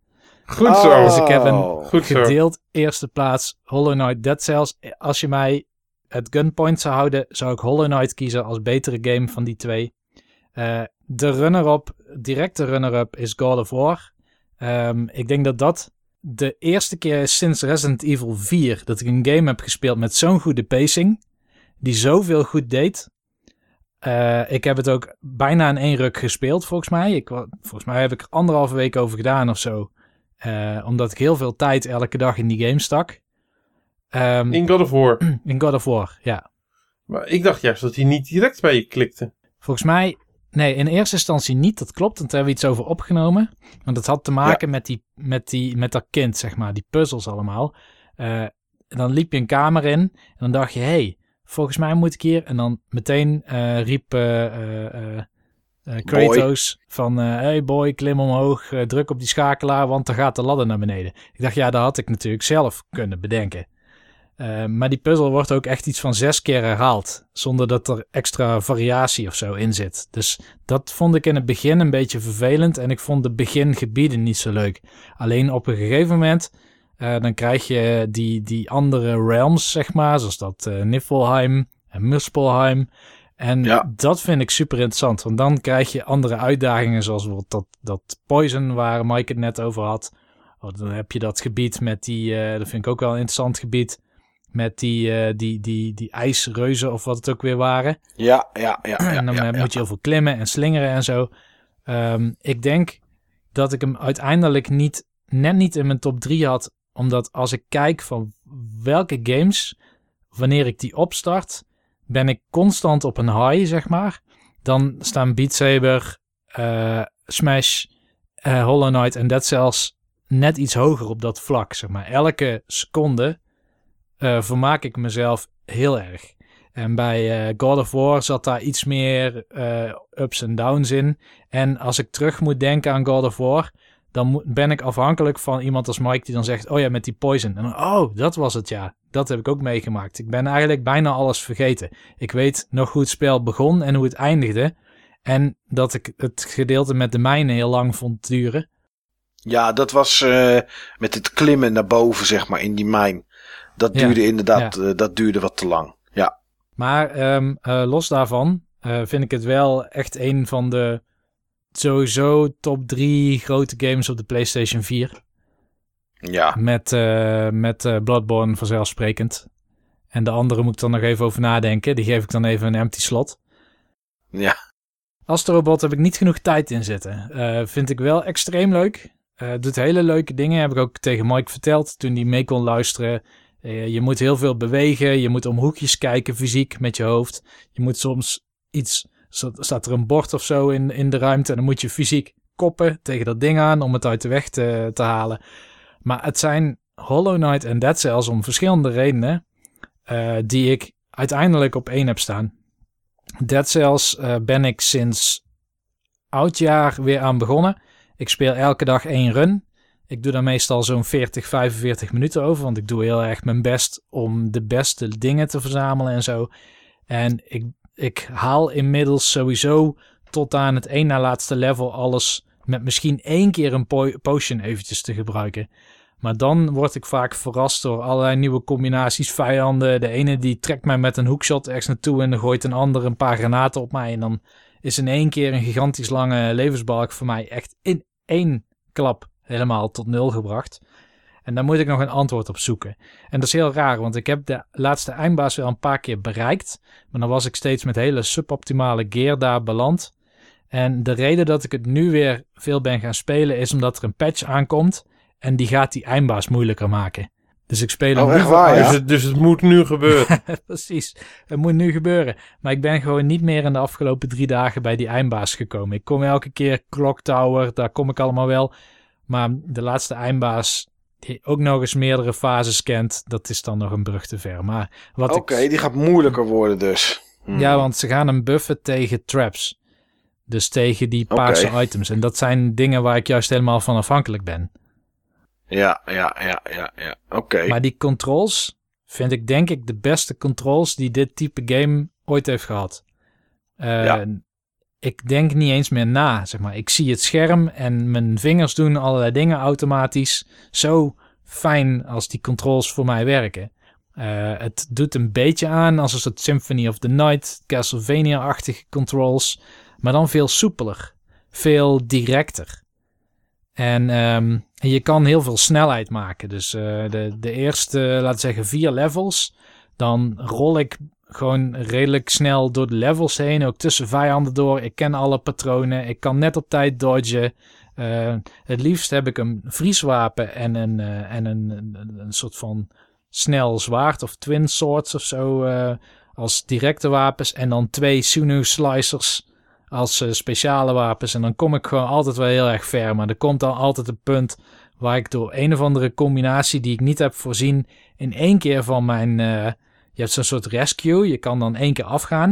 Goed zo. Oh. Dus ik heb een Goed zo. gedeeld eerste plaats Hollow Knight Dead Cells. Als je mij het gunpoint zou houden, zou ik Hollow Knight kiezen als betere game van die twee. Uh, de runner-up, directe runner-up is God of War. Um, ik denk dat dat de eerste keer is sinds Resident Evil 4 dat ik een game heb gespeeld met zo'n goede pacing. Die zoveel goed deed. Uh, ik heb het ook bijna in één ruk gespeeld, volgens mij. Ik, volgens mij heb ik er anderhalve week over gedaan of zo. Uh, omdat ik heel veel tijd elke dag in die game stak. Um, in God of War. In God of War, ja. Maar ik dacht juist dat hij niet direct bij je klikte. Volgens mij, nee, in eerste instantie niet. Dat klopt, want daar hebben we iets over opgenomen. Want het had te maken ja. met, die, met, die, met dat kind, zeg maar. Die puzzels allemaal. Uh, dan liep je een kamer in en dan dacht je, hé... Hey, volgens mij moet ik hier. En dan meteen uh, riep uh, uh, Kratos boy. van, hey boy, klim omhoog, druk op die schakelaar, want dan gaat de ladder naar beneden. Ik dacht, ja, dat had ik natuurlijk zelf kunnen bedenken. maar die puzzel wordt ook echt iets van zes keer herhaald, zonder dat er extra variatie of zo in zit. Dus dat vond ik in het begin een beetje vervelend en ik vond de begingebieden niet zo leuk. Alleen op een gegeven moment... Uh, dan krijg je die, die andere realms, zeg maar, zoals dat uh, Niflheim en Muspelheim. En ja. dat vind ik super interessant, want dan krijg je andere uitdagingen, zoals bijvoorbeeld dat, dat Poison, waar Mike het net over had. Oh, dan heb je dat gebied met die, uh, dat vind ik ook wel een interessant gebied, met die, die, die, die ijsreuzen of wat het ook weer waren. Ja, ja, ja. ja en dan ja, moet je heel veel klimmen en slingeren en zo. Um, ik denk dat ik hem uiteindelijk niet, net niet in mijn top 3 had omdat als ik kijk van welke games, wanneer ik die opstart, ben ik constant op een high, zeg maar. Dan staan Beat Saber, uh, Smash, uh, Hollow Knight en Dead Cells net iets hoger op dat vlak, zeg maar. Elke seconde uh, vermaak ik mezelf heel erg. En bij God of War zat daar iets meer ups en downs in. En als ik terug moet denken aan God of War, dan ben ik afhankelijk van iemand als Mike die dan zegt, oh ja, met die poison. En dan, oh, dat was het ja. dat heb ik ook meegemaakt. Ik ben eigenlijk bijna alles vergeten. Ik weet nog hoe het spel begon en hoe het eindigde. En dat ik het gedeelte met de mijnen heel lang vond duren. Ja, dat was uh, met het klimmen naar boven, zeg maar, in die mijn. Dat duurde ja, inderdaad, ja. uh, dat duurde wat te lang. Ja. Maar um, uh, los daarvan vind ik het wel echt een van de sowieso top drie grote games op de PlayStation 4. Ja. Met, met Bloodborne vanzelfsprekend. En de andere moet ik dan nog even over nadenken. Die geef ik dan even een empty slot. Ja. Astrobot heb ik niet genoeg tijd in zitten. vind ik wel extreem leuk. Doet hele leuke dingen. Heb ik ook tegen Mike verteld toen hij mee kon luisteren. Je moet heel veel bewegen. Je moet om hoekjes kijken fysiek met je hoofd. Je moet soms iets. Staat er een bord of zo in, in de ruimte. En dan moet je fysiek koppen tegen dat ding aan om het uit de weg te, te halen. Maar het zijn Hollow Knight en Dead Cells om verschillende redenen. Uh, die ik uiteindelijk op één heb staan. Dead Cells ben ik sinds oudjaar weer aan begonnen. Ik speel elke dag één run. Ik doe daar meestal zo'n 40, 45 minuten over. Want ik doe heel erg mijn best om de beste dingen te verzamelen en zo. En ik, ik haal inmiddels sowieso tot aan het één na laatste level alles met misschien één keer een po potion eventjes te gebruiken. Maar dan word ik vaak verrast door allerlei nieuwe combinaties vijanden. De ene die trekt mij met een hoekshot ergens naartoe en dan gooit een ander een paar granaten op mij. En dan is in één keer een gigantisch lange levensbalk voor mij echt in één klap helemaal tot nul gebracht. En daar moet ik nog een antwoord op zoeken. En dat is heel raar, want ik heb de laatste eindbaas wel een paar keer bereikt. Maar dan was ik steeds met hele suboptimale gear daar beland. En de reden dat ik het nu weer veel ben gaan spelen is omdat er een patch aankomt. En die gaat die eindbaas moeilijker maken. Dus ik speel oh, echt waar, ja? dus, het, dus het moet nu gebeuren. Precies, het moet nu gebeuren. Maar ik ben gewoon niet meer in de afgelopen drie dagen bij die eindbaas gekomen. Ik kom elke keer Clock Tower, daar kom ik allemaal wel. Maar de laatste eindbaas, ook nog eens meerdere fases kent, dat is dan nog een brug te ver. Maar Oké, okay, die gaat moeilijker worden dus. Hmm. Ja, want ze gaan hem buffen tegen traps. Dus tegen die paarse okay. items. En dat zijn dingen waar ik juist helemaal van afhankelijk ben. Ja, ja, ja, ja, ja. Oké. Maar die controls vind ik denk ik de beste controls die dit type game ooit heeft gehad. Uh, ja. Ik denk niet eens meer na, zeg maar. Ik zie het scherm en mijn vingers doen allerlei dingen automatisch. Zo fijn als die controls voor mij werken. Uh, het doet een beetje aan als een soort Symphony of the Night, Castlevania-achtige controls. Maar dan veel soepeler. Veel directer. En um, je kan heel veel snelheid maken. Dus uh, de, de eerste, laten we zeggen, vier levels. Dan rol ik gewoon redelijk snel door de levels heen. Ook tussen vijanden door. Ik ken alle patronen. Ik kan net op tijd dodgen. Uh, het liefst heb ik een vrieswapen en een, uh, en een, een, soort van snel zwaard of twin swords of zo als directe wapens. En dan twee Sunu slicers als speciale wapens. En dan kom ik gewoon altijd wel heel erg ver. Maar er komt dan altijd een punt waar ik door een of andere combinatie die ik niet heb voorzien, in één keer van mijn. Je hebt zo'n soort rescue. Je kan dan één keer afgaan.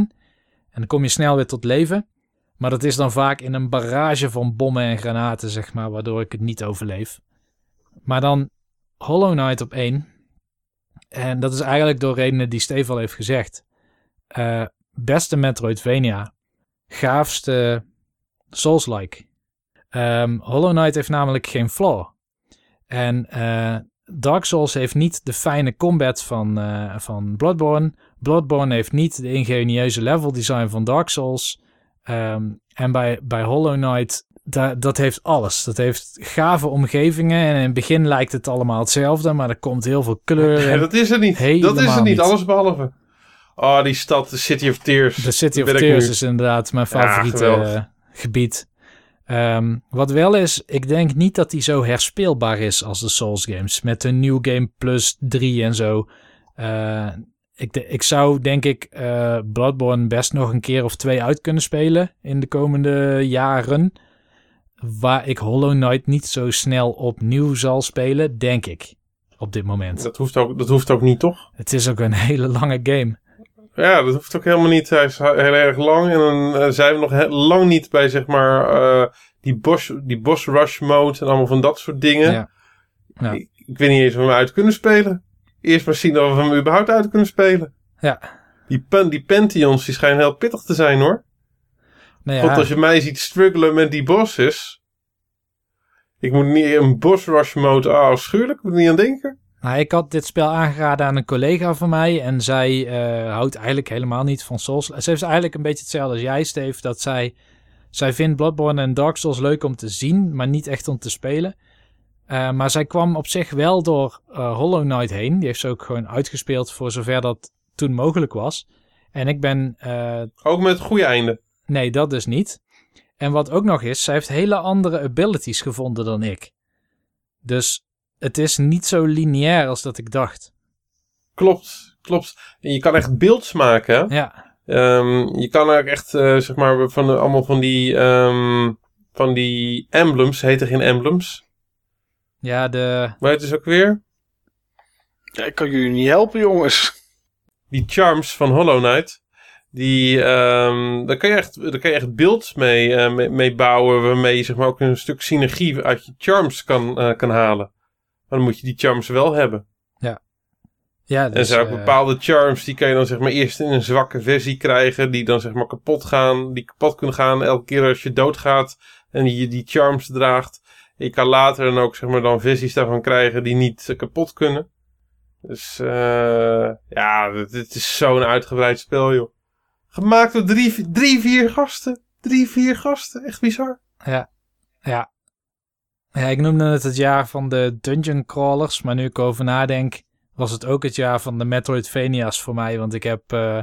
En dan kom je snel weer tot leven. Maar dat is dan vaak in een barrage van bommen en granaten, zeg maar, waardoor ik het niet overleef. Maar dan Hollow Knight op één. En dat is eigenlijk door redenen die Steve al heeft gezegd. Uh, beste Metroidvania gaafste Souls-like. Um, Hollow Knight heeft namelijk geen flaw. En uh, Dark Souls heeft niet de fijne combat van, uh, van Bloodborne. Bloodborne heeft niet de ingenieuze level design van Dark Souls. Um, en bij, bij Hollow Knight, da, dat heeft alles. Dat heeft gave omgevingen. En in het begin lijkt het allemaal hetzelfde, maar er komt heel veel kleur. Ja, dat is er niet. dat is er niet, alles behalve. Oh, die stad, de City of Tears. De City of Tears is inderdaad mijn favoriete ja, gebied. Um, wat wel is, ik denk niet dat die zo herspeelbaar is als de Souls games. Met een New Game Plus 3 en zo. Uh, ik, ik zou denk ik uh, Bloodborne best nog een keer of twee uit kunnen spelen in de komende jaren. Waar ik Hollow Knight niet zo snel opnieuw zal spelen, denk ik. Op dit moment. Dat hoeft ook, dat hoeft ook niet, toch? Het is ook een hele lange game. Ja, dat hoeft ook helemaal niet. Hij is heel erg lang. En dan uh, zijn we nog lang niet bij, zeg maar, uh, die, boss, die boss rush mode en allemaal van dat soort dingen. Ja. ja. Ik, ik, weet niet eens of we uit kunnen spelen. Eerst maar zien of we hem überhaupt uit kunnen spelen. Ja. Die, pen, die Pantheons die schijnen heel pittig te zijn hoor. Nou Want ja, als je mij ziet struggelen met die bosses. Ik moet niet een boss rush mode. Ah, afschuwelijk. Ik moet er niet aan denken. Nou, ik had dit spel aangeraden aan een collega van mij. En zij eh, houdt eigenlijk helemaal niet van Souls. Ze heeft eigenlijk een beetje hetzelfde als jij, Steve. Dat zij, zij vindt Bloodborne en Dark Souls leuk om te zien, maar niet echt om te spelen. Eh, maar zij kwam op zich wel door eh, Hollow Knight heen. Die heeft ze ook gewoon uitgespeeld voor zover dat toen mogelijk was. En ik ben Ook met het goede einde. Nee, dat dus niet. En wat ook nog is, zij heeft hele andere abilities gevonden dan ik. Dus het is niet zo lineair als dat ik dacht. Klopt, klopt. En je kan echt beelds maken. hè? Ja, Ehm, je kan ook echt, eh, zeg maar, van de, allemaal van die, ehm, van die emblems. Heten geen emblems. ja de... Maar het is ook weer Ja, ik kan jullie niet helpen, jongens. die charms van Hollow Knight. Die, ehm, daar, kan je echt, daar kan je echt beelds mee, eh, mee, mee bouwen. Waarmee je zeg maar, ook een stuk synergie uit je charms kan, eh, kan halen. Maar dan moet je die charms wel hebben. Ja, En er dus, zijn ook eh, bepaalde charms, die kan je dan zeg maar eerst in een zwakke versie krijgen, die dan zeg maar kapot gaan, die kapot kunnen gaan elke keer als je doodgaat en je die charms draagt. Je kan later dan ook zeg maar dan versies daarvan krijgen die niet eh, kapot kunnen. Dus eh ja, het is zo'n uitgebreid spel joh. Gemaakt door drie, drie, vier gasten. Drie, vier gasten. Echt bizar. Ja, ja. Ja, ik noemde het het jaar van de dungeon crawlers, maar nu ik over nadenk, was het ook het jaar van de Metroidvania's voor mij, want ik heb eh,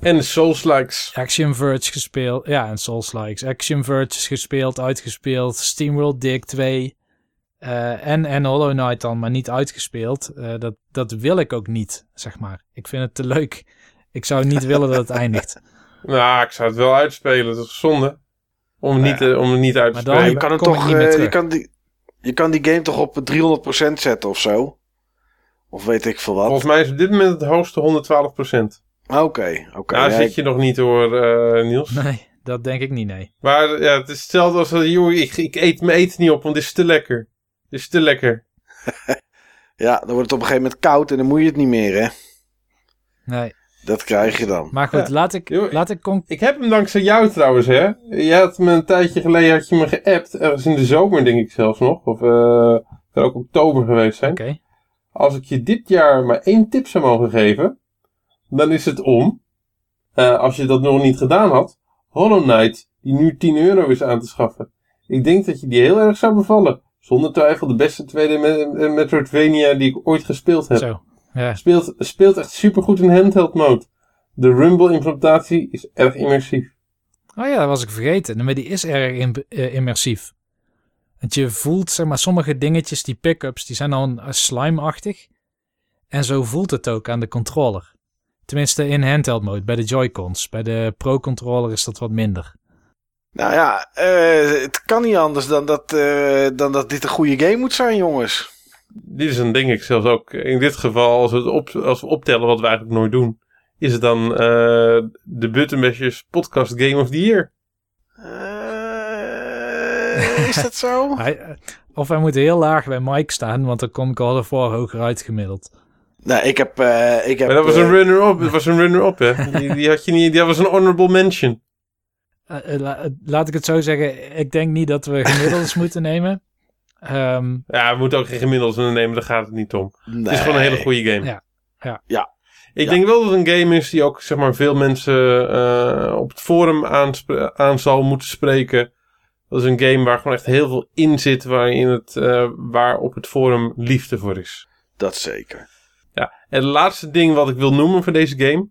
En Souls-likes. Action Verge gespeeld, ja, en Souls-likes. Action Verge gespeeld, uitgespeeld, SteamWorld Dig 2 eh, en, en Hollow Knight dan, maar niet uitgespeeld. Eh, dat, dat wil ik ook niet, zeg maar. Ik vind het te leuk. Ik zou niet willen dat het eindigt. Nou, ik zou het wel uitspelen. Dat is zonde. Om het niet, eh, om het niet uit te Maar dan- spelen. Je kan, het toch, eh, je, kan die, je kan die game toch op 300% zetten of zo? Of weet ik veel wat. Volgens mij is op dit moment het hoogste 112%. Oké, oké. Daar ja, zit je nog niet hoor, eh, Niels. Nee, dat denk ik niet, nee. Maar ja, het is hetzelfde als, eh, joh, ik, ik eet mijn eten niet op, want dit is te lekker. Dit is te lekker. Ja, dan wordt het op een gegeven moment koud en dan moet je het niet meer, hè? nee. Dat krijg je dan. Maar goed, Ja. laat ik, laat ik conc- Ik heb hem dankzij jou trouwens, hè. Je had me een tijdje geleden had je me geappt. Ergens in de zomer, denk ik zelfs nog. Of eh kan ook oktober geweest zijn. Oké. Als ik je dit jaar maar één tip zou mogen geven, dan is het om, eh, als je dat nog niet gedaan had, Hollow Knight, die nu 10 euro is aan te schaffen. Ik denk dat je die heel erg zou bevallen. Zonder twijfel de beste tweede eh, Metroidvania die ik ooit gespeeld heb. Zo. Ja, Speelt, speelt echt supergoed in handheld mode. De Rumble implementatie is erg immersief. Oh ja, dat was ik vergeten. Maar die is erg im- eh, immersief. Want je voelt, zeg maar, sommige dingetjes, die pick-ups, die zijn dan uh, slime-achtig. En zo voelt het ook aan de controller. Tenminste in handheld mode, bij de Joy-Cons. Bij de Pro-controller is dat wat minder. Nou ja, eh, het kan niet anders dan dat, eh, dan dat dit een goede game moet zijn, jongens. Dit is een denk ik zelfs ook in dit geval, als we, het op, als we optellen wat we eigenlijk nooit doen, is het dan eh, de Buttonbashers Podcast Game of the Year. Eh, is dat zo? Hij, eh, of hij moet heel laag bij Mike staan, want dan kom ik al voor hoger uitgemiddeld. nou, ik heb... eh, ik heb Maar dat was een runner-up, dat was een runner-up hè. Die, die had je niet, die was een honorable mention. La- laat ik het zo zeggen, ik denk niet dat we gemiddelds moeten nemen. Ehm, Ja, we moeten ook geen gemiddelde nemen, daar gaat het niet om. Het is gewoon een hele goede game. Ja, ja. Ja. Ik Ja. denk wel dat het een game is die ook zeg maar, veel mensen eh, op het forum aan zal moeten spreken. Dat is een game waar gewoon echt heel veel in zit, waarin het, eh, waar op het forum liefde voor is. Dat zeker. Ja. En het laatste ding wat ik wil noemen voor deze game.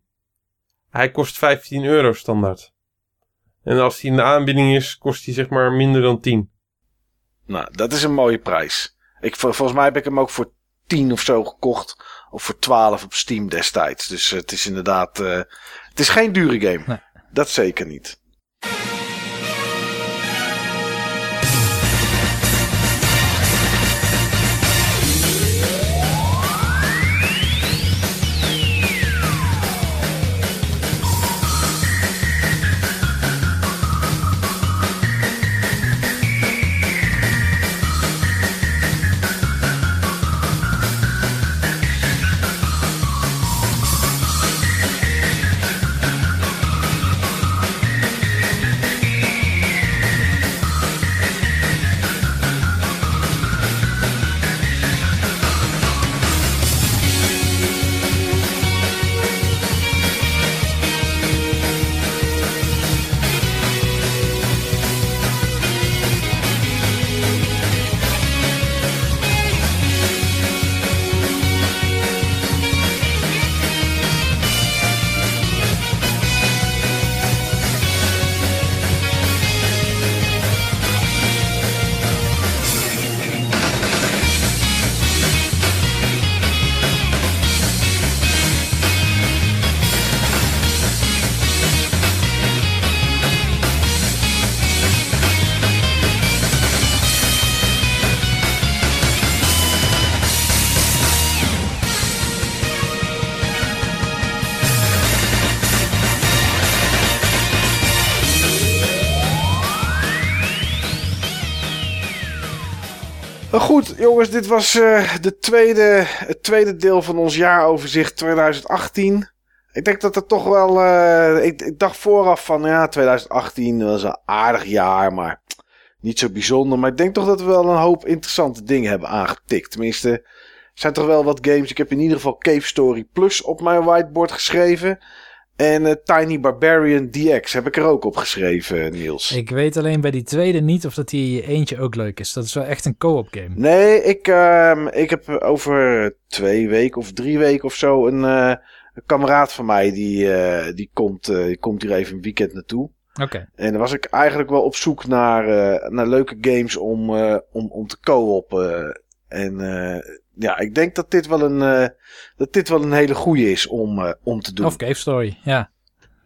Hij kost 15 euro standaard. En als hij in de aanbieding is, kost hij zeg maar minder dan 10. Nou, dat is een mooie prijs. Ik, vol- volgens mij heb ik hem ook voor 10 of zo gekocht. Of voor 12 op Steam destijds. Dus het is inderdaad... eh, het is geen dure game. Nee. Dat zeker niet. Jongens, dit was uh, de tweede, het tweede deel van ons jaaroverzicht 2018. Ik denk dat het toch wel. Uh, ik, ik, dacht vooraf van ja, 2018 was een aardig jaar, maar niet zo bijzonder. Maar ik denk toch dat we wel een hoop interessante dingen hebben aangetikt. Tenminste, er zijn toch wel wat games. Ik heb in ieder geval Cave Story Plus op mijn whiteboard geschreven. En uh, Tiny Barbarian DX heb ik er ook op geschreven, Niels. Ik weet alleen bij die tweede niet of dat die eentje ook leuk is. Dat is wel echt een co-op game. Nee, ik, uh, ik heb over twee weken of drie weken of zo een, uh, een kameraad van mij die, die, komt, die komt hier even een weekend naartoe. Oké. En dan was ik eigenlijk wel op zoek naar, naar leuke games om, om, om te co-oppen. En ja, ik denk dat dit wel een, uh, dat dit wel een hele goede is om, uh, om te doen. Of Cave Story, ja.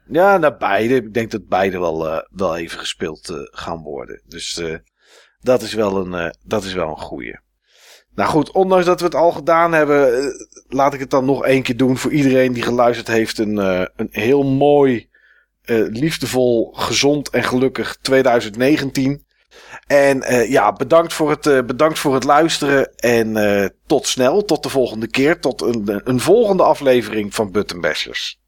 Ja, naar beide. Ik denk dat beide wel, uh, wel even gespeeld gaan worden. Dus dat, is wel een, dat is wel een goede. Nou goed, ondanks dat we het al gedaan hebben, laat ik het dan nog één keer doen voor iedereen die geluisterd heeft. Een, een heel mooi, liefdevol, gezond en gelukkig 2019. En uh, ja, bedankt voor, het, uh, bedankt voor het luisteren. En uh, tot snel, tot de volgende keer. Tot een, een volgende aflevering van Button Bashers.